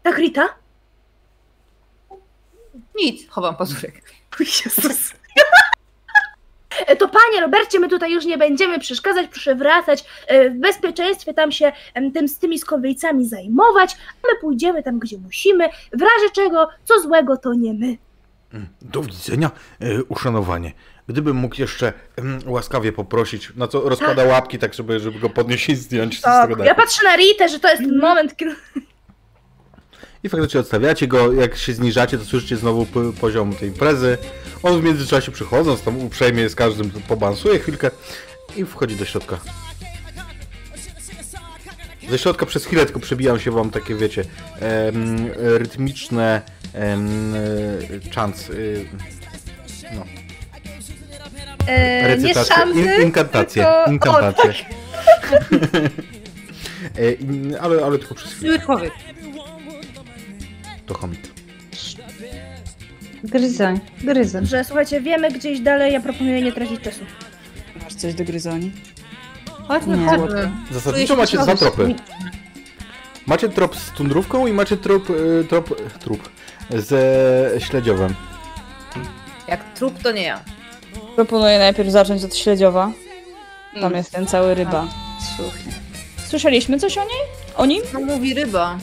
Tak, Rita? Nic, chowam pazurek. Jezus. E, To panie Robercie, my tutaj już nie będziemy przeszkadzać, proszę wracać e, w bezpieczeństwie, tam się tym, z tymi skowyjcami zajmować, a my pójdziemy tam, gdzie musimy, w razie czego, co złego, to nie my. Mm, Do widzenia, e, uszanowanie. Gdybym mógł jeszcze łaskawie poprosić, na co rozkłada łapki, tak żeby, żeby go podnieść i zdjąć z Tak, tego ja dachu. patrzę na Ritę, że to jest ten moment, kiedy... I faktycznie odstawiacie go, jak się zniżacie, to słyszycie znowu poziom tej imprezy. On w międzyczasie przychodząc, tam uprzejmie z każdym pobansuje chwilkę i wchodzi do środka. Ze środka przez chwilę tylko przebijają się wam takie, wiecie, em, rytmiczne em, e, chants, y, no, E, nie recytacje, szanty, in, inkantacje, tylko... inkantacje. O, tak. E, in- ale, ale tylko przez chwilę, człowiek. To chomit. Gryzoń, gryzoń. Że słuchajcie, wiemy gdzieś dalej, ja proponuję nie tracić czasu. Masz coś do gryzoni? Chodźmy, Nie. chodźmy. Zasadniczo macie dwa tropy. Macie trop z tundrówką i macie trop, y, trop, trup ze śledziowem. Jak trup, to nie ja. Proponuję najpierw zacząć od śledziowa. Tam Mm. jest ten cały ryba. Słuchaj. Słyszeliśmy coś o niej? O nim? To mówi ryba.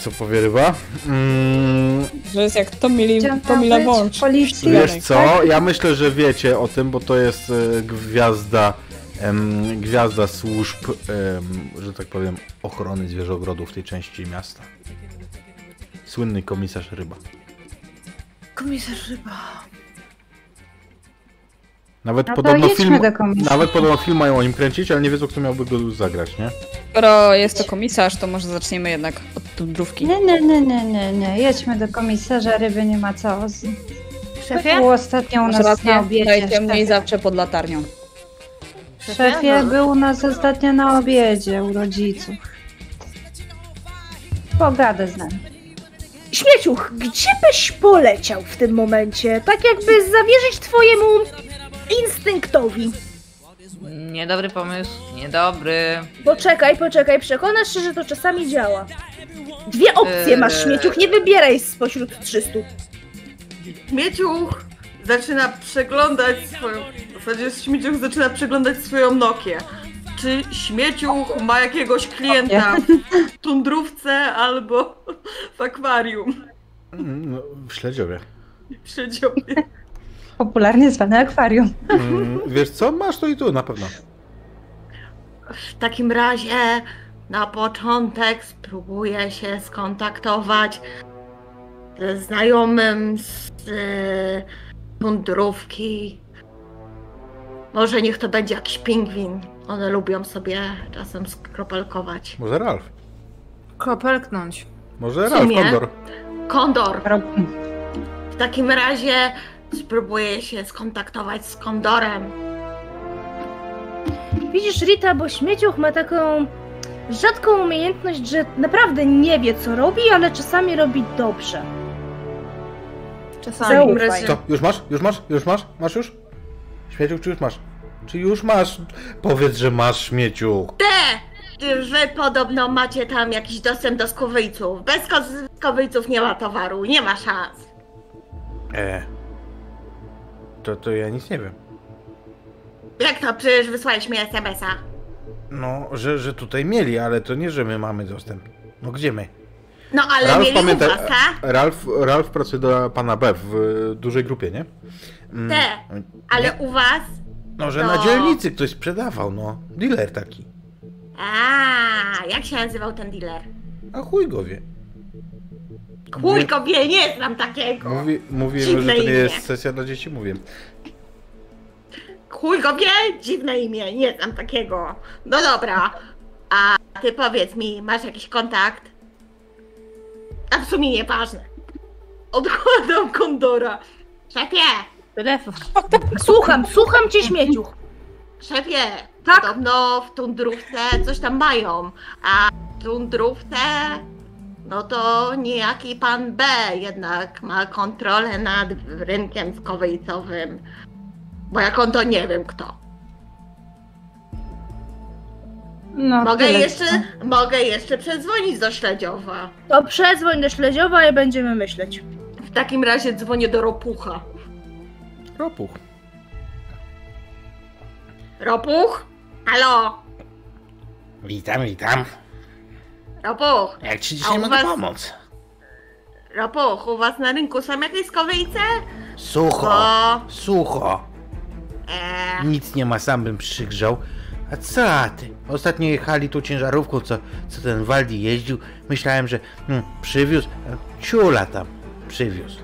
Co powie ryba? Mm, Że jest jak Tomili, Chciałam Tomila być Bącz. w policji. wiesz Tak. co? Ja myślę, że wiecie o tym, bo to jest e, gwiazda em, gwiazda służb, em, że tak powiem, ochrony zwierzogrodu w tej części miasta. Słynny komisarz ryba. Komisarz ryba. Nawet No podobno film, nawet podobno film mają o nim kręcić, ale nie wiedzą kto miałby go zagrać, nie? Skoro jest to komisarz, to może zaczniemy jednak od tundrówki. Nie, nie, nie, nie, nie, nie. Jedźmy do komisarza, ryby nie ma co. Z- Szefie? Był ostatnio u nas na obiedzie. najciemniej szefie. zawsze pod latarnią. Szefie, No. był u nas ostatnio na obiedzie u rodziców. Pogadę z nami. Śmieciuch, gdzie byś poleciał w tym momencie? Tak jakby zawierzyć twojemu instynktowi. Niedobry pomysł. Niedobry. Poczekaj, poczekaj, przekonasz się, że to czasami działa. Dwie opcje masz, Eee. śmieciuch, nie wybieraj spośród 300. Śmieciuch zaczyna przeglądać swoją. W zasadzie Śmieciuch zaczyna przeglądać swoją Nokię. Czy Śmieciuch ma jakiegoś klienta w tundrówce albo w akwarium? Mm, No, w śledziowie. w Śledziowie. Popularnie zwane akwarium. Mm, wiesz co? Masz to i tu na pewno. W takim razie na początek spróbuję się skontaktować ze znajomym z y, tundrówki. Może niech to będzie jakiś pingwin. One lubią sobie czasem skropelkować. Może Ralf. Kropelknąć. Może Ralf. Kondor. Kondor. W takim razie spróbuję się skontaktować z Kondorem. Widzisz, Rita, bo śmieciuch ma taką rzadką umiejętność, że naprawdę nie wie, co robi, ale czasami robi dobrze. Czasami. Zaufaj. Co? Już masz? Już masz? Już masz? Masz już? Śmieciuch, czy już masz? Czy już masz? Powiedz, że masz śmieciuch. Te! Wy podobno macie tam jakiś dostęp do skowyjców. Bez ko- skowyjców nie ma towaru, nie ma szans. E. To, to ja nic nie wiem. Jak to? Przecież wysłałeś mi SMS-a. No, że, że tutaj mieli, ale to nie, że my mamy dostęp. No gdzie my? No ale Ralf, mieli pamiętaj, u was, tak? Ralf, Ralf pracuje do pana B w y, dużej grupie, nie? Mm, Te, ale u was? No, że no. na dzielnicy ktoś sprzedawał, no. Dealer taki. A, jak się nazywał ten dealer? A chuj go wie. Chujko wie, nie znam takiego. Mówi, mówię, że to nie imię. jest sesja dla dzieci, mówię. Chuj go wie? Dziwne imię, nie znam takiego. No dobra, a ty powiedz mi, masz jakiś kontakt? A w sumie nieważne. Odkładam kondora. Szefie, Telefon. Słucham, słucham cię, śmieciuch. szefie, Tak? podobno w tundrówce coś tam mają, a w tundrówce, no to niejaki pan B jednak ma kontrolę nad rynkiem skowyjcowym. Bo jak on to nie wiem kto. No, Mogę tyle. jeszcze, mogę jeszcze przedzwonić do Śledziowa. To przedzwoń do Śledziowa i będziemy myśleć. W takim razie dzwonię do Ropucha. Ropuch. Ropuch? Halo? Witam, witam. Ropuch? Jak ci A u was- pomóc? Ropuch, u was na rynku są jakieś skowyjce? Sucho, O, sucho. e, Nic nie ma, sam bym przygrzał. A co ty? Ostatnio jechali tu ciężarówką, co, co ten Waldi jeździł. Myślałem, że hmm, przywiózł. a Ciula tam przywiózł.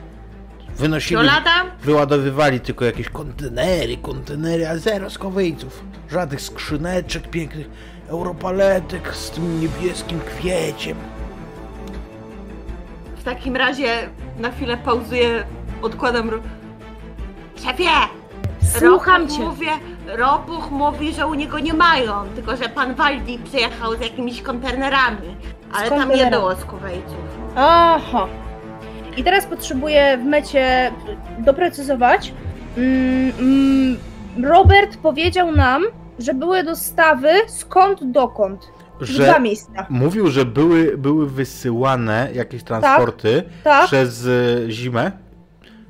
Wynosili, Ciula tam? wyładowywali tylko jakieś kontenery, kontenery, a zero skowyjców. Żadnych skrzyneczek, pięknych europaletek z tym niebieskim kwieciem. w takim razie na chwilę pauzuję, odkładam... Ro... Szefie! Słucham Ropuch cię. Mówi, Ropuch mówi, że u niego nie mają, tylko że pan Waldi przyjechał z jakimiś kontenerami. Ale tam nie było skowyjców. Aha. I teraz potrzebuję w mecie doprecyzować. Mm, mm, Robert powiedział nam, że były dostawy skąd dokąd. Że Dwa miejsca. mówił, że były, były wysyłane jakieś transporty Tak, przez e, zimę,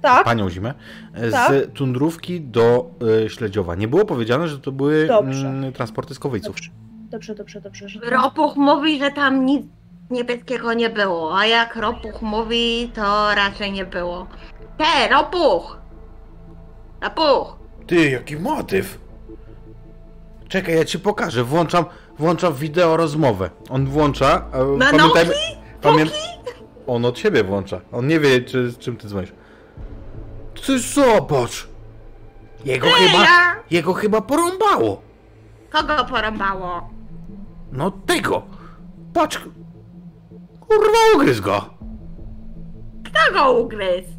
tak. panią zimę, e, z Tak. tundrówki do e, Śledziowa. Nie było powiedziane, że to były Dobrze. mm, transporty z Kowyców. Dobrze, dobrze, dobrze. dobrze że... Ropuch mówi, że tam nic niebieskiego nie było, a jak Ropuch mówi, to raczej nie było. Te, Ropuch! Ropuch! Ty, jaki motyw! Czekaj, ja ci pokażę. Włączam, włączam wideo rozmowę. On włącza. Na pamiętajmy. Pamię... On od siebie włącza. On nie wie, czy, z czym ty dzwonisz. Ty zobacz! Jego chyba. ja! Jego chyba porąbało. Kogo porąbało? No tego! Patrz! Kurwa, ugryzł go! Kto go ugryzł?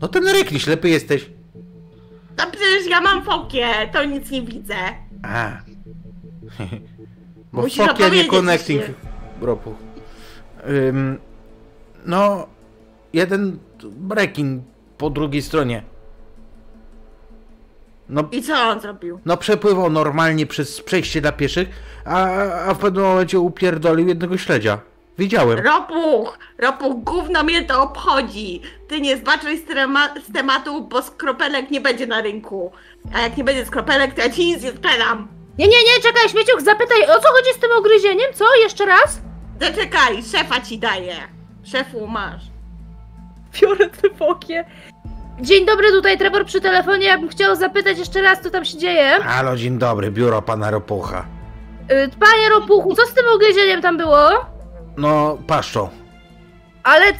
No ten rekli, ślepy jesteś. No przecież ja mam fokię, to nic nie widzę. A. Bo Musisz Fokia nie connecting ropu. Ym, no, jeden rekin po drugiej stronie. No, I co on zrobił? no przepływał normalnie przez przejście dla pieszych, a, a w pewnym momencie upierdolił jednego śledzia. Widziałem. Ropuch! Ropuch, gówno mnie to obchodzi! Ty nie zbaczyj z, trema- z tematu, bo skropelek nie będzie na rynku. A jak nie będzie skropelek, to ja ci nic nie sprzedam. Nie, nie, nie, czekaj, śmieciuch, zapytaj, o co chodzi z tym ugryzieniem? Co? Jeszcze raz? Zaczekaj, szefa ci daję. Szefu masz. Biorę te fokie. Dzień dobry, tutaj Trevor przy telefonie. Ja bym chciał zapytać jeszcze raz, co tam się dzieje. Halo, dzień dobry, biuro pana Ropucha. Y, Panie Ropuchu, co z tym ugryzieniem tam było? No, paszczą. Ale c-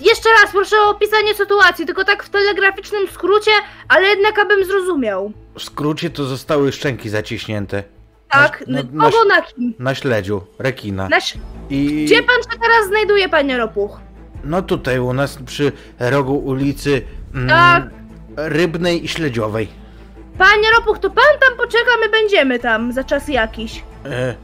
jeszcze raz proszę o opisanie sytuacji, tylko tak w telegraficznym skrócie, ale jednak abym zrozumiał. W skrócie to zostały szczęki zaciśnięte. Tak, Na, n- na, na, kogo na kim? na śledziu, rekina. Nasz... I... Gdzie pan się teraz znajduje, panie Ropuch? No tutaj u nas przy rogu ulicy mm, Tak. Rybnej i Śledziowej. Panie Ropuch, to pan tam poczeka, my będziemy tam za czas jakiś. E.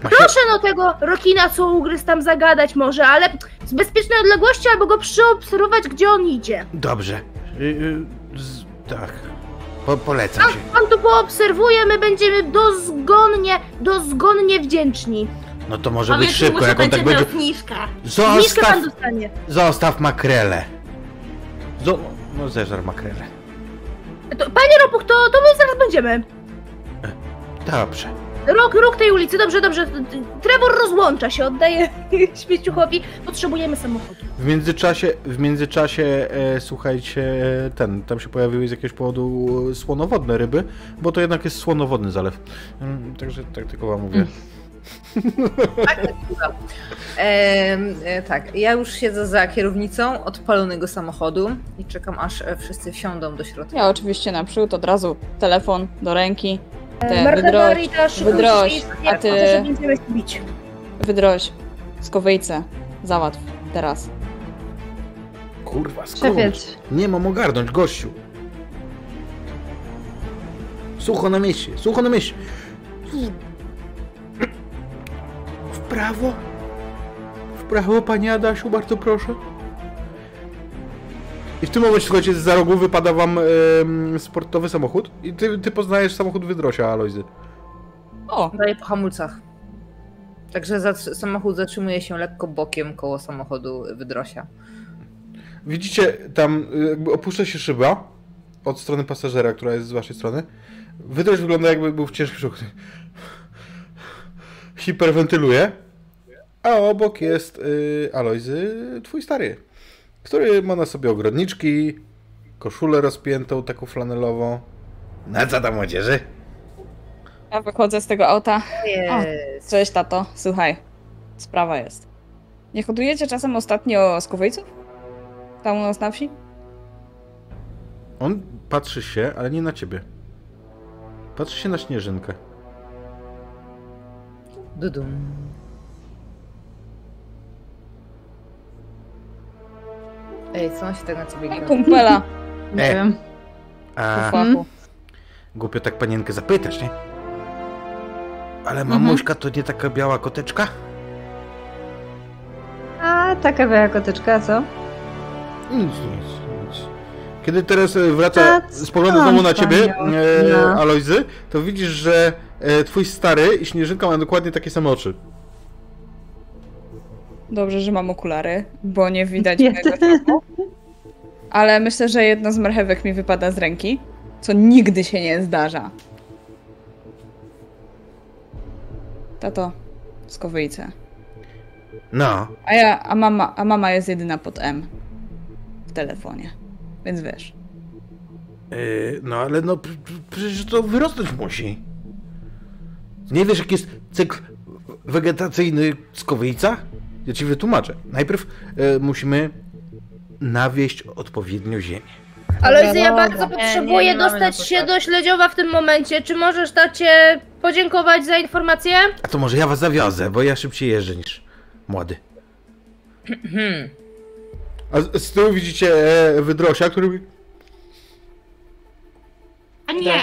Proszę no tego Rokina, co ugryzł tam zagadać może, ale z bezpiecznej odległości albo go przeobserwować, gdzie on idzie. Dobrze. Y, y, z, tak. Po, polecam Pan, się. pan tu poobserwuje, my będziemy dozgonnie, dozgonnie wdzięczni. No to może być Powiedz szybko, jak on tak będzie. Zniżkę Zostaw, pan dostanie. zostaw makrele. Zo... No zeżar makrele. To, panie Ropuch, to, to my zaraz będziemy. Dobrze. Rok, rok tej ulicy, dobrze, dobrze. Trevor rozłącza się, oddaje śmieciuchowi. Potrzebujemy samochodu. W międzyczasie, w międzyczasie e, słuchajcie, ten, tam się pojawiły z jakiegoś powodu słonowodne ryby, bo to jednak jest słonowodny zalew. Mm, Także tak tylko wam mówię. Em, e, tak, ja już siedzę za kierownicą odpalonego samochodu i czekam aż e, wszyscy wsiądą do środka. Ja oczywiście naprzód, od razu telefon do ręki. Te, Margaret wydroś, wydroś, a ty- to, że będziemy się bić. wydroś, skowyjce, załatw, teraz. Kurwa, skąd? Szefiec, Nie mam ogarnąć, gościu. Sucho na mieście, sucho na mieście. W prawo? W prawo, panie Adasiu, bardzo proszę. I w tym momencie, słuchajcie, za rogu wypada wam sportowy samochód i ty, ty poznajesz samochód Wydrosia, Alojzy. O, Daję po hamulcach. Także zatr- samochód zatrzymuje się lekko bokiem koło samochodu Wydrosia. Widzicie, tam jakby opuszcza się szyba od strony pasażera, która jest z waszej strony. Wydroś wygląda jakby był w ciężkim szoku. Hiperwentyluje. A obok jest y, Alojzy, twój stary, który ma na sobie ogrodniczki, koszulę rozpiętą, taką flanelową. Na co tam młodzieży? ja wychodzę z tego auta. Jest. Cześć, tato, słuchaj, sprawa jest. Nie hodujecie czasem ostatnio skowejców? Tam u nas na wsi? On patrzy się, ale nie na ciebie. Patrzy się na śnieżynkę. Dudum. Ej, co on się tak na ciebie gra? Kumpela, nie E. wiem. A głupio tak panienkę zapytać, nie? Ale Mhm. mamuśka to nie taka biała koteczka? A taka biała koteczka, co? Nic, nic, nic. Kiedy teraz e, wraca, Tak, spogląda znowu na ciebie, e, No. Alojzy, to widzisz, że e, twój stary i Śnieżynka mają dokładnie takie same oczy. Dobrze, że mam okulary, bo nie widać Nie. mojego. Ale myślę, że jedna z marchewek mi wypada z ręki, co nigdy się nie zdarza. Tato, skowyjce. No. A ja, a mama, a mama jest jedyna pod M. W telefonie. Więc wiesz. E, no ale no przecież to wyrosnąć musi. Nie wiesz, jaki jest cykl wegetacyjny skowyjca? Ja ci wytłumaczę. Najpierw e, musimy nawieść odpowiednio ziemię. Ale ja bardzo potrzebuję nie, nie mamy dostać na to się do Śledziowa w tym momencie. Czy możesz tacie podziękować za informację? A to może ja was zawiozę, bo ja szybciej jeżdżę niż młody. A z, z tyłu widzicie e, wydrosia, który mówi, A nie!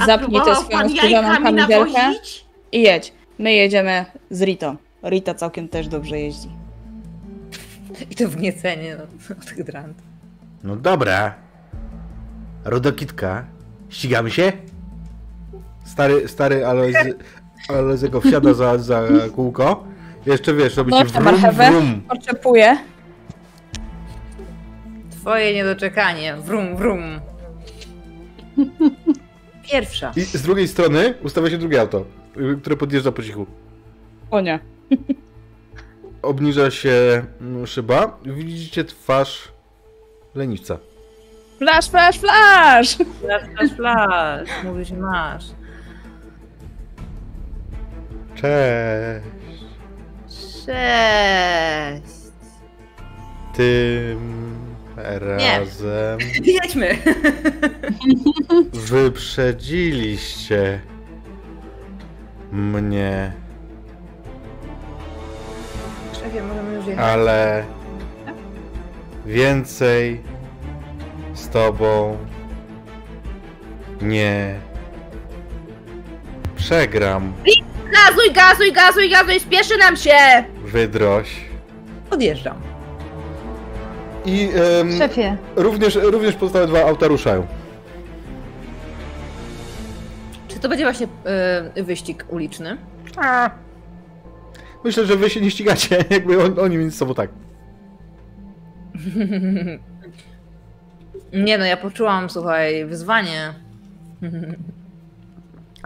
A Zapnij tę próbował swoją pan skórzaną jajkami kamizelkę nawozić? i jedź. My jedziemy z Rito. Rita całkiem też dobrze jeździ. I to w niecenie no, od hydrant. no dobra. Rodokitka, ścigamy się? Stary, stary Alojzy, Alojzego wsiada za, za kółko. Jeszcze wiesz, robicie No, tę wrum, marchewę wrum. Oczekuję. Twoje niedoczekanie. Wrum, wrum. Pierwsza. I z drugiej strony ustawia się drugie auto, które podjeżdża po cichu. O nie. Obniża się mm, szyba. Widzicie twarz leniwca. Flash, flash, flash! Flash, flash, flash. Mówisz, masz. Cześć. Cześć. Tym razem Jedźmy. wyprzedziliście mnie, Szefie, możemy już jechać. ale więcej z tobą nie przegram, Gazuj, gazuj, gazuj, gazuj, spieszy nam się! wydroś. Odjeżdżam. I em, Szefie, również, również pozostałe dwa auta ruszają. Czy to będzie właśnie y, wyścig uliczny? Myślę, że wy się nie ścigacie, jakby on, oni między sobą tak. Nie no, ja poczułam, słuchaj, wyzwanie.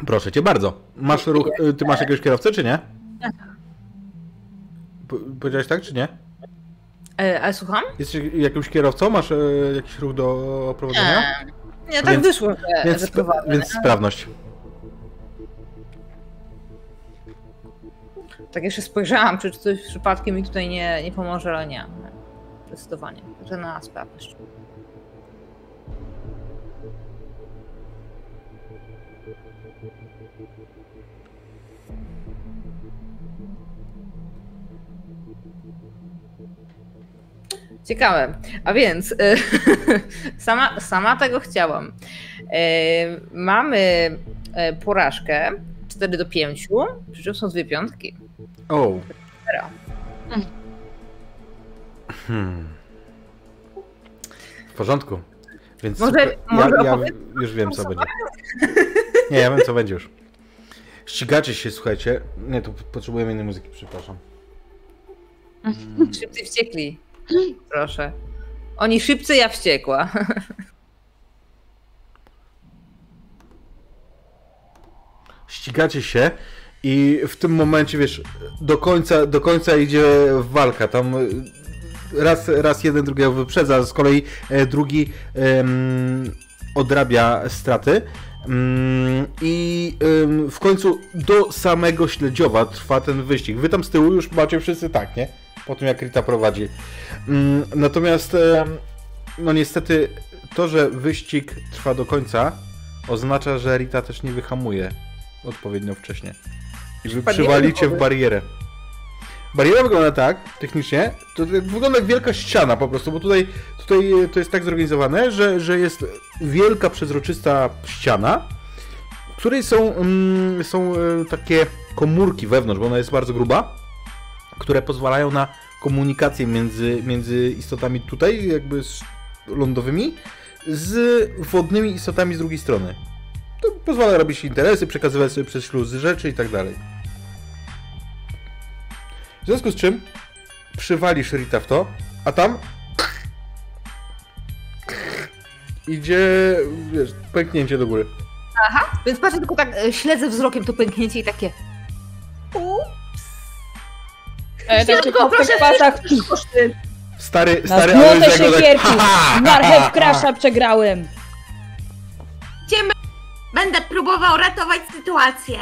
Proszę cię bardzo. Masz ruch, y, ty masz jakiegoś kierowcę, czy nie? Po- Powiedziałeś tak, czy nie? E, ale słucham? Jesteś jakimś kierowcą? Masz e, jakiś ruch do prowadzenia? Nie. Nie, tak Więc- wyszło, że, Więc, że prowadzę. więc sprawność. Tak jeszcze spojrzałam, czy coś przypadkiem mi tutaj nie, nie pomoże, ale nie. Zdecydowanie. Że na sprawność. Ciekawe. A więc y, sama, sama tego chciałam. Y, mamy y, porażkę 4 do 5, przy czym są dwie piątki. O. Zero. Hmm. W porządku. Więc Może- ja, może ja opowiedz- już wiem, co będzie. Nie, ja wiem, co będzie już. Ścigacie się, słuchajcie. Nie, tu potrzebujemy innej muzyki, przepraszam. Szybcy wściekli. Proszę. Oni szybcy, ja wściekła. ścigacie się i w tym momencie, wiesz, do końca, do końca idzie walka. Tam y, raz, raz jeden drugiego wyprzedza, z kolei e, drugi odrabia straty. Mm, I w końcu do samego Śledziowa trwa ten wyścig. Wy tam z tyłu już macie wszyscy tak, nie? Po tym jak Rita prowadzi. Mm, Natomiast no niestety to, że wyścig trwa do końca oznacza, że Rita też nie wyhamuje odpowiednio wcześnie. I wy przywalicie w barierę. Bariera wygląda tak, technicznie, to wygląda jak wielka ściana po prostu, bo tutaj, tutaj to jest tak zorganizowane, że, że jest wielka, przezroczysta ściana, w której są, mm, są e, takie komórki wewnątrz, bo ona jest bardzo gruba, które pozwalają na komunikację między, między istotami tutaj, jakby lądowymi z wodnymi istotami z drugiej strony. To pozwala robić interesy, przekazywać sobie przez śluz rzeczy i tak dalej. W związku z czym przywalisz Rita w to, a tam idzie, wiesz, pęknięcie do góry. Więc patrzę tylko tak, e, śledzę wzrokiem to pęknięcie i takie... E, tak Tylko w proszę pasach. Koszty. Stary, Na stary złote jako tak, siekierki! Marchew krasza przegrałem! Będę próbował ratować sytuację.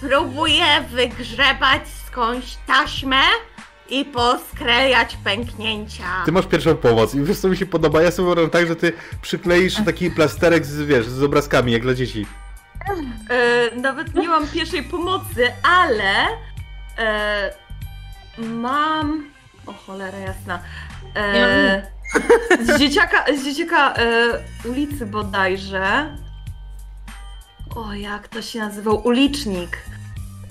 Próbuję wygrzebać skądś taśmę i posklejać pęknięcia. Ty masz pierwszą pomoc i wiesz co mi się podoba, ja sobie wyobrażam tak, że ty przykleisz taki plasterek z, wiesz, z obrazkami, jak dla dzieci. E, nawet nie mam pierwszej pomocy, ale e, mam. O cholera jasna. E, z dzieciaka, z dzieciaka ulicy bodajże. O, jak to się nazywał? Ulicznik.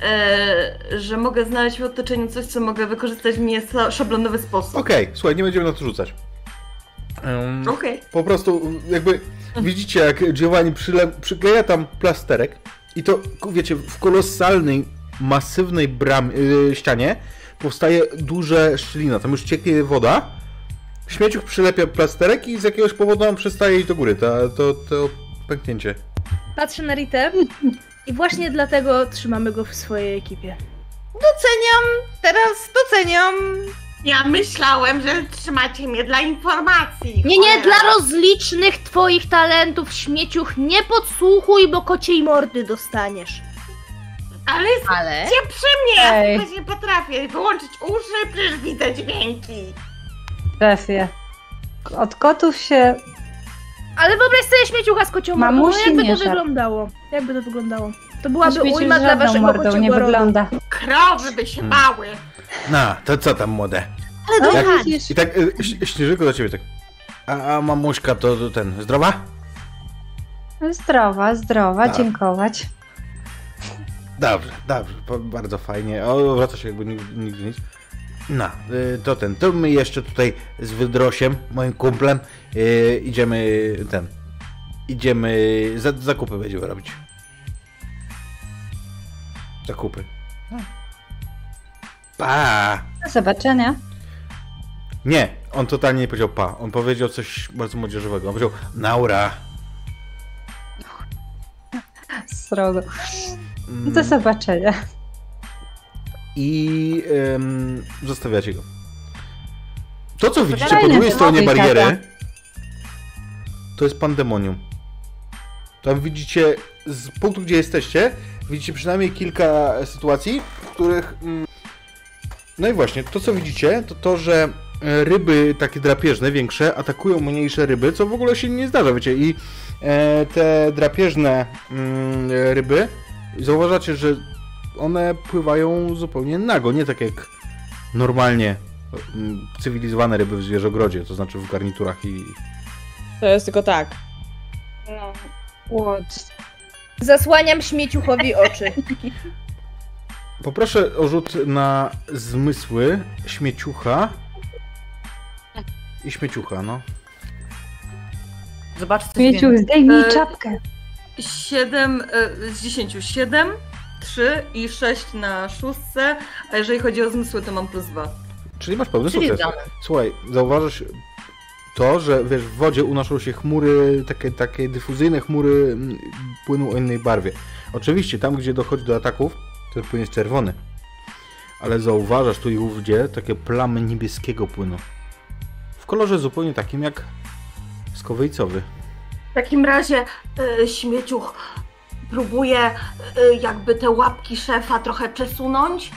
E, że mogę znaleźć w otoczeniu coś, co mogę wykorzystać w nieszablonowy sposób. Okej, słuchaj, nie będziemy na to rzucać. Em, Okej. Po prostu jakby widzicie, jak Giovanni przyle, przykleja tam plasterek i to, wiecie, w kolosalnej, masywnej bram, yy, ścianie powstaje duże szczelina, tam już cieknie woda, śmieciuch przylepia plasterek i z jakiegoś powodu on przestaje iść do góry, to, to, to pęknięcie. Patrzę na Ritę i właśnie dlatego trzymamy go w swojej ekipie. Doceniam, teraz doceniam. Ja myślałem, że trzymacie mnie dla informacji. Nie, nie, Cholera. dla rozlicznych twoich talentów, śmieciuch, nie podsłuchuj, bo kociej mordy dostaniesz. Ale Ale... Gdzie przy mnie? Ej. Ja nie potrafię wyłączyć uszy, przecież widzę dźwięki. Szefie. Od kotów się Ale wyobraź sobie śmieciucha z kocią mordą, no jakby nie to żart. wyglądało? Jakby to wyglądało? To byłaby świecił ujma dla waszego mordą, nie wygląda. Krowy by się Hmm. bały. No, to co tam młode? No Jak- widzisz, I tak, y, Ś- Śnieżyko do ciebie tak. A, a mamuśka to, to ten, zdrowa? zdrowa, zdrowa, Tak. dziękować. Dobrze, dobrze, bardzo fajnie. O, wraca się jakby nigdy, nigdy nic. No, y, to ten, to my jeszcze tutaj z Wydrosiem, moim kumplem, y, idziemy ten, idziemy, za, zakupy będziemy robić. Zakupy. Pa! Do zobaczenia. Nie, on totalnie nie powiedział pa, on powiedział coś bardzo młodzieżowego, on powiedział naura. Srogo. Mm, Do zobaczenia. i ym, zostawiacie go. To, co widzicie po drugiej stronie bariery. To jest pandemonium. Tam widzicie, z punktu, gdzie jesteście, widzicie przynajmniej kilka sytuacji, w których... mm, No i właśnie, to co widzicie, to to, że e, ryby takie drapieżne, większe, atakują mniejsze ryby, co w ogóle się nie zdarza, wiecie, i e, te drapieżne mm, ryby, zauważacie, że one pływają zupełnie nago, nie tak jak normalnie mm, cywilizowane ryby w zwierzogrodzie, to znaczy w garniturach i... To jest tylko tak. No. What? Zasłaniam śmieciuchowi oczy. Poproszę o rzut na zmysły śmieciucha i śmieciucha, no. Zobacz, co Śmieciu, zdejmij E, czapkę. 7 e, z 10, 7, 3 i 6 na szóstce, a jeżeli chodzi o zmysły, to mam plus 2. Czyli masz pełny Czyli sukces. Słuchaj, zauważysz to, że wiesz, w wodzie unoszą się chmury, takie, takie dyfuzyjne chmury mm, płynu o innej barwie. Oczywiście, tam gdzie dochodzi do ataków, ten płyn jest czerwony. Ale zauważasz tu i ówdzie takie plamy niebieskiego płynu. W kolorze zupełnie takim jak skowejcowy. W takim razie e, śmieciuch próbuje e, jakby te łapki szefa trochę przesunąć.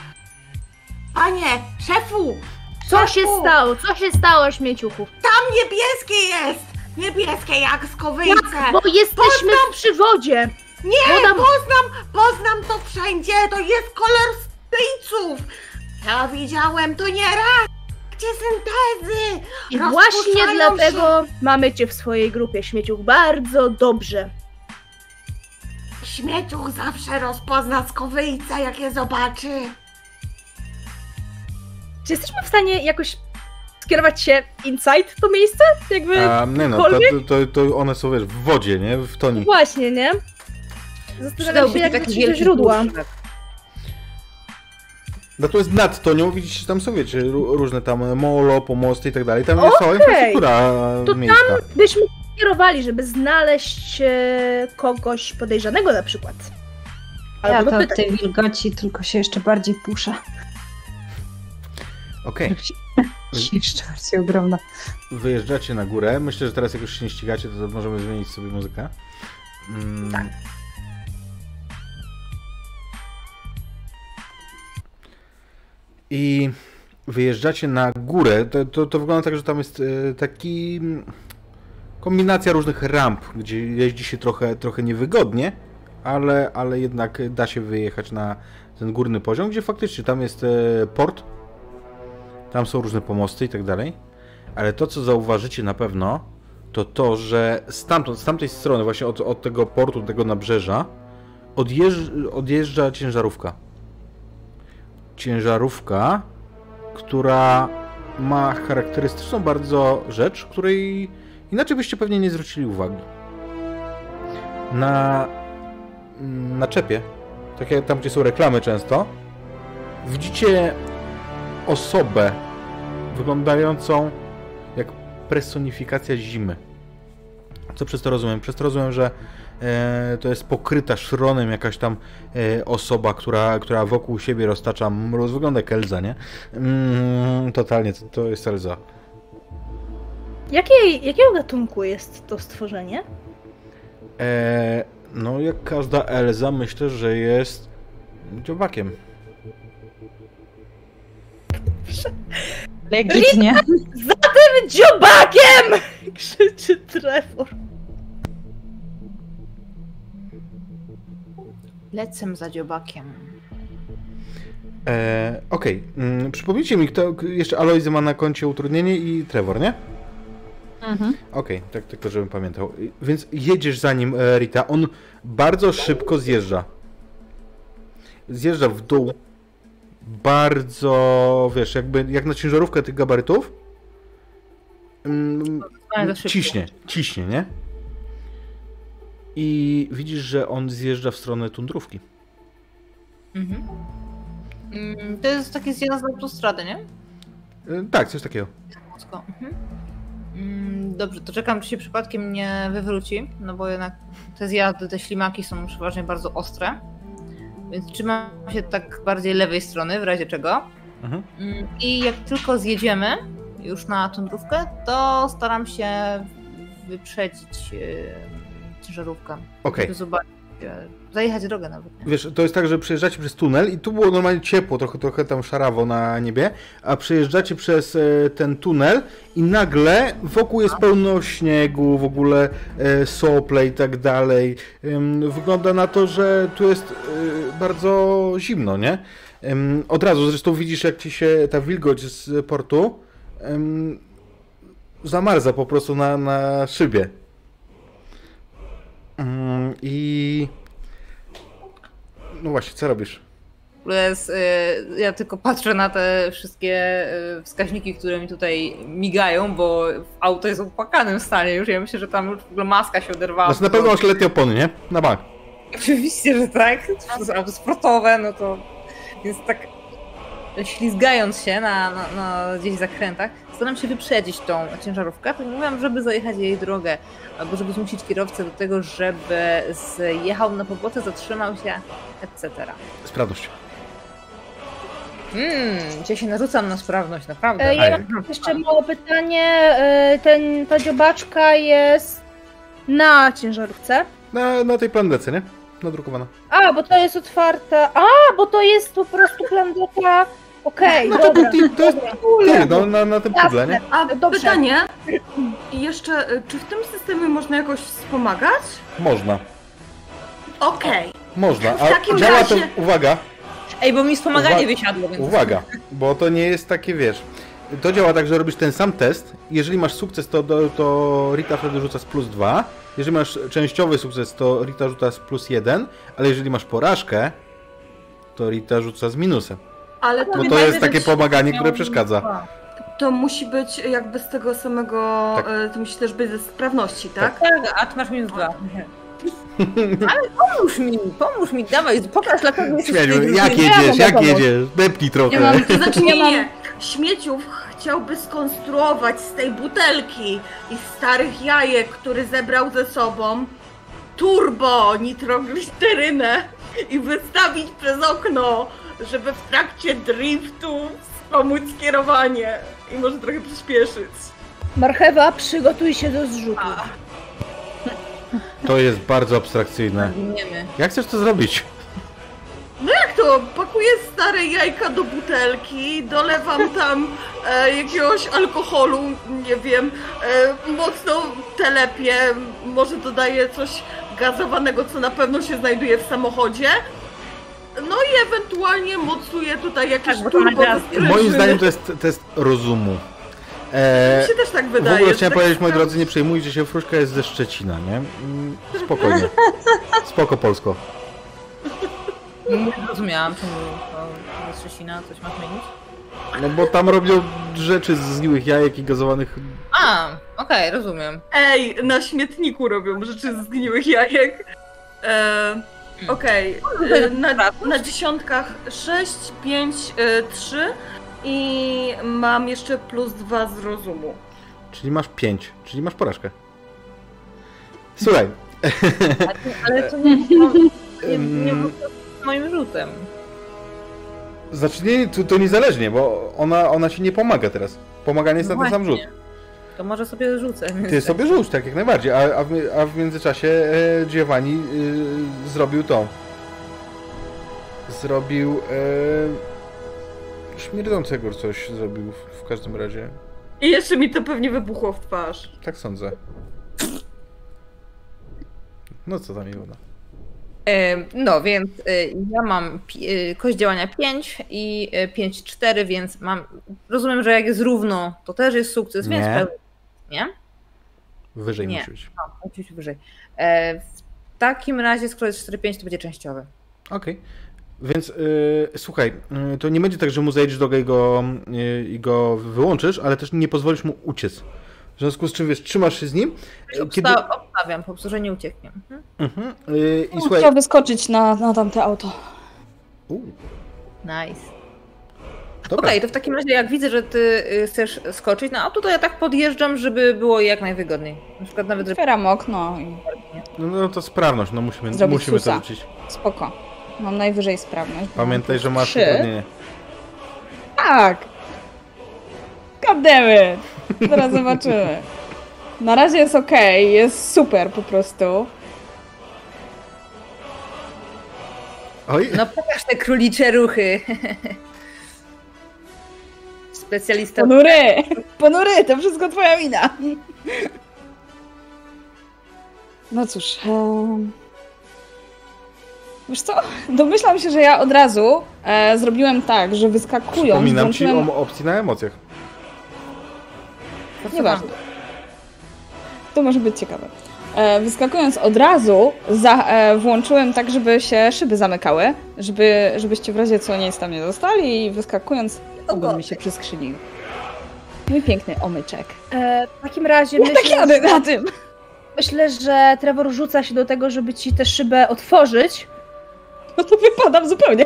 Panie, szefu! Co się Szefu! stało? Co się stało, śmieciuchu? Tam niebieskie jest! Niebieskie jak skowyjce! Bo jesteśmy w przywodzie. Nie, Woda- poznam, poznam to wszędzie, to jest kolor spyjców! Ja widziałem to nie raz! Gdzie syntezy? I właśnie się. dlatego mamy cię w swojej grupie, śmieciuch. Bardzo dobrze. Śmieciuch zawsze rozpozna skowyjce, jak je zobaczy. Czy jesteśmy w stanie jakoś skierować się inside to miejsce? Jakby A, nie no, to, to, to one są, wiesz, w wodzie, nie? W toni. Właśnie, nie? Zastanawiam się, jak dotrzeć do źródła. No to jest nad Tonią, widzicie, tam są, wiecie, ró- różne tam molo, pomosty i tak dalej. Tam jest cała infrastruktura To miejska. Byśmy kierowali, żeby znaleźć e, kogoś podejrzanego na przykład. Ja Albo to w dopytać. tej wilgoci tylko się jeszcze bardziej puszę. Okej, Jeszcze bardziej ogromna. wyjeżdżacie na górę. Myślę, że teraz jak już się nie ścigacie, to możemy zmienić sobie muzykę. Mm. Tak. I wyjeżdżacie na górę. To, to, to wygląda tak, że tam jest e, taki mm, kombinacja różnych ramp, gdzie jeździ się trochę, trochę niewygodnie, ale, ale jednak da się wyjechać na ten górny poziom, gdzie faktycznie tam jest e, port, tam są różne pomosty i tak dalej. Ale to, co zauważycie na pewno, to to, że stamtąd, z tamtej strony, właśnie od, od tego portu, tego nabrzeża, odjeżdż, odjeżdża ciężarówka. Ciężarówka, która ma charakterystyczną bardzo rzecz, której inaczej byście pewnie nie zwrócili uwagi. Na mm, naczepie, tak jak tam, gdzie są reklamy często, widzicie osobę wyglądającą jak personifikacja zimy. Co przez to rozumiem? Przez to rozumiem, że e, to jest pokryta szronem jakaś tam e, osoba, która, która wokół siebie roztacza mróz. Wygląda jak Elza, nie? Mm, totalnie, to, to jest Elza. Jakiej, jakiego gatunku jest to stworzenie? E, no, jak każda Elza, myślę, że jest dziobakiem. Legitnie. Dziobakiem! Krzyczy Trevor. Lecę za dziobakiem. E, Okej, mm, przypomnijcie mi, kto jeszcze Aloizy ma na koncie utrudnienie i Trevor, nie? Mhm. Okej, tak tylko żebym pamiętał. Więc jedziesz za nim, e, Rita. On bardzo szybko zjeżdża. Zjeżdża w dół. Bardzo, wiesz, jakby jak na ciężarówkę tych gabarytów. Mm, szybko. ciśnie, ciśnie, nie? I widzisz, że on zjeżdża w stronę tundrówki. Mhm. Mm, To jest takie zjazd na autostradę, nie? E, Tak, coś takiego. Mhm. Mm, Dobrze, to czekam, czy się przypadkiem nie wywróci, no bo jednak te zjazdy, te ślimaki są przeważnie bardzo ostre. Więc trzymam się tak bardziej lewej strony, w razie czego. Mhm. Mm, I jak tylko zjedziemy już na tundrówkę, to staram się wyprzedzić yy, ciężarówkę. Okej. Żeby zobaczyć, zajechać drogę nawet. Wiesz, to jest tak, że przejeżdżacie przez tunel i tu było normalnie ciepło, trochę, trochę tam szarawo na niebie, a przejeżdżacie przez e, ten tunel i nagle wokół jest pełno śniegu, w ogóle e, sople i tak dalej. Ym, Wygląda na to, że tu jest e, bardzo zimno, nie? Od razu zresztą widzisz, jak ci się ta wilgoć z portu zamarza po prostu na, na szybie. I... No właśnie, co robisz? Jest, y, ja tylko patrzę na te wszystkie y, wskaźniki, które mi tutaj migają, bo auto jest w opłakanym stanie już. Ja myślę, że tam już w ogóle maska się oderwała. Znaczy na pewno masz letnie opony, nie? Na bank. Oczywiście, że tak. To są auto sportowe, no to... Więc tak ślizgając się na, na, na gdzieś zakrętach, staram się wyprzedzić tą ciężarówkę, tak mówiłam, żeby zajechać jej drogę, albo żeby zmusić kierowcę do tego, żeby zjechał na pobocę, zatrzymał się, etc. Sprawność. Mmm, ja się narzucam na sprawność, naprawdę. E, ja mam jeszcze małe pytanie. E, ten, ta dziobaczka jest na ciężarówce. Na, na tej plandece, nie? Nadrukowana. A, bo to jest otwarte. A, bo to jest po prostu plandeka. Okej, No to, dobra. to, to jest dobra. ty, no, na, na tym pudle, nie? A Dobrze. pytanie, jeszcze, y, czy w tym systemie można jakoś wspomagać? Można. Okej. Można. W A takim działa to, razie- uwaga, Ej, bo mi wspomaganie Uwa- wysiadło, więc... uwaga, bo to nie jest takie, wiesz, to działa tak, że robisz ten sam test, jeżeli masz sukces, to, to, to Rita wtedy rzuca z plus 2, jeżeli masz częściowy sukces, to Rita rzuca z plus 1, ale jeżeli masz porażkę, to Rita rzuca z minusem. Ale to, Bo to jest takie pomaganie, które przeszkadza. to musi być jakby z tego samego, Tak. e, to musi też być ze sprawności, tak? Tak, a ty masz minus dwa. Ale pomóż mi, pomóż mi, dawaj, pokaż dlaczego jesteś Śmianiu, jak jedziesz, jak pomóc. jedziesz? Depnij trochę. Ja mam- To znaczy nie, mam- nie. Śmieciów chciałby skonstruować z tej butelki i starych jajek, który zebrał ze sobą turbo nitroglicerynę i wystawić przez okno, żeby w trakcie driftu wspomóc kierowanie i może trochę przyspieszyć. Marchewa, przygotuj się do zrzutu. To jest bardzo abstrakcyjne. Jak chcesz to zrobić? Jak to? Pakuję stare jajka do butelki, dolewam tam e, jakiegoś alkoholu, nie wiem, e, mocno telepię, może dodaję coś gazowanego, co na pewno się znajduje w samochodzie. No i ewentualnie mocuję tutaj jakieś Tak, turbo ze. Moim zdaniem to jest test rozumu. E, Mi się też tak w wydaje. ogóle że chciałem tak powiedzieć, moi drodzy, nie przejmujcie się, Fruszka jest ze Szczecina, nie? Mm, Spokojnie. Spoko Polsko. Nie zrozumiałam, czemu to jest Szczecina, coś ma zmienić? No bo tam robią rzeczy z zgniłych jajek i gazowanych... A, okej, rozumiem. Ej, na śmietniku robią rzeczy z zgniłych jajek. E, Okej, e, na, na dziesiątkach 6, 5, e, 3 i mam jeszcze plus 2 z rozumu. Czyli masz pięć, czyli masz porażkę. Słuchaj, Ale to nie, nie, było moim rzutem. znaczy nie, to, to niezależnie, bo ona, ona ci nie pomaga teraz. Pomaganie jest No na ten sam rzut. To może sobie rzucę. Ty sobie rzuć, tak jak najbardziej, a, a, w, a w międzyczasie e, Giovanni e, zrobił to. Zrobił e, śmierdzącego coś zrobił w, w każdym razie. I jeszcze mi to pewnie wybuchło w twarz. Tak sądzę. No co tam Iwona? E, No, więc e, ja mam e, kość działania 5 i e, 5, 4, więc mam. Rozumiem, że jak jest równo, to też jest sukces, więc Nie. pełny. Nie? Wyżej Nie. musi być. No, musi być wyżej. E, W takim razie, skoro jest 4, 5, to będzie częściowy. Okej. Więc y, słuchaj, y, to nie będzie tak, że mu zejdziesz drogę i go, y, i go wyłączysz, ale też nie pozwolisz mu uciec. W związku z czym wiesz, trzymasz się z nim. Kiedy... Obsta- obstawiam, po prostu, że nie ucieknie. Mhm. Mhm. Y, I słuchaj. Chciał wyskoczyć na, na tamte auto. U, Nice. Okej, to w takim razie jak widzę, że ty y, chcesz skoczyć na auto, to ja tak podjeżdżam, żeby było jak najwygodniej. Na przykład nawet. Otwieram okno i No, no to sprawność, no musimy, Zrobić musimy to rzucić. spoko. Mam najwyżej sprawność. Pamiętaj, że masz trzy. utrudnienie. Tak! Goddammit! Zaraz zobaczymy. Na razie jest ok, jest super po prostu. Oj, No pokaż te królicze ruchy. Specjalista. Ponury! Ponury, to wszystko twoja wina. No cóż. em, Wiesz co? Domyślam się, że ja od razu e, zrobiłem tak, że wyskakując, przypominam ci włączyłem... o opcji na emocjach. Nieważne. To może być ciekawe. E, wyskakując od razu, za, e, włączyłem tak, żeby się szyby zamykały, żeby, żebyście w razie co nic tam nie dostali i wyskakując, ogon mi się przyskrzynił. Mój piękny omyczek. E, w takim razie Ja tak myślę, jadę że, na tym! myślę, że Trevor rzuca się do tego, żeby ci tę szybę otworzyć No to wypadam zupełnie.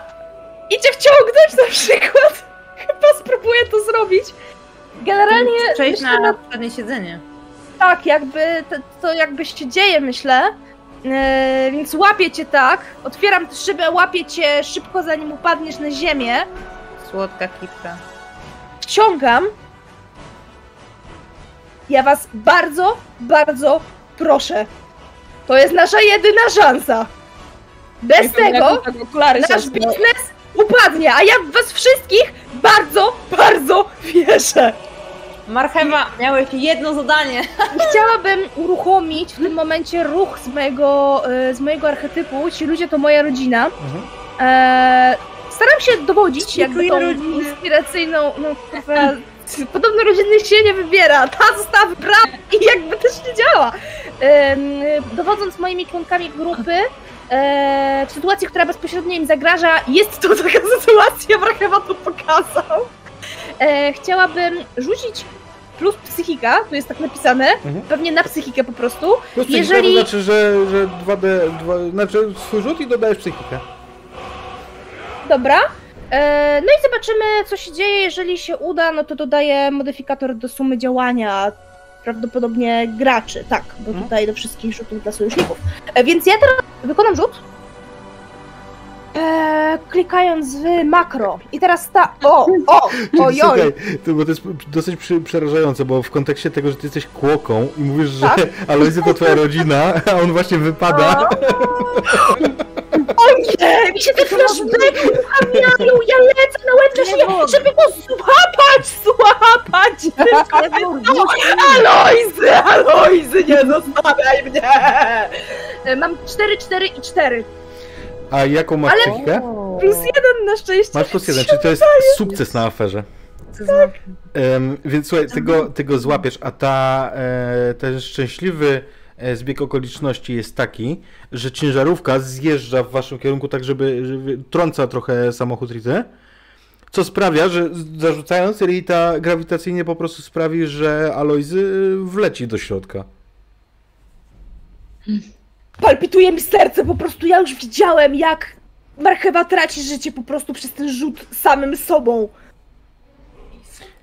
i cię wciągnąć na przykład. Chyba spróbuję to zrobić. Generalnie Przejść myślę, na przednie siedzenie. tak, jakby to, to jakby się dzieje, myślę. E, więc łapię cię tak, otwieram tę szybę, łapię cię szybko zanim upadniesz na ziemię, Słodka kipka. wciągam. Ja was bardzo, bardzo proszę. To jest nasza jedyna szansa. Bez tego Tak nasz biznes upadnie, a ja w was wszystkich bardzo, bardzo wierzę. Marchewa, miałeś jedno zadanie. Chciałabym uruchomić w tym momencie ruch z mojego, e, z mojego archetypu. Ci ludzie to moja rodzina. Mhm. E, staram się dowodzić jakby tą rodziny. inspiracyjną, no kurwa, podobno rodziny się nie wybiera, ta została wybrana i jakby też nie działa. Dowodząc moimi członkami grupy, e, w sytuacji, która bezpośrednio im zagraża, jest to taka sytuacja, Brachewa to pokazał. e, chciałabym rzucić plus psychika, tu jest tak napisane, Mhm. pewnie na psychikę po prostu. Plus psychika Jeżeli- to znaczy, że, że 2D, dwa, znaczy swój rzut i dodajesz psychikę. Dobra. E, no i zobaczymy, co się dzieje. Jeżeli się uda, no to dodaję modyfikator do sumy działania. Prawdopodobnie graczy, tak, bo Mhm. tutaj do wszystkich rzutów dla sojuszników. E, więc ja teraz wykonam rzut. E, klikając w makro. I teraz ta. O! O! Ojoj! Słuchaj, to, bo to jest dosyć przy, przerażające, bo w kontekście tego, że ty jesteś kłoką i mówisz, że Tak. Alojzy to twoja rodzina, a on właśnie wypada. O nie! Mi się te flashbacki uruchamiają! Ja lecę na łeb żeby go złapać! Złapać! No, Alojzy! Alojzy! Nie zostawiaj mnie! E, Mam 4, 4 i 4. A jaką masz Ale- psychikę? Plus jeden na szczęście. Masz plus jeden, czyli to jest sukces na aferze. Znaczy, Em, więc słuchaj, ty go, ty go złapiesz, a ta, e, ten szczęśliwy zbieg okoliczności jest taki, że ciężarówka zjeżdża w waszym kierunku tak, żeby, żeby trąca trochę samochód Rity, co sprawia, że zarzucając Rita grawitacyjnie po prostu sprawi, że Alojzy wleci do środka. Palpituje mi serce, po prostu ja już widziałem, jak marchewa traci życie po prostu przez ten rzut samym sobą.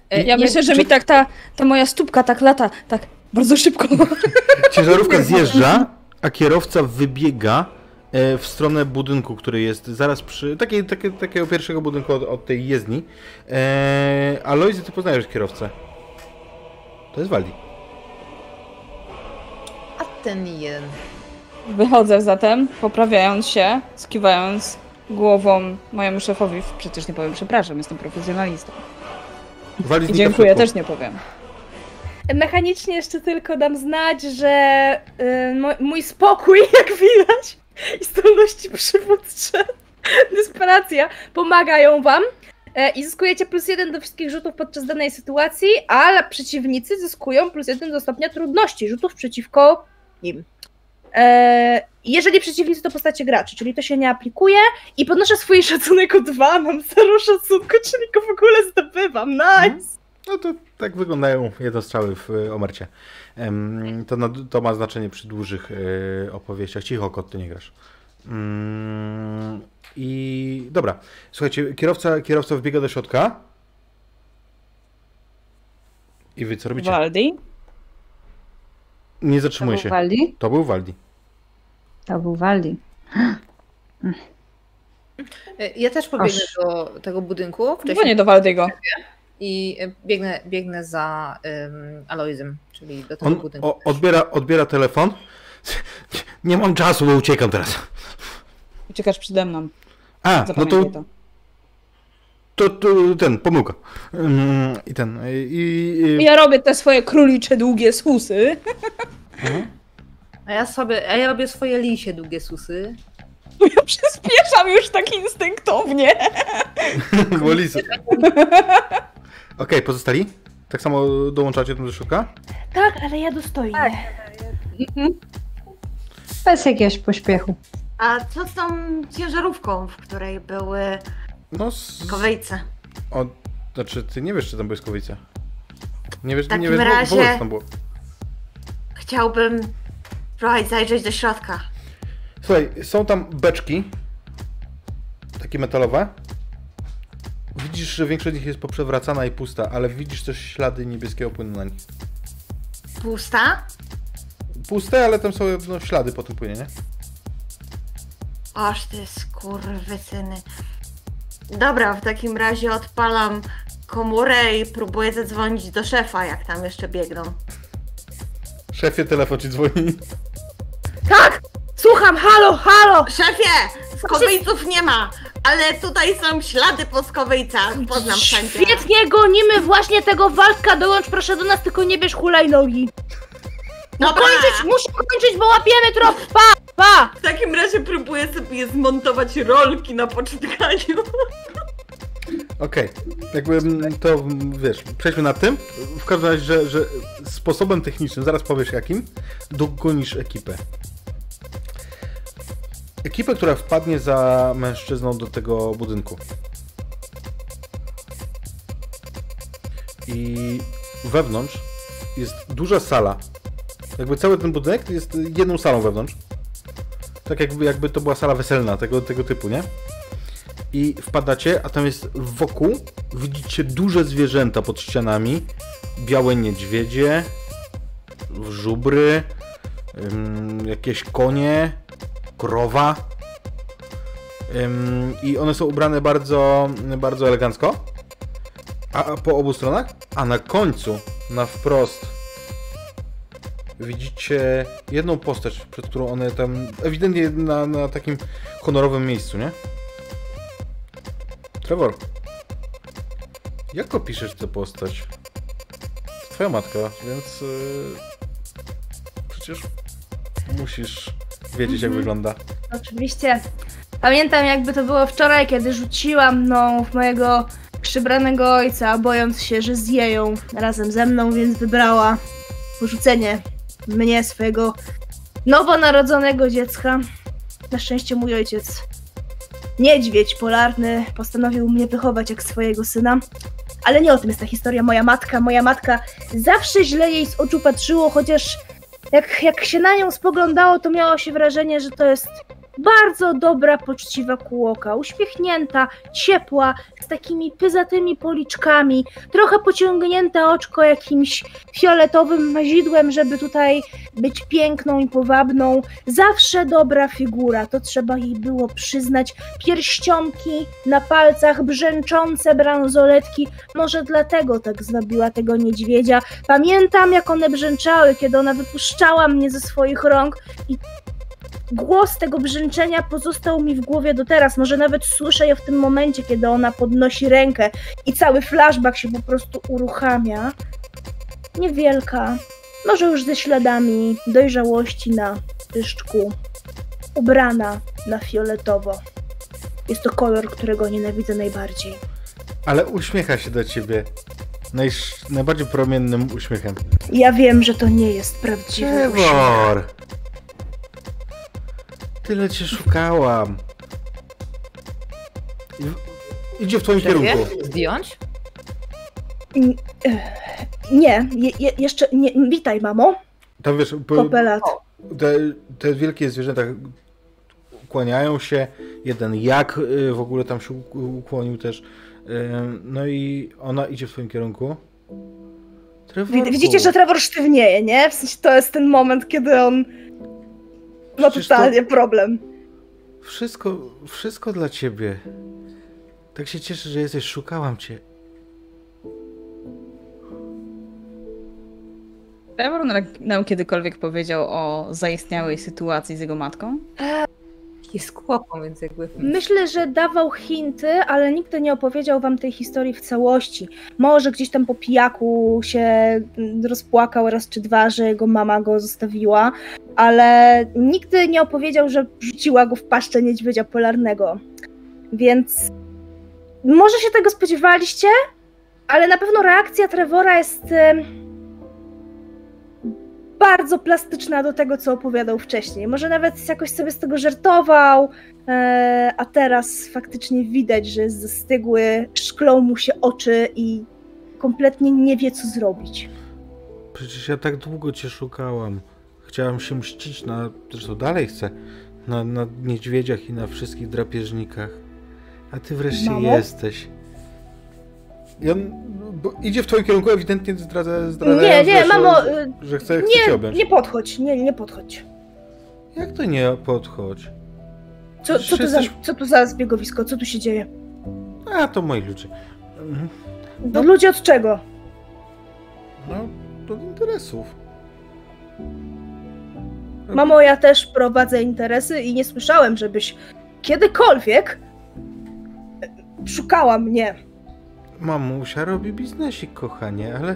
E, Ja myślę, że mi tak ta, ta moja stópka tak lata, tak bardzo szybko. Ciężarówka zjeżdża, a kierowca wybiega e, w stronę budynku, który jest zaraz przy. Takiej, takie, takiego pierwszego budynku od, od tej jezdni. E, Alojzy, ty poznajesz kierowcę. To jest Waldi. a ten jeden. Wychodzę zatem, poprawiając się, skiwając głową mojemu szefowi. Przecież nie powiem przepraszam, jestem profesjonalistą. Waldi I dziękuję, też nie powiem. Mechanicznie jeszcze tylko dam znać, że y, mo- mój spokój, jak widać, i zdolności przywódcze, desperacja pomagają wam e, i zyskujecie plus jeden do wszystkich rzutów podczas danej sytuacji, a przeciwnicy zyskują plus jeden do stopnia trudności rzutów przeciwko nim. E, jeżeli przeciwnicy to postacie graczy, czyli to się nie aplikuje i podnoszę swój szacunek o dwa, mam zero szacunku, czyli go w ogóle zdobywam, nice! No to tak wyglądają jednostrzały w e, Omercie. To, na, to ma znaczenie przy dłuższych e, opowieściach. Cicho, kot, ty nie grasz. Mm, I dobra, słuchajcie, kierowca, kierowca wbiega do środka. I wy co robicie? Waldi? Nie zatrzymuje się. Waldi? To był Waldi. To był Waldi. Ja też pobiegnę Aż. do tego budynku wcześniej nie do Waldiego. I e, biegnę, biegnę za um, Aloizem, czyli do tego On budynku. o, odbiera, odbiera telefon. Nie mam czasu, bo uciekam teraz. Uciekasz przede mną. A, no to, to. to, to ten, pomyłka. Mm, I ten, i... i Ja robię te swoje królicze długie susy. A ja sobie, a ja robię swoje lisie długie susy. Ja przyspieszam już tak instynktownie. Wolisy. Okej, pozostali? Tak samo dołączacie tam do środka? Tak, ale ja dostojnie. Bez jakiegoś pośpiechu. A co z tą ciężarówką, w której były No, z... kowejce? o, znaczy, ty nie wiesz, czy tam były skowice. Nie wiesz, W takim nie wiesz razie- co tam było. Chciałbym spróbować zajrzeć do środka. Słuchaj, są tam beczki, takie metalowe. Widzisz, że większość z nich jest poprzewracana i pusta, ale widzisz też ślady niebieskiego płynu na nich. Pusta? Puste, ale tam są no, ślady po tym płynie, nie? Oż ty skurwysyny. Dobra, w takim razie odpalam komórę i próbuję zadzwonić do szefa, jak tam jeszcze biegną. Szefie, telefon ci dzwoni. Tak! Słucham, halo, halo! Szefie! Skowejców nie ma! Ale tutaj są ślady po skowejcach. Poznam wszędzie. Świetnie gonimy właśnie tego Waldka, dołącz proszę do nas, tylko nie bierz hulajnogi. No Dobra. kończyć, muszę kończyć, bo łapiemy trop, pa, pa! W takim razie próbuję sobie zmontować rolki na poczytkaniu. Okej, jakby to wiesz, przejdźmy nad tym. W każdym razie, że, że sposobem technicznym, zaraz powiesz jakim, dogonisz ekipę. Ekipę, która wpadnie za mężczyzną do tego budynku. wewnątrz jest duża sala. Jakby cały ten budynek jest jedną salą wewnątrz. Tak jakby, jakby to była sala weselna, tego, tego typu, nie? I wpadacie, a tam jest wokół, widzicie duże zwierzęta pod ścianami. Białe niedźwiedzie, żubry, jakieś konie, krowa. Ym, I one są ubrane bardzo, bardzo elegancko. A, a po obu stronach? A na końcu, na wprost, widzicie jedną postać, przed którą one tam. Ewidentnie na, na takim honorowym miejscu, nie? Trevor. Jak opiszesz tę postać? To twoja matka, więc. Yy, przecież musisz wiedzieć, jak wygląda. Oczywiście. Pamiętam, jakby to było wczoraj, kiedy rzuciłam no, w mojego przybranego ojca, bojąc się, że zje ją razem ze mną, więc wybrała porzucenie mnie, swojego nowonarodzonego dziecka. Na szczęście mój ojciec, niedźwiedź polarny, postanowił mnie wychować jak swojego syna. Ale nie o tym jest ta historia. Moja matka, moja matka zawsze źle jej z oczu patrzyło, chociaż jak, jak się na nią spoglądało, to miało się wrażenie, że to jest bardzo dobra, poczciwa kłoka, uśmiechnięta, ciepła, z takimi pyzatymi policzkami, trochę pociągnięte oczko jakimś fioletowym mazidłem, żeby tutaj być piękną i powabną. Zawsze dobra figura, to trzeba jej było przyznać. Pierścionki na palcach, brzęczące bransoletki, może dlatego tak zwabiła tego niedźwiedzia. Pamiętam, jak one brzęczały, kiedy ona wypuszczała mnie ze swoich rąk i głos tego brzęczenia pozostał mi w głowie do teraz. Może nawet słyszę je w tym momencie, kiedy ona podnosi rękę i cały flashback się po prostu uruchamia. Niewielka, może już ze śladami dojrzałości na pyszczku, ubrana na fioletowo. Jest to kolor, którego nienawidzę najbardziej. Ale uśmiecha się do ciebie. Najsz... Najbardziej promiennym uśmiechem. Ja wiem, że to nie jest prawdziwy uśmiech. Tyle cię szukałam. Idzie w twoim kierunku. Zdjąć? N- eh, Nie, je, je, jeszcze nie. Witaj, mamo. Tam wiesz, po, Kopelat. te, te wielkie zwierzęta kłaniają się. Jeden jak y, w ogóle tam się uk- ukłonił też. Y, No i ona idzie w twoim kierunku. Trevorku, Wid- Widzicie, że Trevor sztywnieje, nie? W sensie to jest ten moment, kiedy on ma Przecież to- totalnie problem. Wszystko, wszystko dla ciebie. Tak się cieszę, że jesteś. Szukałam cię. Trevor nam kiedykolwiek powiedział o zaistniałej sytuacji z jego matką? Jest kłopą, więc jakby... Myślę, że dawał hinty, ale nigdy nie opowiedział wam tej historii w całości. Może gdzieś tam po pijaku się mm, rozpłakał raz czy dwa, że jego mama go zostawiła, ale nigdy nie opowiedział, że rzuciła go w paszczę niedźwiedzia polarnego. Więc może się tego spodziewaliście, ale na pewno reakcja Trevora jest bardzo plastyczna do tego, co opowiadał wcześniej. Może nawet jakoś sobie z tego żartował, e, a teraz faktycznie widać, że jest zastygły, szklą mu się oczy i kompletnie nie wie, co zrobić. Przecież ja tak długo cię szukałam. Chciałam się mścić na. Zresztą dalej chcę. Na, na niedźwiedziach i na wszystkich drapieżnikach. A ty wreszcie Mamo? jesteś. I on idzie w twoim kierunku, ewidentnie zdradza, zdradza Nie, nie, że, mamo, że chce, chce cię nie, objąć. nie podchodź, nie, nie podchodź. Jak to nie podchodź? Co, co, tu za, Jesteś- co tu za zbiegowisko, co tu się dzieje? A, to moi ludzie. Mhm. No. Ludzie od czego? No, do interesów. Mamo, ja też prowadzę interesy i nie słyszałem, żebyś kiedykolwiek szukała mnie. Mamusia robi biznesik, kochanie, ale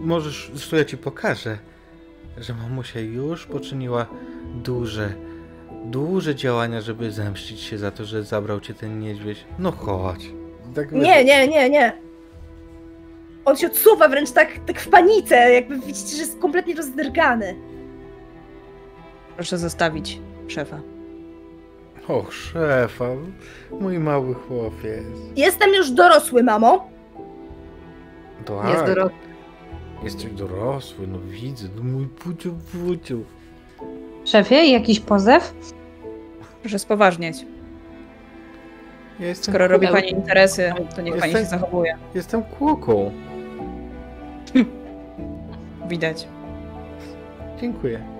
możesz, zresztą ja ci pokażę, że mamusia już poczyniła duże, duże działania, żeby zemścić się za to, że zabrał cię ten niedźwiedź. No chodź. Tak Nie, nie, nie, nie. On się odsuwa wręcz tak, tak w panice, jakby widzicie, że jest kompletnie rozdrgany. Proszę zostawić szefa. Och, szefa, mój mały chłopiec. Jestem już dorosły, mamo. To Jest tak. dorosły. Jesteś dorosły, no widzę, no mój puciu, puciu. Szefie, jakiś pozew? Proszę spoważnieć. Ja jestem Skoro robi pani interesy, to niech pani się Jestem- zachowuje. Jestem kłoką. Widać. Dziękuję.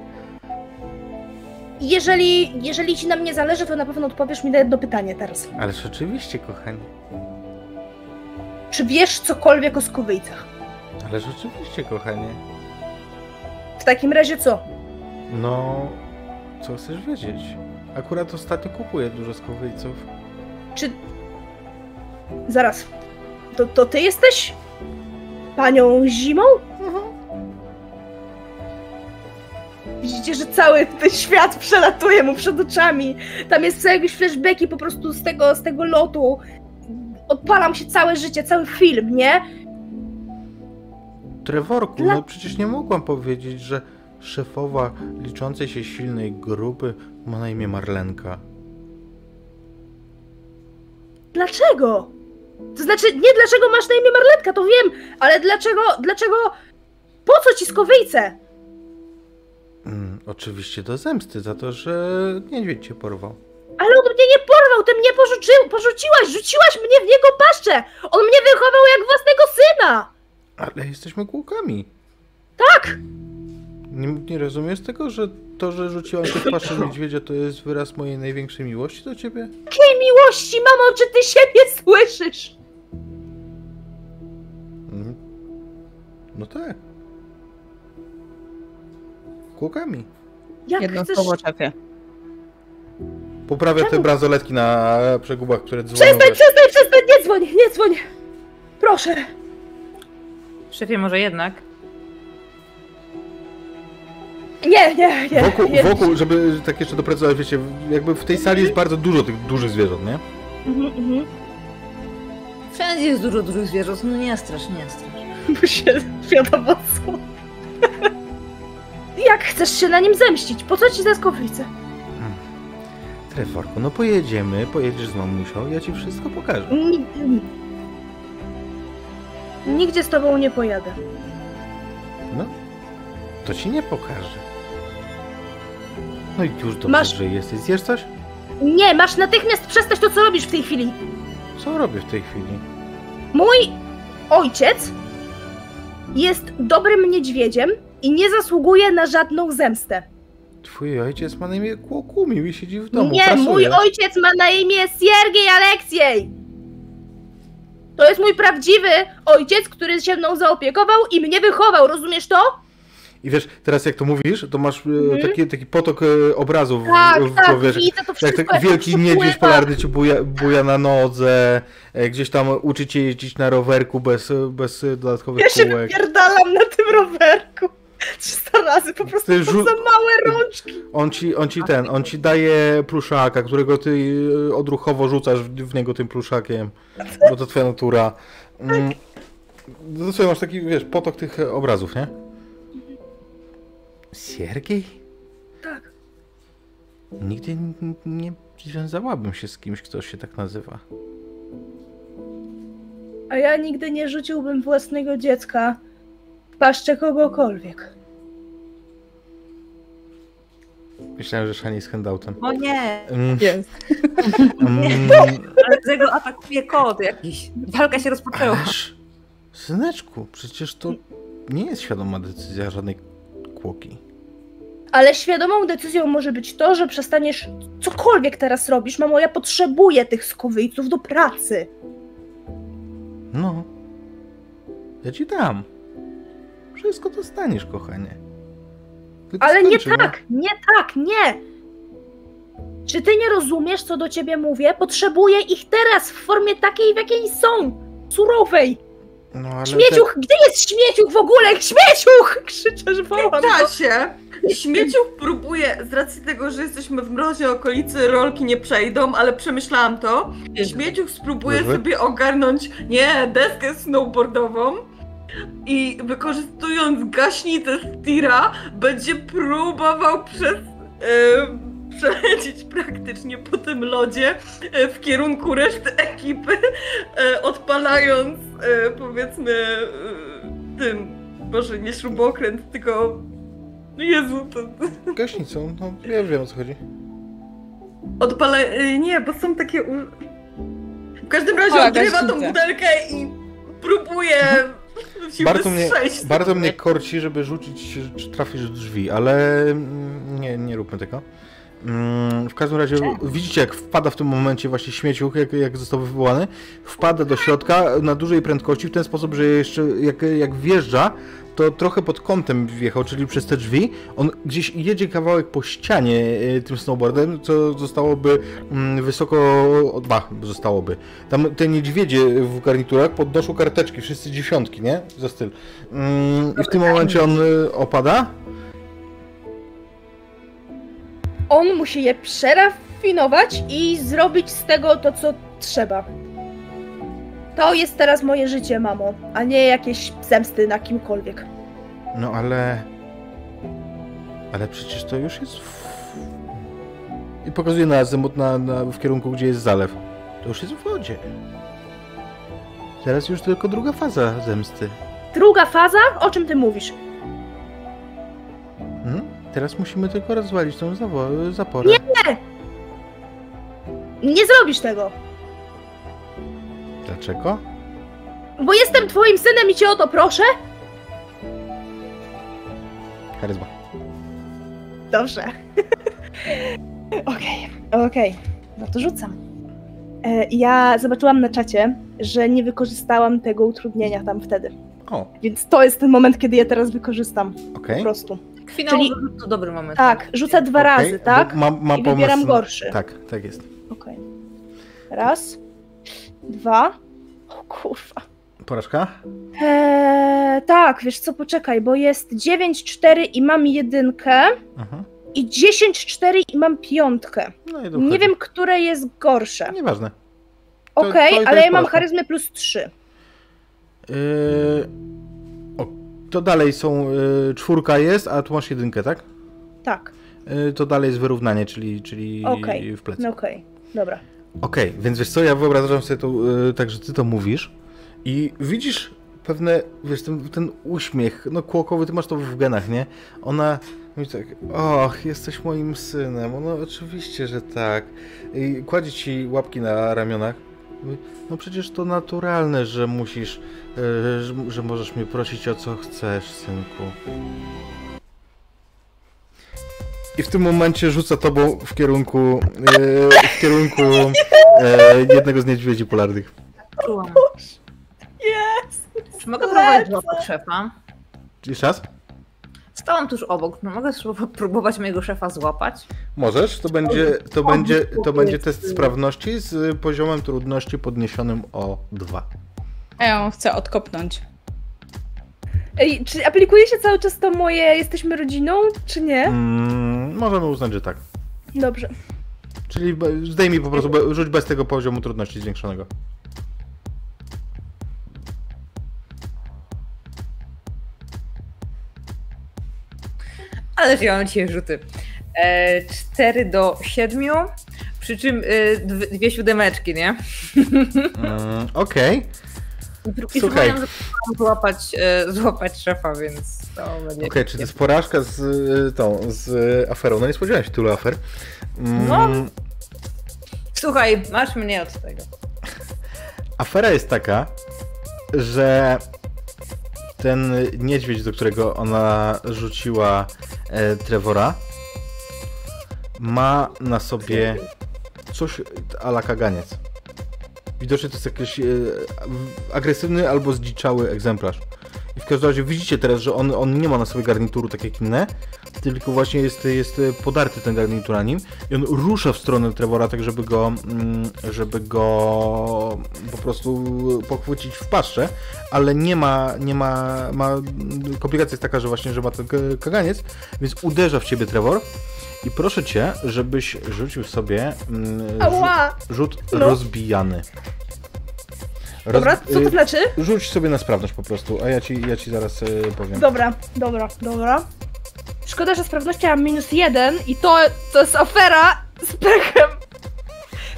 Jeżeli, jeżeli ci na mnie zależy, to na pewno odpowiesz mi na jedno pytanie teraz. Ależ oczywiście, kochani. Czy wiesz cokolwiek o skowyjcach? Ależ oczywiście, kochanie. W takim razie co? No, co chcesz wiedzieć? Akurat ostatnio kupuję dużo skowyjców. Czy... Zaraz. To, to ty jesteś? Panią Zimą? Widzicie, że cały ten świat przelatuje mu przed oczami. Tam jest co jakieś flashbacki po prostu z tego, z tego lotu. Odpalam się całe życie, cały film, nie? Trevorku, Dla- no przecież nie mogłam powiedzieć, że szefowa liczącej się silnej grupy ma na imię Marlenka. Dlaczego? To znaczy, nie dlaczego masz na imię Marletka, to wiem, ale dlaczego, dlaczego... Po co ci skowyjce? Oczywiście do zemsty za to, że niedźwiedź cię porwał. Ale on mnie nie porwał, ty mnie porzucił, porzuciłaś, rzuciłaś mnie w niego paszczę! On mnie wychował jak własnego syna! Ale jesteśmy kółkami. Tak! Nie, nie rozumiesz tego, że to, że rzuciłam cię w paszę niedźwiedzia, to jest wyraz mojej największej miłości do ciebie? Jakiej miłości, mamo, czy ty siebie słyszysz? Mm. No tak. Kółkami. Jak Jedno chcesz... słowo, szefie. Poprawia te Czemu? bransoletki na przegubach, które dzwonią. Przestań, przestań, przestań, nie dzwoń, nie dzwoń! Proszę. Szefie, może jednak? Nie, nie, nie. Wokół, nie. wokół, żeby tak jeszcze doprecyzować, wiecie, jakby w tej sali jest bardzo dużo tych dużych zwierząt, nie? Mhm, mhm. Wszędzie jest dużo dużych zwierząt, no nie strasz, nie strasz. Bo się wiadomo co. Jak chcesz się na nim zemścić? Po co ci te skowyjce? Treforku, no pojedziemy, pojedziesz z mamusią, ja ci wszystko pokażę. Ni- Nigdzie z tobą nie pojadę. No, to ci nie pokażę. No i już dobrze, Masz- że jesteś. Zjesz coś? Nie, masz natychmiast przestać to, co robisz w tej chwili. Co robię w tej chwili? Mój ojciec jest dobrym niedźwiedziem i nie zasługuje na żadną zemstę. Twój ojciec ma na imię Kłokumił i siedzi w domu, nie, pracuje. mój ojciec ma na imię Siergiej Aleksiej. To jest mój prawdziwy ojciec, który się mną zaopiekował i mnie wychował, rozumiesz to? I wiesz, teraz jak to mówisz, to masz Mhm. taki, taki potok e, obrazów w- Tak, w, tak, głowie. widzę to Jak tak wielki niedźwiedź polarny ci buja, buja na nodze, e, gdzieś tam uczy cię jeździć na rowerku bez, bez dodatkowych Ja się kółek. wypierdalam na tym rowerku. 300 razy, po prostu Ty żu- za małe rączki. On ci, on ci ten, on ci daje pluszaka, którego ty e, odruchowo rzucasz w, niego tym pluszakiem, bo to twoja natura. Mm. No masz taki, wiesz, potok tych obrazów, nie? Siergiej? Tak. Nigdy nie związałabym się z kimś, kto się tak nazywa. A ja nigdy nie rzuciłbym własnego dziecka paszczę kogokolwiek. Myślałem, że Shani z handoutem. O nie, Mm, Jest. mm, ale z jego atakuje kot jakiś. Walka się rozpoczęła. ależ, syneczku, przecież to nie jest świadoma decyzja żadnej kłoki. Ale świadomą decyzją może być to, że przestaniesz cokolwiek teraz robisz. Mamo, ja potrzebuję tych skowyjców do pracy. No. Ja ci dam. Wszystko dostaniesz, kochanie. Tylko Ale nie skończymy. tak, nie tak, nie. Czy ty nie rozumiesz, co do ciebie mówię? Potrzebuję ich teraz w formie takiej, w jakiej są. Surowej. No, ale Śmieciuch, gdzie jest śmieciuch w ogóle? Śmieciuch! Krzyczę, wołam W go. czasie śmieciuch próbuje, z racji tego, że jesteśmy w mrozie okolicy, rolki nie przejdą, ale przemyślałam to. Śmieciuch spróbuje sobie ogarnąć, nie, deskę snowboardową i wykorzystując gaśnicę z tira, będzie próbował przez... E, przelecieć praktycznie po tym lodzie e, w kierunku reszty ekipy, e, odpalając powiedzmy tym Boże, nie śrubokręt, tylko... No Jezu, to... Gaśnicą, no ja wiem o co chodzi. Odpalę... y, Nie, bo są takie... u- W każdym razie Ola, odrywa tą gaśnicę. butelkę i próbuje... się Bardzo mnie, bardzo mnie korci, żeby rzucić, czy trafisz w drzwi, ale mm, nie, nie róbmy tego. Mm, W każdym razie widzicie, jak wpada w tym momencie właśnie śmieciuch, jak, jak został wywołany, wpada do środka na dużej prędkości w ten sposób, że jeszcze jak, jak wjeżdża, to trochę pod kątem wjechał, czyli przez te drzwi. On gdzieś jedzie kawałek po ścianie e, tym snowboardem, co zostałoby mm, wysoko, o, ba, zostałoby. Tam te niedźwiedzie w garniturach podnoszą karteczki, wszyscy dziesiątki, nie? Za styl. Mm, I w tym momencie on y, opada. On musi je przerafinować i zrobić z tego to, co trzeba. To jest teraz moje życie, mamo, a nie jakieś zemsty na kimkolwiek. No ale... Ale przecież to już jest... W... I pokazuje na azymut na, na, w kierunku, gdzie jest zalew. To już jest w wodzie. Teraz już tylko druga faza zemsty. Druga faza? O czym ty mówisz? Hmm? Teraz musimy tylko rozwalić tą zaporę. Nie! Nie zrobisz tego, Dlaczego? bo jestem twoim synem i cię o to proszę. Charyzma. Dobrze. Okej, okej. No to rzucam. E, ja zobaczyłam na czacie, że nie wykorzystałam tego utrudnienia tam wtedy. O, Więc to jest ten moment, kiedy je teraz wykorzystam. Po okej. prostu. Finałowy Czyli- to dobry moment. Tak, rzucę dwa Okej, razy, bo tak? Mam, mam I pomysł wybieram na- gorszy. Tak, tak jest. Okej. Raz, dwa. O kurwa. Porażka? Eee, tak, wiesz co, poczekaj, bo jest 9-4 i mam jedynkę Mhm. i 10-4 i mam piątkę. No i Nie wiem, które jest gorsze. Nieważne. Okej, to ale ja mam charyzmę plus 3. Yy... O, to dalej są. Yy, czwórka jest, a tu masz jedynkę, tak? Tak, Yy, to dalej jest wyrównanie, czyli, czyli Okej. w plecy. no okej, dobra. Okej, więc wiesz co, ja wyobrażam sobie to yy, tak, że ty to mówisz i widzisz pewne, wiesz, ten, ten uśmiech, no kłokowy, ty masz to w genach, nie? Ona mówi tak, och, jesteś moim synem, no oczywiście, że tak. I kładzie ci łapki na ramionach. No przecież to naturalne, że musisz, yy, że, że możesz mnie prosić o co chcesz, synku. I w tym momencie rzuca tobą w kierunku, yy, w kierunku yy, jednego z niedźwiedzi polarnych. Czułam. Jest! Czy mogę próbować złapać szefa? Jeszcze raz? Stałam tuż obok. No mogę próbować mojego szefa złapać? Możesz, to będzie, to będzie, to będzie test sprawności z poziomem trudności podniesionym o 2. A ja ją chcę odkopnąć. Ej, czy aplikuje się cały czas to moje jesteśmy rodziną, czy nie? Mm, możemy uznać, że tak. Dobrze. Czyli zdejmij po prostu, be- rzuć bez tego poziomu trudności zwiększonego. Ale ja mam dzisiaj rzuty. E, 4 do 7, przy czym e, dwie, dwie siódemeczki, nie? Mm, Okej. Pró- i próbuję złapać, e, złapać szefa, więc Okej, czy to jest porażka z y, tą, z aferą? No nie spodziewałem się tylu afer. Mm, No. Słuchaj, masz mnie od tego. Afera jest taka, że ten niedźwiedź, do którego ona rzuciła e, Trevora, ma na sobie coś ala kaganiec. Widocznie to jest jakiś e, agresywny albo zdziczały egzemplarz. I w każdym razie widzicie teraz, że on, on nie ma na sobie garnituru tak jak inne, tylko właśnie jest, jest podarty ten garnitur na nim i on rusza w stronę Trevora tak, żeby go, mm, żeby go po prostu pochwycić w paszczę, ale nie ma, nie ma, ma komplikacja jest taka, że właśnie, że ma ten kaganiec, więc uderza w ciebie Trevor i proszę cię, żebyś rzucił sobie mm, rzut, Ała! rzut No. rozbijany. Roz- Dobra, co to y, znaczy? Rzuć sobie na sprawność po prostu, a ja ci, ja ci zaraz y, powiem. Dobra, dobra, dobra. Szkoda, że sprawności mam minus jeden i to, to jest afera z pechem.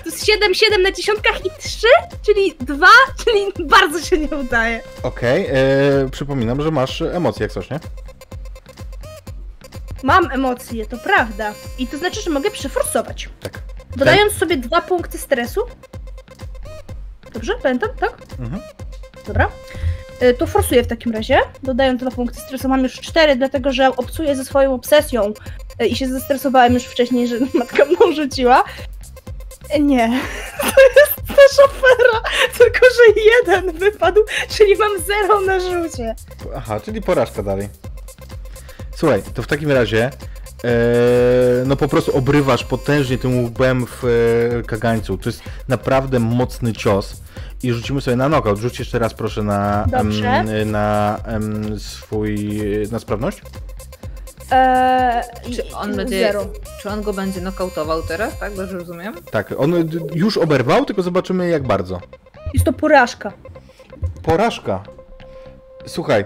To jest 7, 7 na dziesiątkach i 3, czyli 2, czyli bardzo się nie udaje. Okej, e, przypominam, że masz emocje jak coś, nie? Mam emocje, to prawda. I to znaczy, że mogę przeforsować. Tak. Dodając sobie dwa punkty stresu. Dobrze, pamiętam, tak? Mhm. Dobra. Y, To forsuję w takim razie. Dodając dwa punkty stresu. Mam już cztery, dlatego że obcuję ze swoją obsesją y, i się zestresowałem już wcześniej, że matka mną rzuciła. Y, Nie, to jest też afera, tylko że jeden wypadł, czyli mam zero na rzucie. Aha, czyli porażka dalej. Słuchaj, to w takim razie e, no po prostu obrywasz potężnie tym łbem w e, kagańcu. To jest naprawdę mocny cios. I rzucimy sobie na knockout. Rzuć jeszcze raz proszę na, Dobrze. em, na swój, na sprawność. Eee, Czy on będzie, Zero. czy on go będzie nokautował teraz, tak? Dobrze rozumiem? Tak, on już oberwał, tylko zobaczymy jak bardzo. Jest to porażka. Porażka. Słuchaj.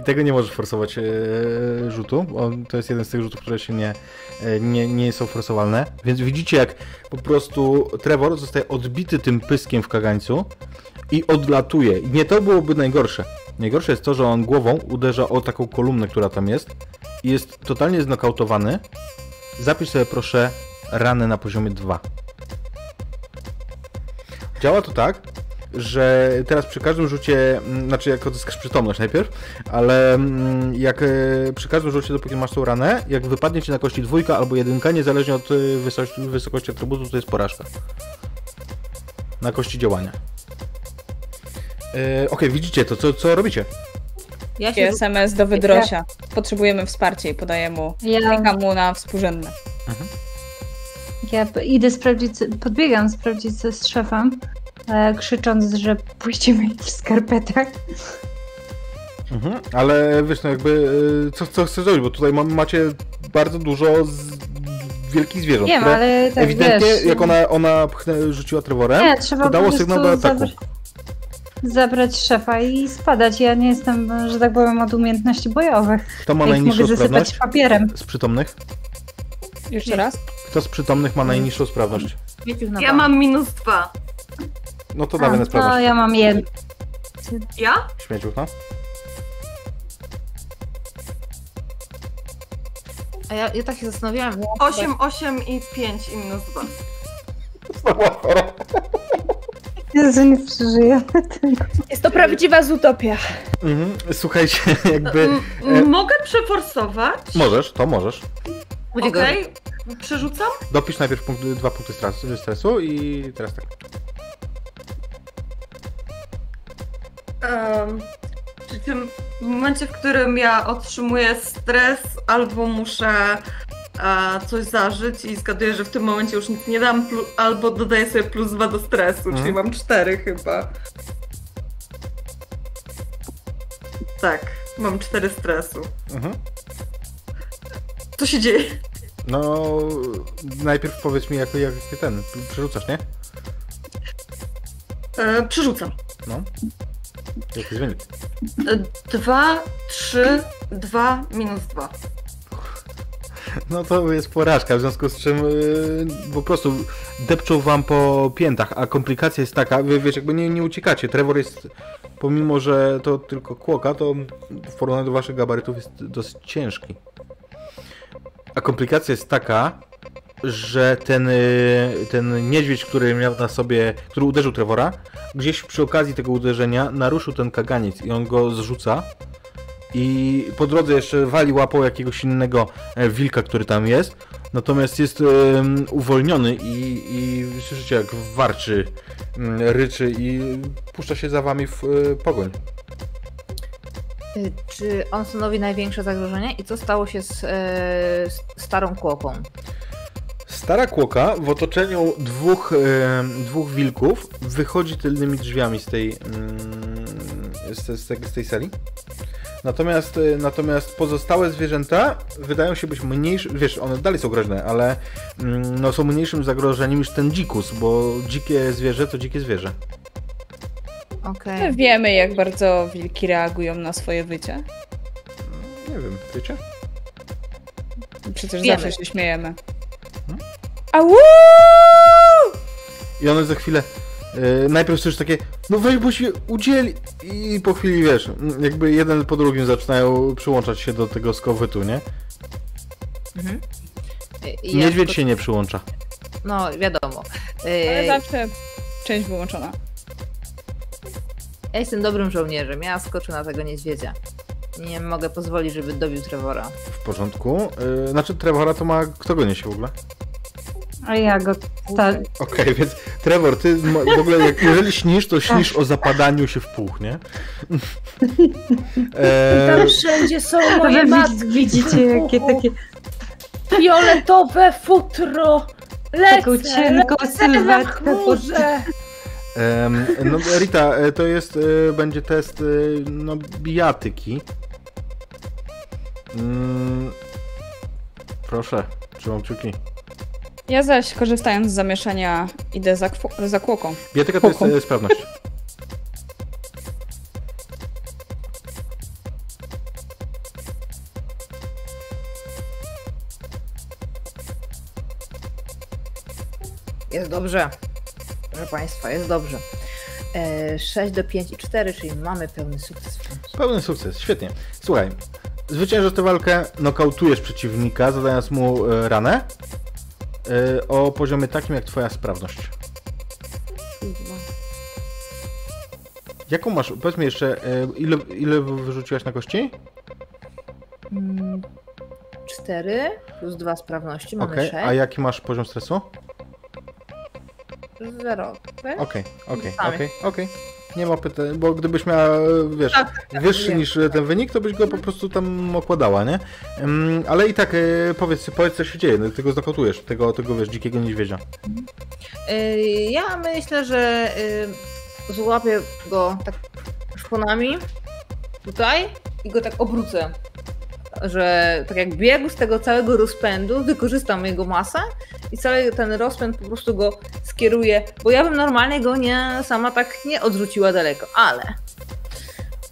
I tego nie możesz forsować e, rzutu. On, to jest jeden z tych rzutów, które się nie, e, nie, nie są forsowalne. Więc widzicie, jak po prostu Trevor zostaje odbity tym pyskiem w kagańcu i odlatuje. I nie to byłoby najgorsze. Najgorsze jest to, że on głową uderza o taką kolumnę, która tam jest i jest totalnie znokautowany. Zapisz sobie proszę ranę na poziomie 2. Działa to tak, że teraz przy każdym rzucie, mm, znaczy jak odzyskasz przytomność najpierw, ale mm, jak e, przy każdym rzucie, dopóki masz tą ranę, jak wypadnie ci na kości dwójka albo jedynka, niezależnie od e, wysokości, wysokości atrybutu, to jest porażka. Na kości działania. E, Okej, widzicie to, co, co robicie? Ja się SMS do Wydrosia. Potrzebujemy wsparcia i podaję mu. Ja, mu na współrzędne. ja p- idę sprawdzić, podbiegam sprawdzić co z szefem, krzycząc, że puścimy ich w skarpetach. Mhm, ale wiesz, no jakby, e, co, co chcesz zrobić, bo tutaj macie bardzo dużo z wielkich zwierząt, Wiem, ale tak ewidentnie, wiesz... jak ona, ona pchnę, rzuciła Trevorem, Nie, trzeba to dało sygnał do ataku. zabra- zabrać szefa i spadać. Ja nie jestem, że tak powiem, od umiejętności bojowych. Kto ma Ja najniższą mogę sprawność papierem. z przytomnych? Jeszcze raz? Kto z przytomnych ma najniższą sprawność? Ja mam minus dwa. No to dawaj na no sprawność. ja mam jeden. Ja? Śmieciuch, no. A ja, ja tak się zastanawiałam. że- 8, 8 i 5 i minus 2. Jezu, nie przeżyję tego. Jest to prawdziwa zutopia. Mhm. Słuchajcie, jakby... M- E, Mogę przeforsować? możesz, to możesz. Okej, przerzucam? Dopisz najpierw punkt, dwa punkty stresu, stresu i teraz tak. Um, przy tym w momencie, w którym ja otrzymuję stres, albo muszę e, coś zażyć i zgaduję, że w tym momencie już nic nie dam, albo dodaję sobie plus 2 do stresu, czyli Mhm. mam 4 chyba. Tak, mam 4 stresu. Mhm. Co się dzieje? No, najpierw powiedz mi, jak, jak ten, przerzucasz, nie? E, przerzucam. No. Jaki jest wynik? 2, 3, 2, minus 2. No to jest porażka, w związku z czym yy, po prostu depczą wam po piętach, a komplikacja jest taka, wy wiesz, jakby nie, nie uciekacie. Trevor jest, pomimo że to tylko kłoka, to w porównaniu do waszych gabarytów jest dosyć ciężki. A komplikacja jest taka, że ten, yy, ten niedźwiedź, który miał na sobie, który uderzył Trevora, gdzieś przy okazji tego uderzenia naruszył ten kaganiec i on go zrzuca. I po drodze jeszcze wali łapą jakiegoś innego e, wilka, który tam jest. Natomiast jest em, uwolniony i, i słyszycie jak warczy, mm, ryczy i puszcza się za wami w e, pogoń. Y, Czy on stanowi największe zagrożenie i co stało się z, e, z starą kłoką? Stara kłoka w otoczeniu dwóch, em, dwóch wilków wychodzi tylnymi drzwiami z tej, mm, z, z, tej- z tej sali. Natomiast, e, natomiast pozostałe zwierzęta wydają się być mniejsze, wiesz, one dalej są groźne, ale mm, no, są mniejszym zagrożeniem niż ten dzikus, bo dzikie zwierzę to dzikie zwierzę. Okej. My wiemy, jak bardzo wilki reagują na swoje wycie. Nie wiem, wiecie? Przecież Wiemy. zawsze się śmiejemy. Au! I one za chwilę e, najpierw słyszysz takie, no weź, bo się udzieli i po chwili, wiesz, jakby jeden po drugim zaczynają przyłączać się do tego skowytu, nie? I ja Niedźwiedź sko- się nie przyłącza. No, wiadomo. Ale Yy, zawsze część wyłączona. Ja jestem dobrym żołnierzem, ja skoczę na tego niedźwiedzia. Nie mogę pozwolić, żeby dobił Trevora. W porządku. E, znaczy Trevora to ma, kto go niesie w ogóle? A ja go... Ta... Okej, więc Trevor, ty w ogóle, jak, jeżeli śnisz, to śnisz o zapadaniu się w puch, nie? E, Tam wszędzie są moje matki. widz- widzicie jakie takie... Fioletowe futro. Lecę, Taką cienką sylwetkę no, Rita, e, to jest, e, będzie test, e, no, bijatyki. Mm, proszę, trzymam kciuki. Ja zaś, korzystając z zamieszania, idę za, za kłoką. Bijatyka to jest e, sprawność. Jest dobrze. Proszę Państwa, jest dobrze. E, 6 do 5 i 4, czyli mamy pełny sukces. Pełny sukces, świetnie. Słuchaj, zwyciężasz tę walkę, nokautujesz przeciwnika, zadając mu e, ranę e, o poziomie takim jak twoja sprawność. Jaką masz, powiedz mi jeszcze, e, ile, ile wyrzuciłaś na kości? Mm, 4 plus 2 sprawności, mamy Okej, 6. a jaki masz poziom stresu? 0. Okej, okej, okej, okej. Nie ma pytań, bo gdybyś miała, wiesz, Tak, wyższy wiem. niż ten wynik, to byś go po prostu tam okładała, nie? Ym, ale i tak, e, powiedz, powiedz co się dzieje, no, ty go zakontujesz, tego, tego, wiesz, dzikiego niedźwiedzia. Y, Ja myślę, że y, złapię go tak szponami tutaj i go tak obrócę. Że tak jak biegł z tego całego rozpędu, wykorzystam jego masę i cały ten rozpęd po prostu go skieruję, bo ja bym normalnie go nie sama tak nie odrzuciła daleko, ale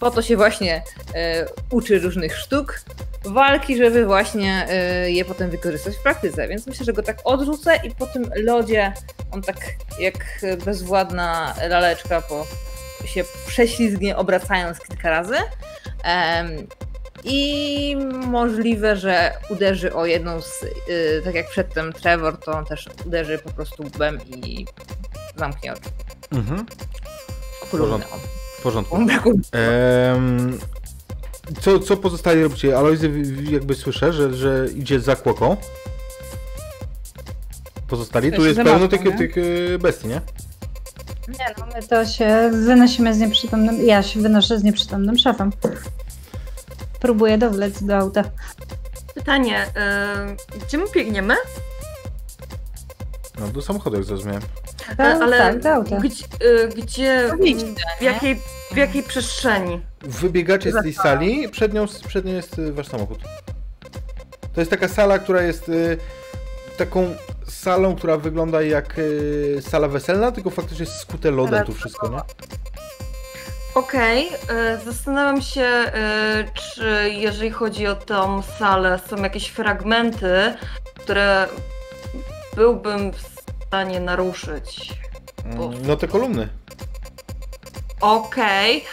po to się właśnie e, uczy różnych sztuk walki, żeby właśnie e, je potem wykorzystać w praktyce. Więc myślę, że go tak odrzucę i po tym lodzie on tak jak bezwładna laleczka po, się prześlizgnie obracając kilka razy. I możliwe, że uderzy o jedną z, y, tak jak przedtem Trevor, to on też uderzy po prostu łbem i zamknie oczy. Mhm, Kolumny. w porządku. On. Em, co, co pozostali robicie? Alojzy jakby słyszę, że, że idzie za kłoką. Pozostali? Tu jest pełno tych, nie? tych y, bestii, nie? Nie, no my to się wynosimy z nieprzytomnym... Ja się wynoszę z nieprzytomnym szefem. Próbuję dowlec do auta. Pytanie, y, gdzie my biegniemy? No do samochodu jak zrozumiałem. To, E, ale tak, do auta. gdzie, y, gdzie Wyjdź, w, jakiej, w jakiej przestrzeni? Wybiegacie z tej sali, przed nią, przed nią jest y, wasz samochód. To jest taka sala, która jest y, taką salą, która wygląda jak y, sala weselna, tylko faktycznie jest skute lodem tu wszystko, nie? Okej, y, zastanawiam się, y, czy jeżeli chodzi o tą salę, są jakieś fragmenty, które byłbym w stanie naruszyć. Mm, No te kolumny. Okej,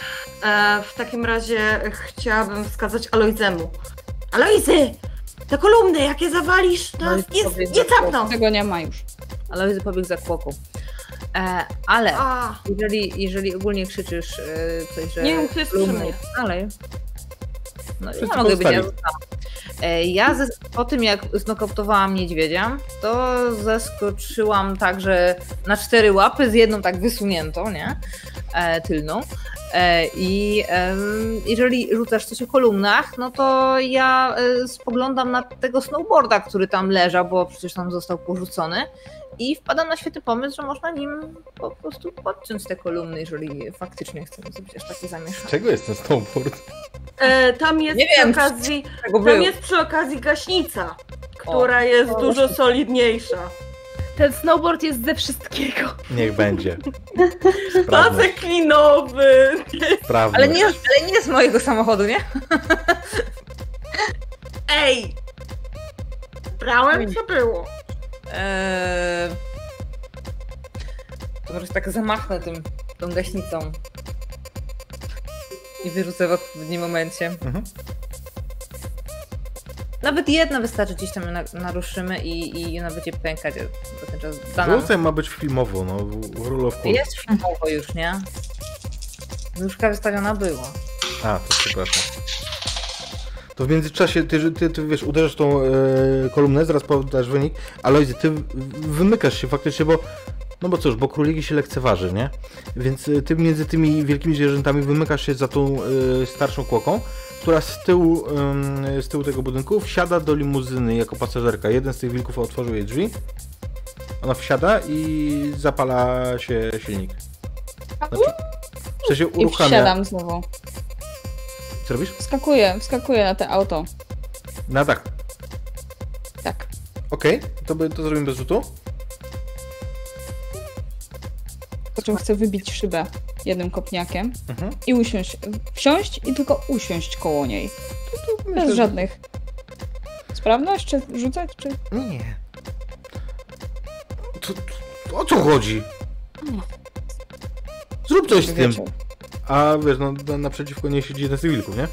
e, w takim razie chciałabym wskazać Alojzemu. Alojzy! Te kolumny, jakie zawalisz, to Alojzy nie, nie że capną! Tego nie ma już. Ale widzę pobiegł za kłoką. E, ale A, jeżeli, jeżeli ogólnie krzyczysz e, coś, że... Nie mnie. Dalej. No Wszyscy ja mogę być, ja. E, Ja ze, po tym jak znokautowałam niedźwiedzia, to zeskoczyłam także na cztery łapy z jedną tak wysuniętą, nie? E, tylną. E, I em, jeżeli rzucasz coś o kolumnach, no to ja e, spoglądam na tego snowboarda, który tam leżał, bo przecież tam został porzucony. I wpadam na świetny pomysł, że można nim po prostu podciąć te kolumny, jeżeli faktycznie chcemy zrobić aż takie zamieszanie. Czego jest ten snowboard? E, tam jest Nie przy wiem, okazji, tam był. jest przy okazji gaśnica, która jest o, dużo solidniejsza. Ten snowboard jest ze wszystkiego. Niech będzie. Pasek klinowy! Ale nie, ale nie z mojego samochodu, nie? Ej! Brałem co było. Eee... To może tak zamachnę tym, tą gaśnicą. I wyrzucę w odpowiednim momencie. Mhm. Nawet jedna wystarczy, gdzieś tam naruszymy i, i ona będzie pękać. Rzucaj ma być filmowo, no. Rule of cool. Jest filmowo już, nie? Nóżka wystawiona była. A, to przepraszam. To w międzyczasie ty, ty, ty wiesz, uderzasz tą e, kolumnę, zaraz podasz wynik, ale ty wymykasz się faktycznie, bo no bo cóż, bo króliki się lekceważy, nie? Więc e, ty między tymi wielkimi zwierzętami wymykasz się za tą e, starszą kłoką, która z tyłu, e, z tyłu tego budynku wsiada do limuzyny jako pasażerka. Jeden z tych wilków otworzył jej drzwi. Ona wsiada i zapala się silnik. Znaczy, w sensie I uruchamia. wsiadam znowu. Co robisz? Wskakuję, wskakuję na te auto. Na dach. Tak. Okej, to, by, to zrobimy bez rzutu. Po czym chcę wybić szybę jednym kopniakiem Mhm. i usiąść. Wsiąść i tylko usiąść koło niej. Myślę, Bez że- żadnych. Sprawność? Czy rzucać? Czy... Nie. To, to, o co chodzi? Zrób coś z tym. A wiesz, no na, naprzeciwko niej siedzi jeden z wilków, nie?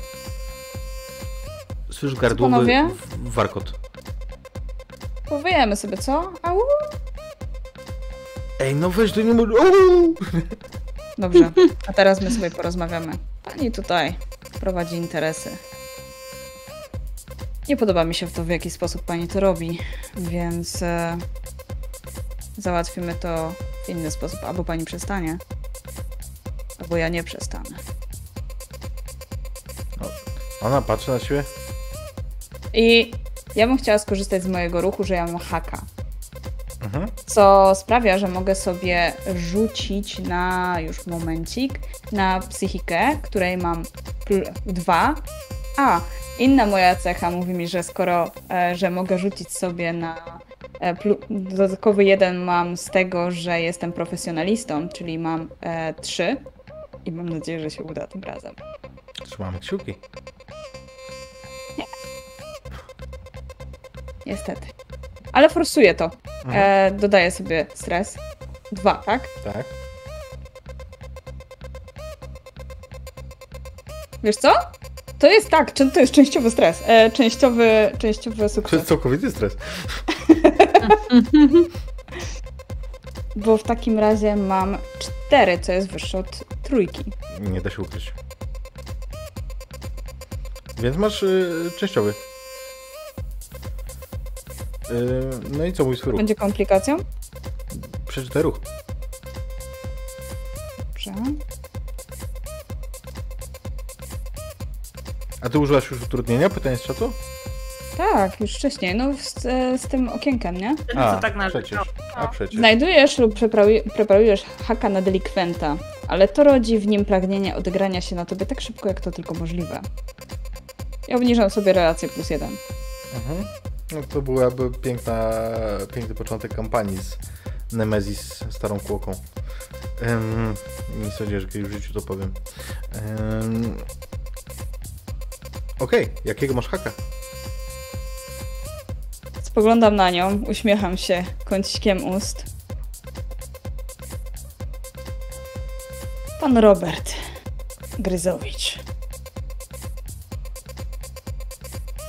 Słyszysz gardłowy warkot. Powiejemy sobie, co? Au. Ej, no weź, to nie może... Dobrze. A teraz my sobie porozmawiamy. Pani tutaj prowadzi interesy. Nie podoba mi się w to, w jaki sposób pani to robi, więc e, załatwimy to w inny sposób. Albo pani przestanie, albo ja nie przestanę. Ona patrzy na siebie. I ja bym chciała skorzystać z mojego ruchu, że ja mam haka. Mhm. co sprawia, że mogę sobie rzucić na już momencik na psychikę, której mam dwa. A inna moja cecha mówi mi, że skoro, e, że mogę rzucić sobie na e, dodatkowy jeden mam z tego, że jestem profesjonalistą, czyli mam e, trzy i mam nadzieję, że się uda tym razem. Trzymamy kciuki. Niestety. Ale forsuję to. Mhm. E, dodaję sobie stres. Dwa, tak? Tak. Wiesz co? To jest tak, to jest częściowy stres. E, częściowy, częściowy To jest sukces. całkowity stres. Bo w takim razie mam cztery, co jest wyższe od trójki. Nie da się ukryć. Więc masz y, częściowy. Y, no i co mój swój ruch? Będzie komplikacją? Przeczytaj ruch. Dobrze. A ty używasz już utrudnienia? Pytanie z czatu? Tak, już wcześniej. No z, e, z tym okienkiem, nie? Co tak na przecież. A przecież. Znajdujesz lub preparu- preparujesz haka na delikwenta, ale to rodzi w nim pragnienie odegrania się na tobie tak szybko, jak to tylko możliwe. Ja obniżam sobie relację plus jeden. Mhm. No to byłaby piękna, piękny początek kampanii z Nemesis starą kłoką. Um, nie sądzę, że kiedyś w życiu to powiem. Um, Okej, jakiego masz haka? Spoglądam na nią, uśmiecham się kącikiem ust. Pan Robert Gryzowicz.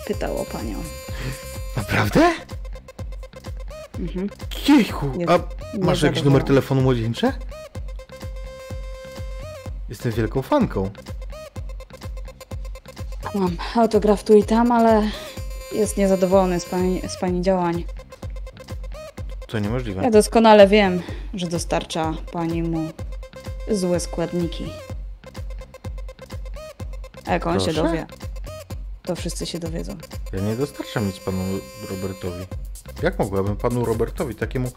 Pytał o panią. Naprawdę? Mhm. Jejku, Jest a masz jakiś numer telefonu młodzieńcze? Jestem wielką fanką. Mam autograf tu i tam, ale jest niezadowolony z pani, z pani działań. To niemożliwe. Ja doskonale wiem, że dostarcza pani mu złe składniki. A jak on się Proszę? dowie, to wszyscy się dowiedzą. Ja nie dostarczam nic panu Robertowi. Jak mogłabym panu Robertowi, takiemu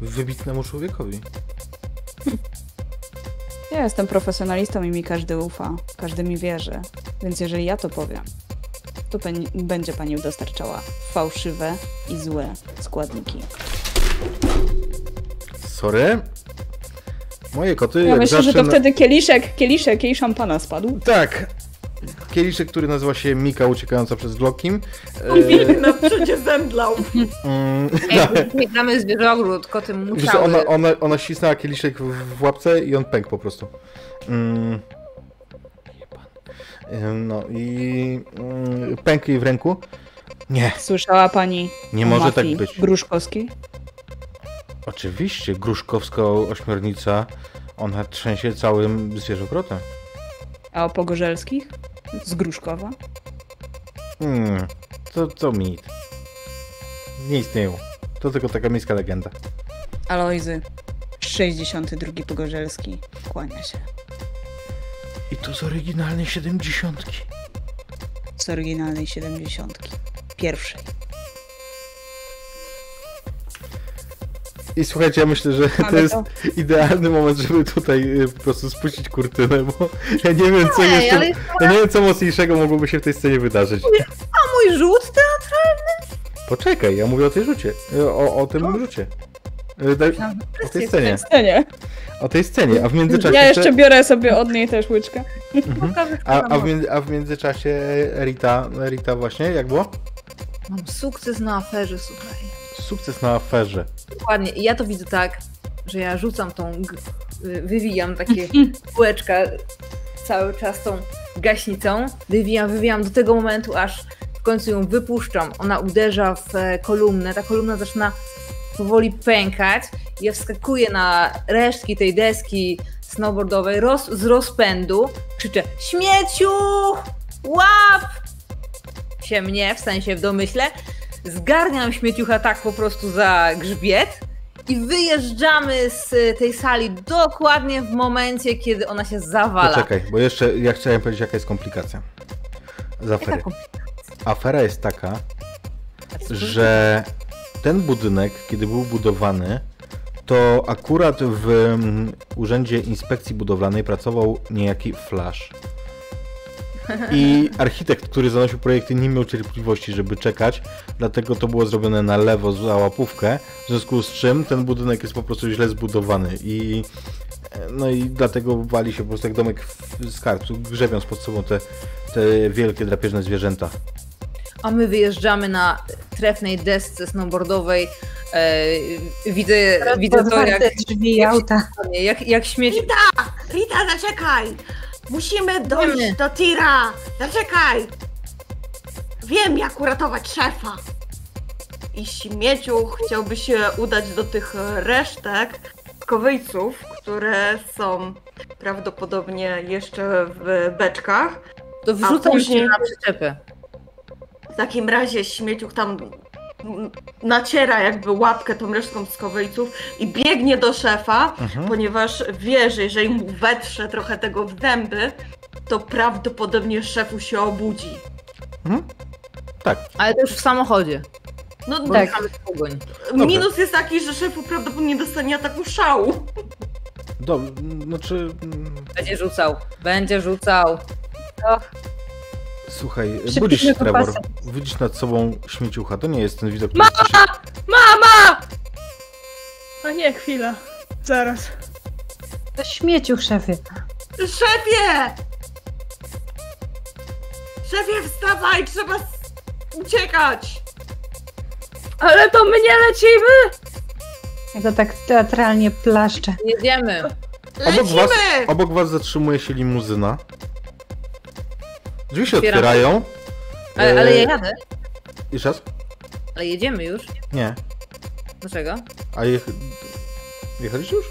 wybitnemu człowiekowi? Ja jestem profesjonalistą i mi każdy ufa, każdy mi wierzy. Więc jeżeli ja to powiem, to będzie pani dostarczała fałszywe i złe składniki. Sorry. Moje koty Ja myślę, zawsze że to wtedy kieliszek, kieliszek jej szampana spadł. Tak. Kieliszek, który nazywa się Mika uciekająca przez Glockim. E... Na przodzie zemdlał. Mm, Ej, nie gramy zwierzogród, koty Wiesz, musiały. ona, ona, ona ścisnęła kieliszek w, w łapce i on pękł po prostu. Mm. Ym, No i mm, pękł jej w ręku. Nie, Słyszała pani nie może tak być. Gruszkowskiej? Oczywiście, Gruszkowska ośmiornica, ona trzęsie całym zwierzogrodem. A o Pogorzelskich? Z Gruszkowa? Hmm, to, to mit. Nie istnieją. To tylko taka miejska legenda. Alojzy, 62 Pogorzelski, kłania się. I to z oryginalnej siedemdziesiątki. Z oryginalnej 70. Pierwszej. I słuchajcie, ja myślę, że to jest idealny moment, żeby tutaj y, po prostu spuścić kurtynę, bo ja nie wiem, co Ej, jeszcze... Ja nie wiem, co mocniejszego mogłoby się w tej scenie wydarzyć. a mój rzut teatralny? Poczekaj, ja mówię o tej rzucie. y, O, o tym rzucie. Y, daj- O tej scenie. Scenie. O tej scenie, a w międzyczasie... Ja jeszcze biorę sobie od niej też łyczkę. A, a, w, między, a w międzyczasie Rita, Rita właśnie, jak było? Mam sukces na aferze, słuchaj. Sukces na aferze. Dokładnie. I ja to widzę tak, że ja rzucam tą, y, wywijam takie kółeczka cały czas tą gaśnicą, wywijam, wywijam do tego momentu, aż w końcu ją wypuszczam. Ona uderza w e, kolumnę, ta kolumna zaczyna powoli pękać. Ja wskakuję na resztki tej deski snowboardowej roz, z rozpędu, krzyczę śmieciu, łap się mnie, w sensie w domyśle, zgarniam śmieciucha tak po prostu za grzbiet i wyjeżdżamy z tej sali dokładnie w momencie, kiedy ona się zawala. Poczekaj, bo jeszcze ja chciałem powiedzieć, jaka jest komplikacja. Z afery. Afera jest taka, że ten budynek, kiedy był budowany, to akurat w mm, Urzędzie Inspekcji Budowlanej pracował niejaki Flash. I architekt, który zanosił projekty, nie miał cierpliwości, żeby czekać, dlatego to było zrobione na lewo za łapówkę, w związku z czym ten budynek jest po prostu źle zbudowany i no i dlatego wali się po prostu jak domek w- z kartu, grzebiąc pod sobą te, te wielkie drapieżne zwierzęta. A my wyjeżdżamy na trefnej desce snowboardowej. E, widzę, widzę to, jak, drzwi auta. jak, jak śmieci. Rita, zaczekaj! Musimy dojść Wiemy. do tira! Zaczekaj! Wiem, jak uratować szefa. I śmieciu chciałby się udać do tych resztek kowyjców, które są prawdopodobnie jeszcze w beczkach. To wrzucam później- się na przyczepę. W takim razie śmieciuch tam naciera jakby łapkę tą resztką z kowyjców i biegnie do szefa, Mhm. ponieważ wie, że jeżeli mu wetrze trochę tego w zęby, to prawdopodobnie szefu się obudzi. Mhm. Tak. Ale to już w samochodzie. No tak. pogoń. Minus jest taki, że szefu prawdopodobnie dostanie ataku szału. Dobrze, znaczy... mm, Będzie rzucał. Będzie rzucał. Słuchaj, budzisz tylko Trevor, widzisz nad sobą śmieciucha, to nie jest ten widok, który się... Mama! A nie, chwila. Zaraz. To śmieciu, szefie. Szefie! Szefie, wstawaj, trzeba uciekać! Ale to my nie lecimy! Ja to tak teatralnie plaszczę. Jedziemy. Obok was, obok was zatrzymuje się limuzyna. Drzwi się Otwieramy. otwierają. Ale, ale ja E, jadę. Jeszcze raz? Ale jedziemy już. Nie. Dlaczego? A jech... jechaliście już?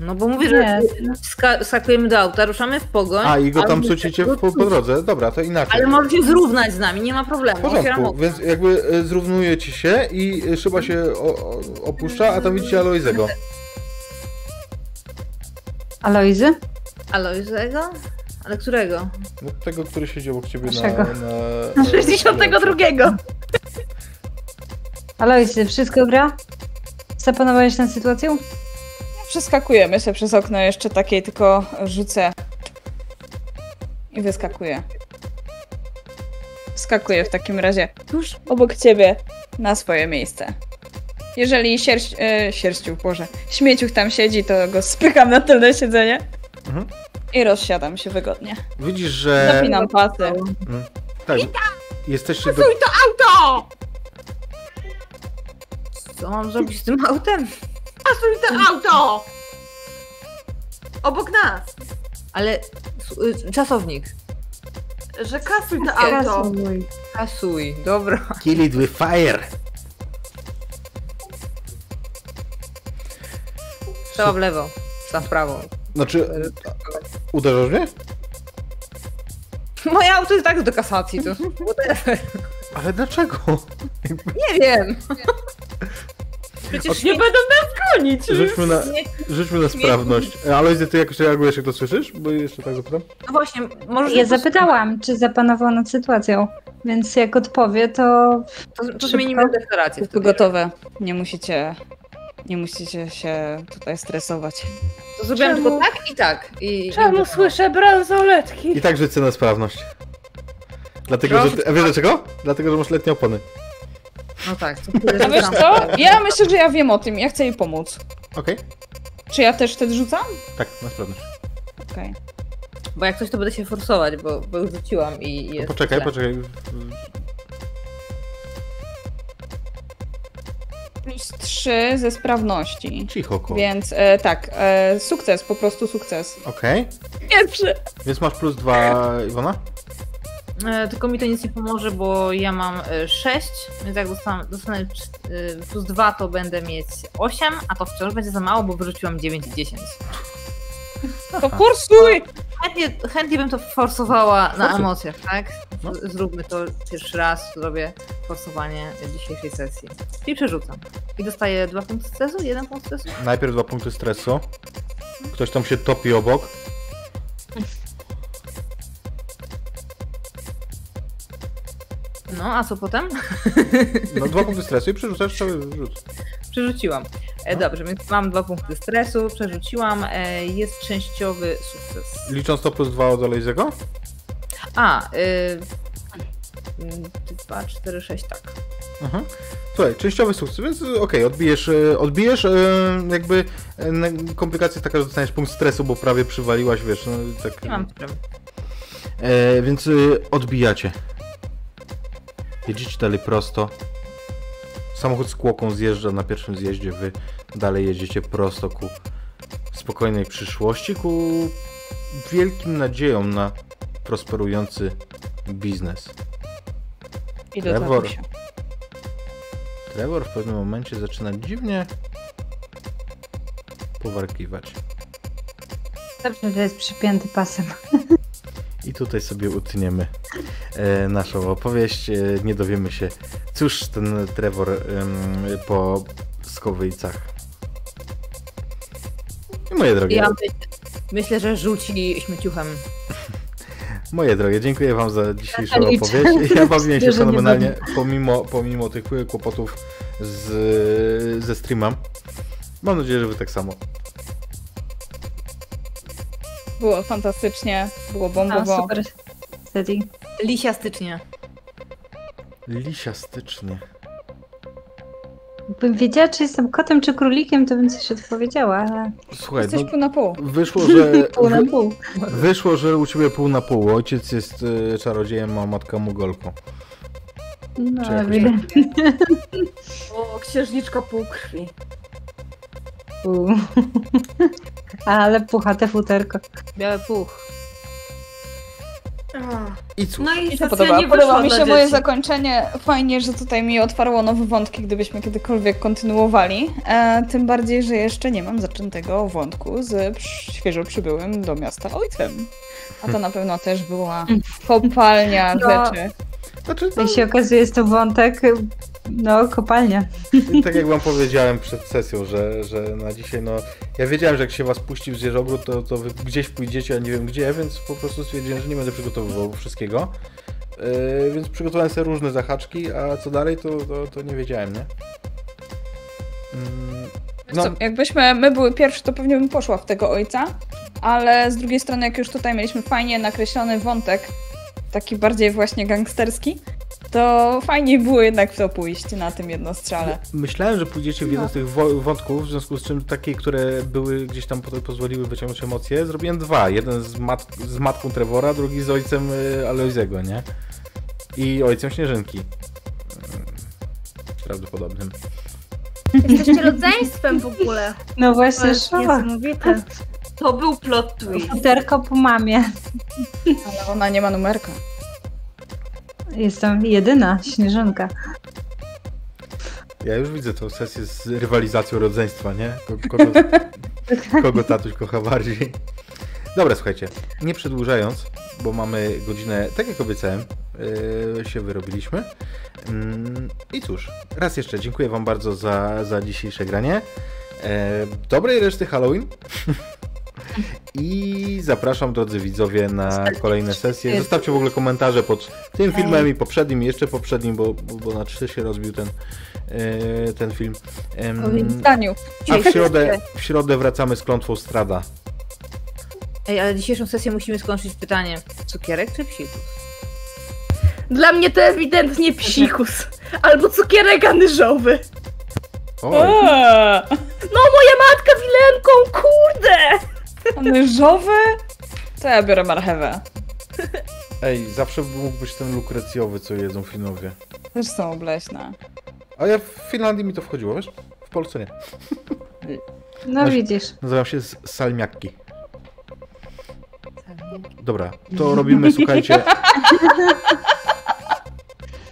No bo mówię, Nie. że ska- skakujemy do auta, ruszamy w pogoń. A, i go ale tam my- sucicie po, po drodze. Dobra, to inaczej. Ale może się zrównać z nami, nie ma problemu. W Otwieram porządku, okno. więc jakby e, zrównujecie się i e, szyba się o, o, opuszcza, a tam widzicie Aloizego. Alojzy? Alojzego? Ale którego? No, tego, który siedzi obok ciebie na... Naszego. na, 62. Alojzy, wszystko gra? Zapanowałeś nad sytuacją? Przeskakujemy się przez okno, jeszcze takiej tylko rzucę. I wyskakuję. Skakuję w takim razie tuż obok ciebie na swoje miejsce. Jeżeli sierść, e, sierściuch, Boże, śmieciuch tam siedzi, to go spycham na tylne siedzenie. Mhm. I rozsiadam się wygodnie. Widzisz, że... Zapinam pasy. Mm, Tak, jesteście do... Kasuj to auto! Co mam zrobić z tym autem? Kasuj to auto! Obok nas! Ale y, czasownik. Że kasuj to auto! Kasuj. Kasuj, dobra. Kill it with fire. Strzała w lewo, w prawo. Znaczy, uderzasz mnie? Moje auto jest tak do kasacji, to. Ale dlaczego? Nie wiem. Przecież nie będą nas gonić. Rzućmy na, rzućmy na sprawność. Alojzy, ty jakoś reagujesz, jak to słyszysz? Bo jeszcze tak zapytam. No właśnie, może... Ja zapytałam, czy zapanował nad sytuacją, więc jak odpowie, to To, to zmienimy deklarację. Gotowe. Nie musicie, nie musicie się tutaj stresować. To zrobiłam Czemu? tylko tak i tak. I, Czemu słyszę bransoletki? I tak rzucę na sprawność. Dlatego, że... Ty, a wiesz dlaczego? Dlatego, że masz letnie opony. No tak. To A wiesz co? Ja myślę, że ja wiem o tym. Ja chcę jej pomóc. Okej? Czy ja też wtedy rzucam? Tak, na sprawność. Okej. Bo jak coś, to będę się forsować, bo, bo już rzuciłam i i jest Poczekaj, źle. poczekaj. Plus 3 ze sprawności. Cicho, koło. Więc e, tak, e, sukces, po prostu sukces. Okej. Pierwszy. Więc masz plus dwa, Iwona? E, tylko mi to nic nie pomoże, bo ja mam 6, więc jak dostanę, dostanę e, plus 2, to będę mieć 8, a to wciąż będzie za mało, bo wyrzuciłam 9 i 10. To forsuj! Chętnie, chętnie bym to forsowała na emocjach, tak? No. Zróbmy to pierwszy raz, zrobię forsowanie dzisiejszej sesji. I przerzucam. I dostaję 2 punkty stresu, 1 punkt stresu. Najpierw dwa punkty stresu. Ktoś tam się topi obok. No, a co potem? No dwa punkty stresu i przerzucasz cały rzut. Przerzuciłam. E, No. dobrze, więc mam dwa punkty stresu, przerzuciłam. E, jest częściowy sukces. Licząc to plus dwa od Alojzego? A, y, 2, 4, 6, tak. Mhm. Słuchaj, częściowy sukces, więc okej, odbijesz, y, odbijesz y, jakby y, komplikacja taka, że dostaniesz punkt stresu, bo prawie przywaliłaś, wiesz, no, tak. Nie mam problemu. E, więc odbijacie. Jedziecie dalej prosto. Samochód z kłoką zjeżdża na pierwszym zjeździe, wy dalej jedziecie prosto ku spokojnej przyszłości, ku wielkim nadziejom na prosperujący biznes. I do Trevor. się. Trevor w pewnym momencie zaczyna dziwnie powarkiwać. dobrze, że jest przypięty pasem. I tutaj sobie utniemy e, naszą opowieść. E, nie dowiemy się, cóż ten Trevor em, po skowyjcach. I moje drogie, Ja my, myślę, że rzuci śmieciuchem. moje drogie, dziękuję wam za dzisiejszą Ja opowieść. Ja bawiłem się fenomenalnie, pomimo, pomimo tych kłopotów z, ze streamem. Mam nadzieję, że wy tak samo. Było fantastycznie, było bombowo. super. Steady. Lisiastycznie. Lisiastycznie. Gdybym wiedziała, czy jestem kotem, czy królikiem, to bym coś odpowiedziała, ale Słuchaj, Jesteś no, pół na pół. wyszło, że... pół na pół. Wyszło, że u ciebie pół na pół. Ojciec jest y, czarodziejem, a matka mugolką. No, wiem. O, księżniczka półkrwi. Pół. Ale puchate futerko. Biały puch. I cóż, No i Mi się sesja podoba. nie Podoba mi się moje dzieci. zakończenie. Fajnie, że tutaj mi otwarło nowe wątki, gdybyśmy kiedykolwiek kontynuowali. E, tym bardziej, że jeszcze nie mam zaczętego wątku z świeżo przybyłym do miasta ojcem. A to na pewno też była kopalnia No. rzeczy. znaczy, no, Jak się okazuje, jest to wątek, no, kopalnia. tak jak wam powiedziałem przed sesją, że, że na dzisiaj, no, ja wiedziałem, że jak się was puści w zwierzogród, to, to wy gdzieś pójdziecie, a nie wiem gdzie, więc po prostu stwierdziłem, że nie będę przygotowywał wszystkiego. Yy, więc przygotowałem sobie różne zahaczki, a co dalej, to, to, to nie wiedziałem, nie? Mm, No. no, jakbyśmy my były pierwsze, to pewnie bym poszła w tego ojca, ale z drugiej strony, jak już tutaj mieliśmy fajnie nakreślony wątek, taki bardziej właśnie gangsterski, to fajniej było jednak w to pójść na tym jednostrzale. Myślałem, że pójdziecie w jeden z tych wątków, w związku z czym takie, które były gdzieś tam po- pozwoliły wyciągnąć emocje, zrobiłem dwa. Jeden z, mat z matką Trevora, drugi z ojcem y, Aloizego, nie? I ojcem Śnieżynki. Mm, Prawdopodobnym. Jesteście rodzeństwem w ogóle. No To właśnie, jest szła. niesamowite. To był plot twist. Futerko po mamie. Ale ona nie ma numerka. Jestem jedyna śnieżynka. Ja już widzę tą sesję z rywalizacją rodzeństwa, nie? Ko- Kogo, kogo tatuś kocha bardziej. Dobra, słuchajcie, nie przedłużając, bo mamy godzinę, tak jak obiecałem, yy, się wyrobiliśmy. Mm, I cóż, raz jeszcze dziękuję Wam bardzo za, za dzisiejsze granie. E, dobrej reszty Halloween. I zapraszam, drodzy widzowie, na kolejne sesje. Zostawcie w ogóle komentarze pod tym filmem i poprzednim, i jeszcze poprzednim, bo, bo, na trzy się rozbił ten, e, ten film. A w środę, w środę wracamy z klątwą Strada. Ej, ale dzisiejszą sesję musimy skończyć pytaniem. Cukierek czy psikus? Dla mnie to ewidentnie psikus. Albo cukierek anyżowy. Eee, No moja matka wilenką, kurde! Anyżowy? To ja biorę marchewę. ej, zawsze mógł być ten lukrecjowy, co jedzą Finowie. Też są obleśne. A ja w Finlandii mi to wchodziło, wiesz? W Polsce nie. No Masz- widzisz. Nazywam się salmiakki. Dobra, to robimy, słuchajcie,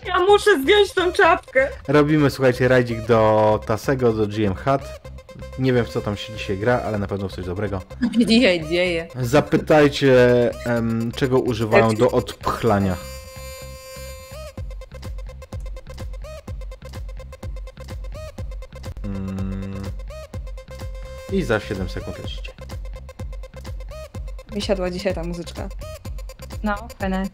Ja muszę zdjąć tą czapkę. robimy, słuchajcie, rajdzik do Tasego, do GM Hut. Nie wiem, w co tam się dzisiaj gra, ale na pewno w coś dobrego. Dzisiaj dzieje? Zapytajcie, em, czego używają do odpchlania. Mm. I za 7 sekund lecicie. Mi siadła dzisiaj ta muzyczka. No, fajne.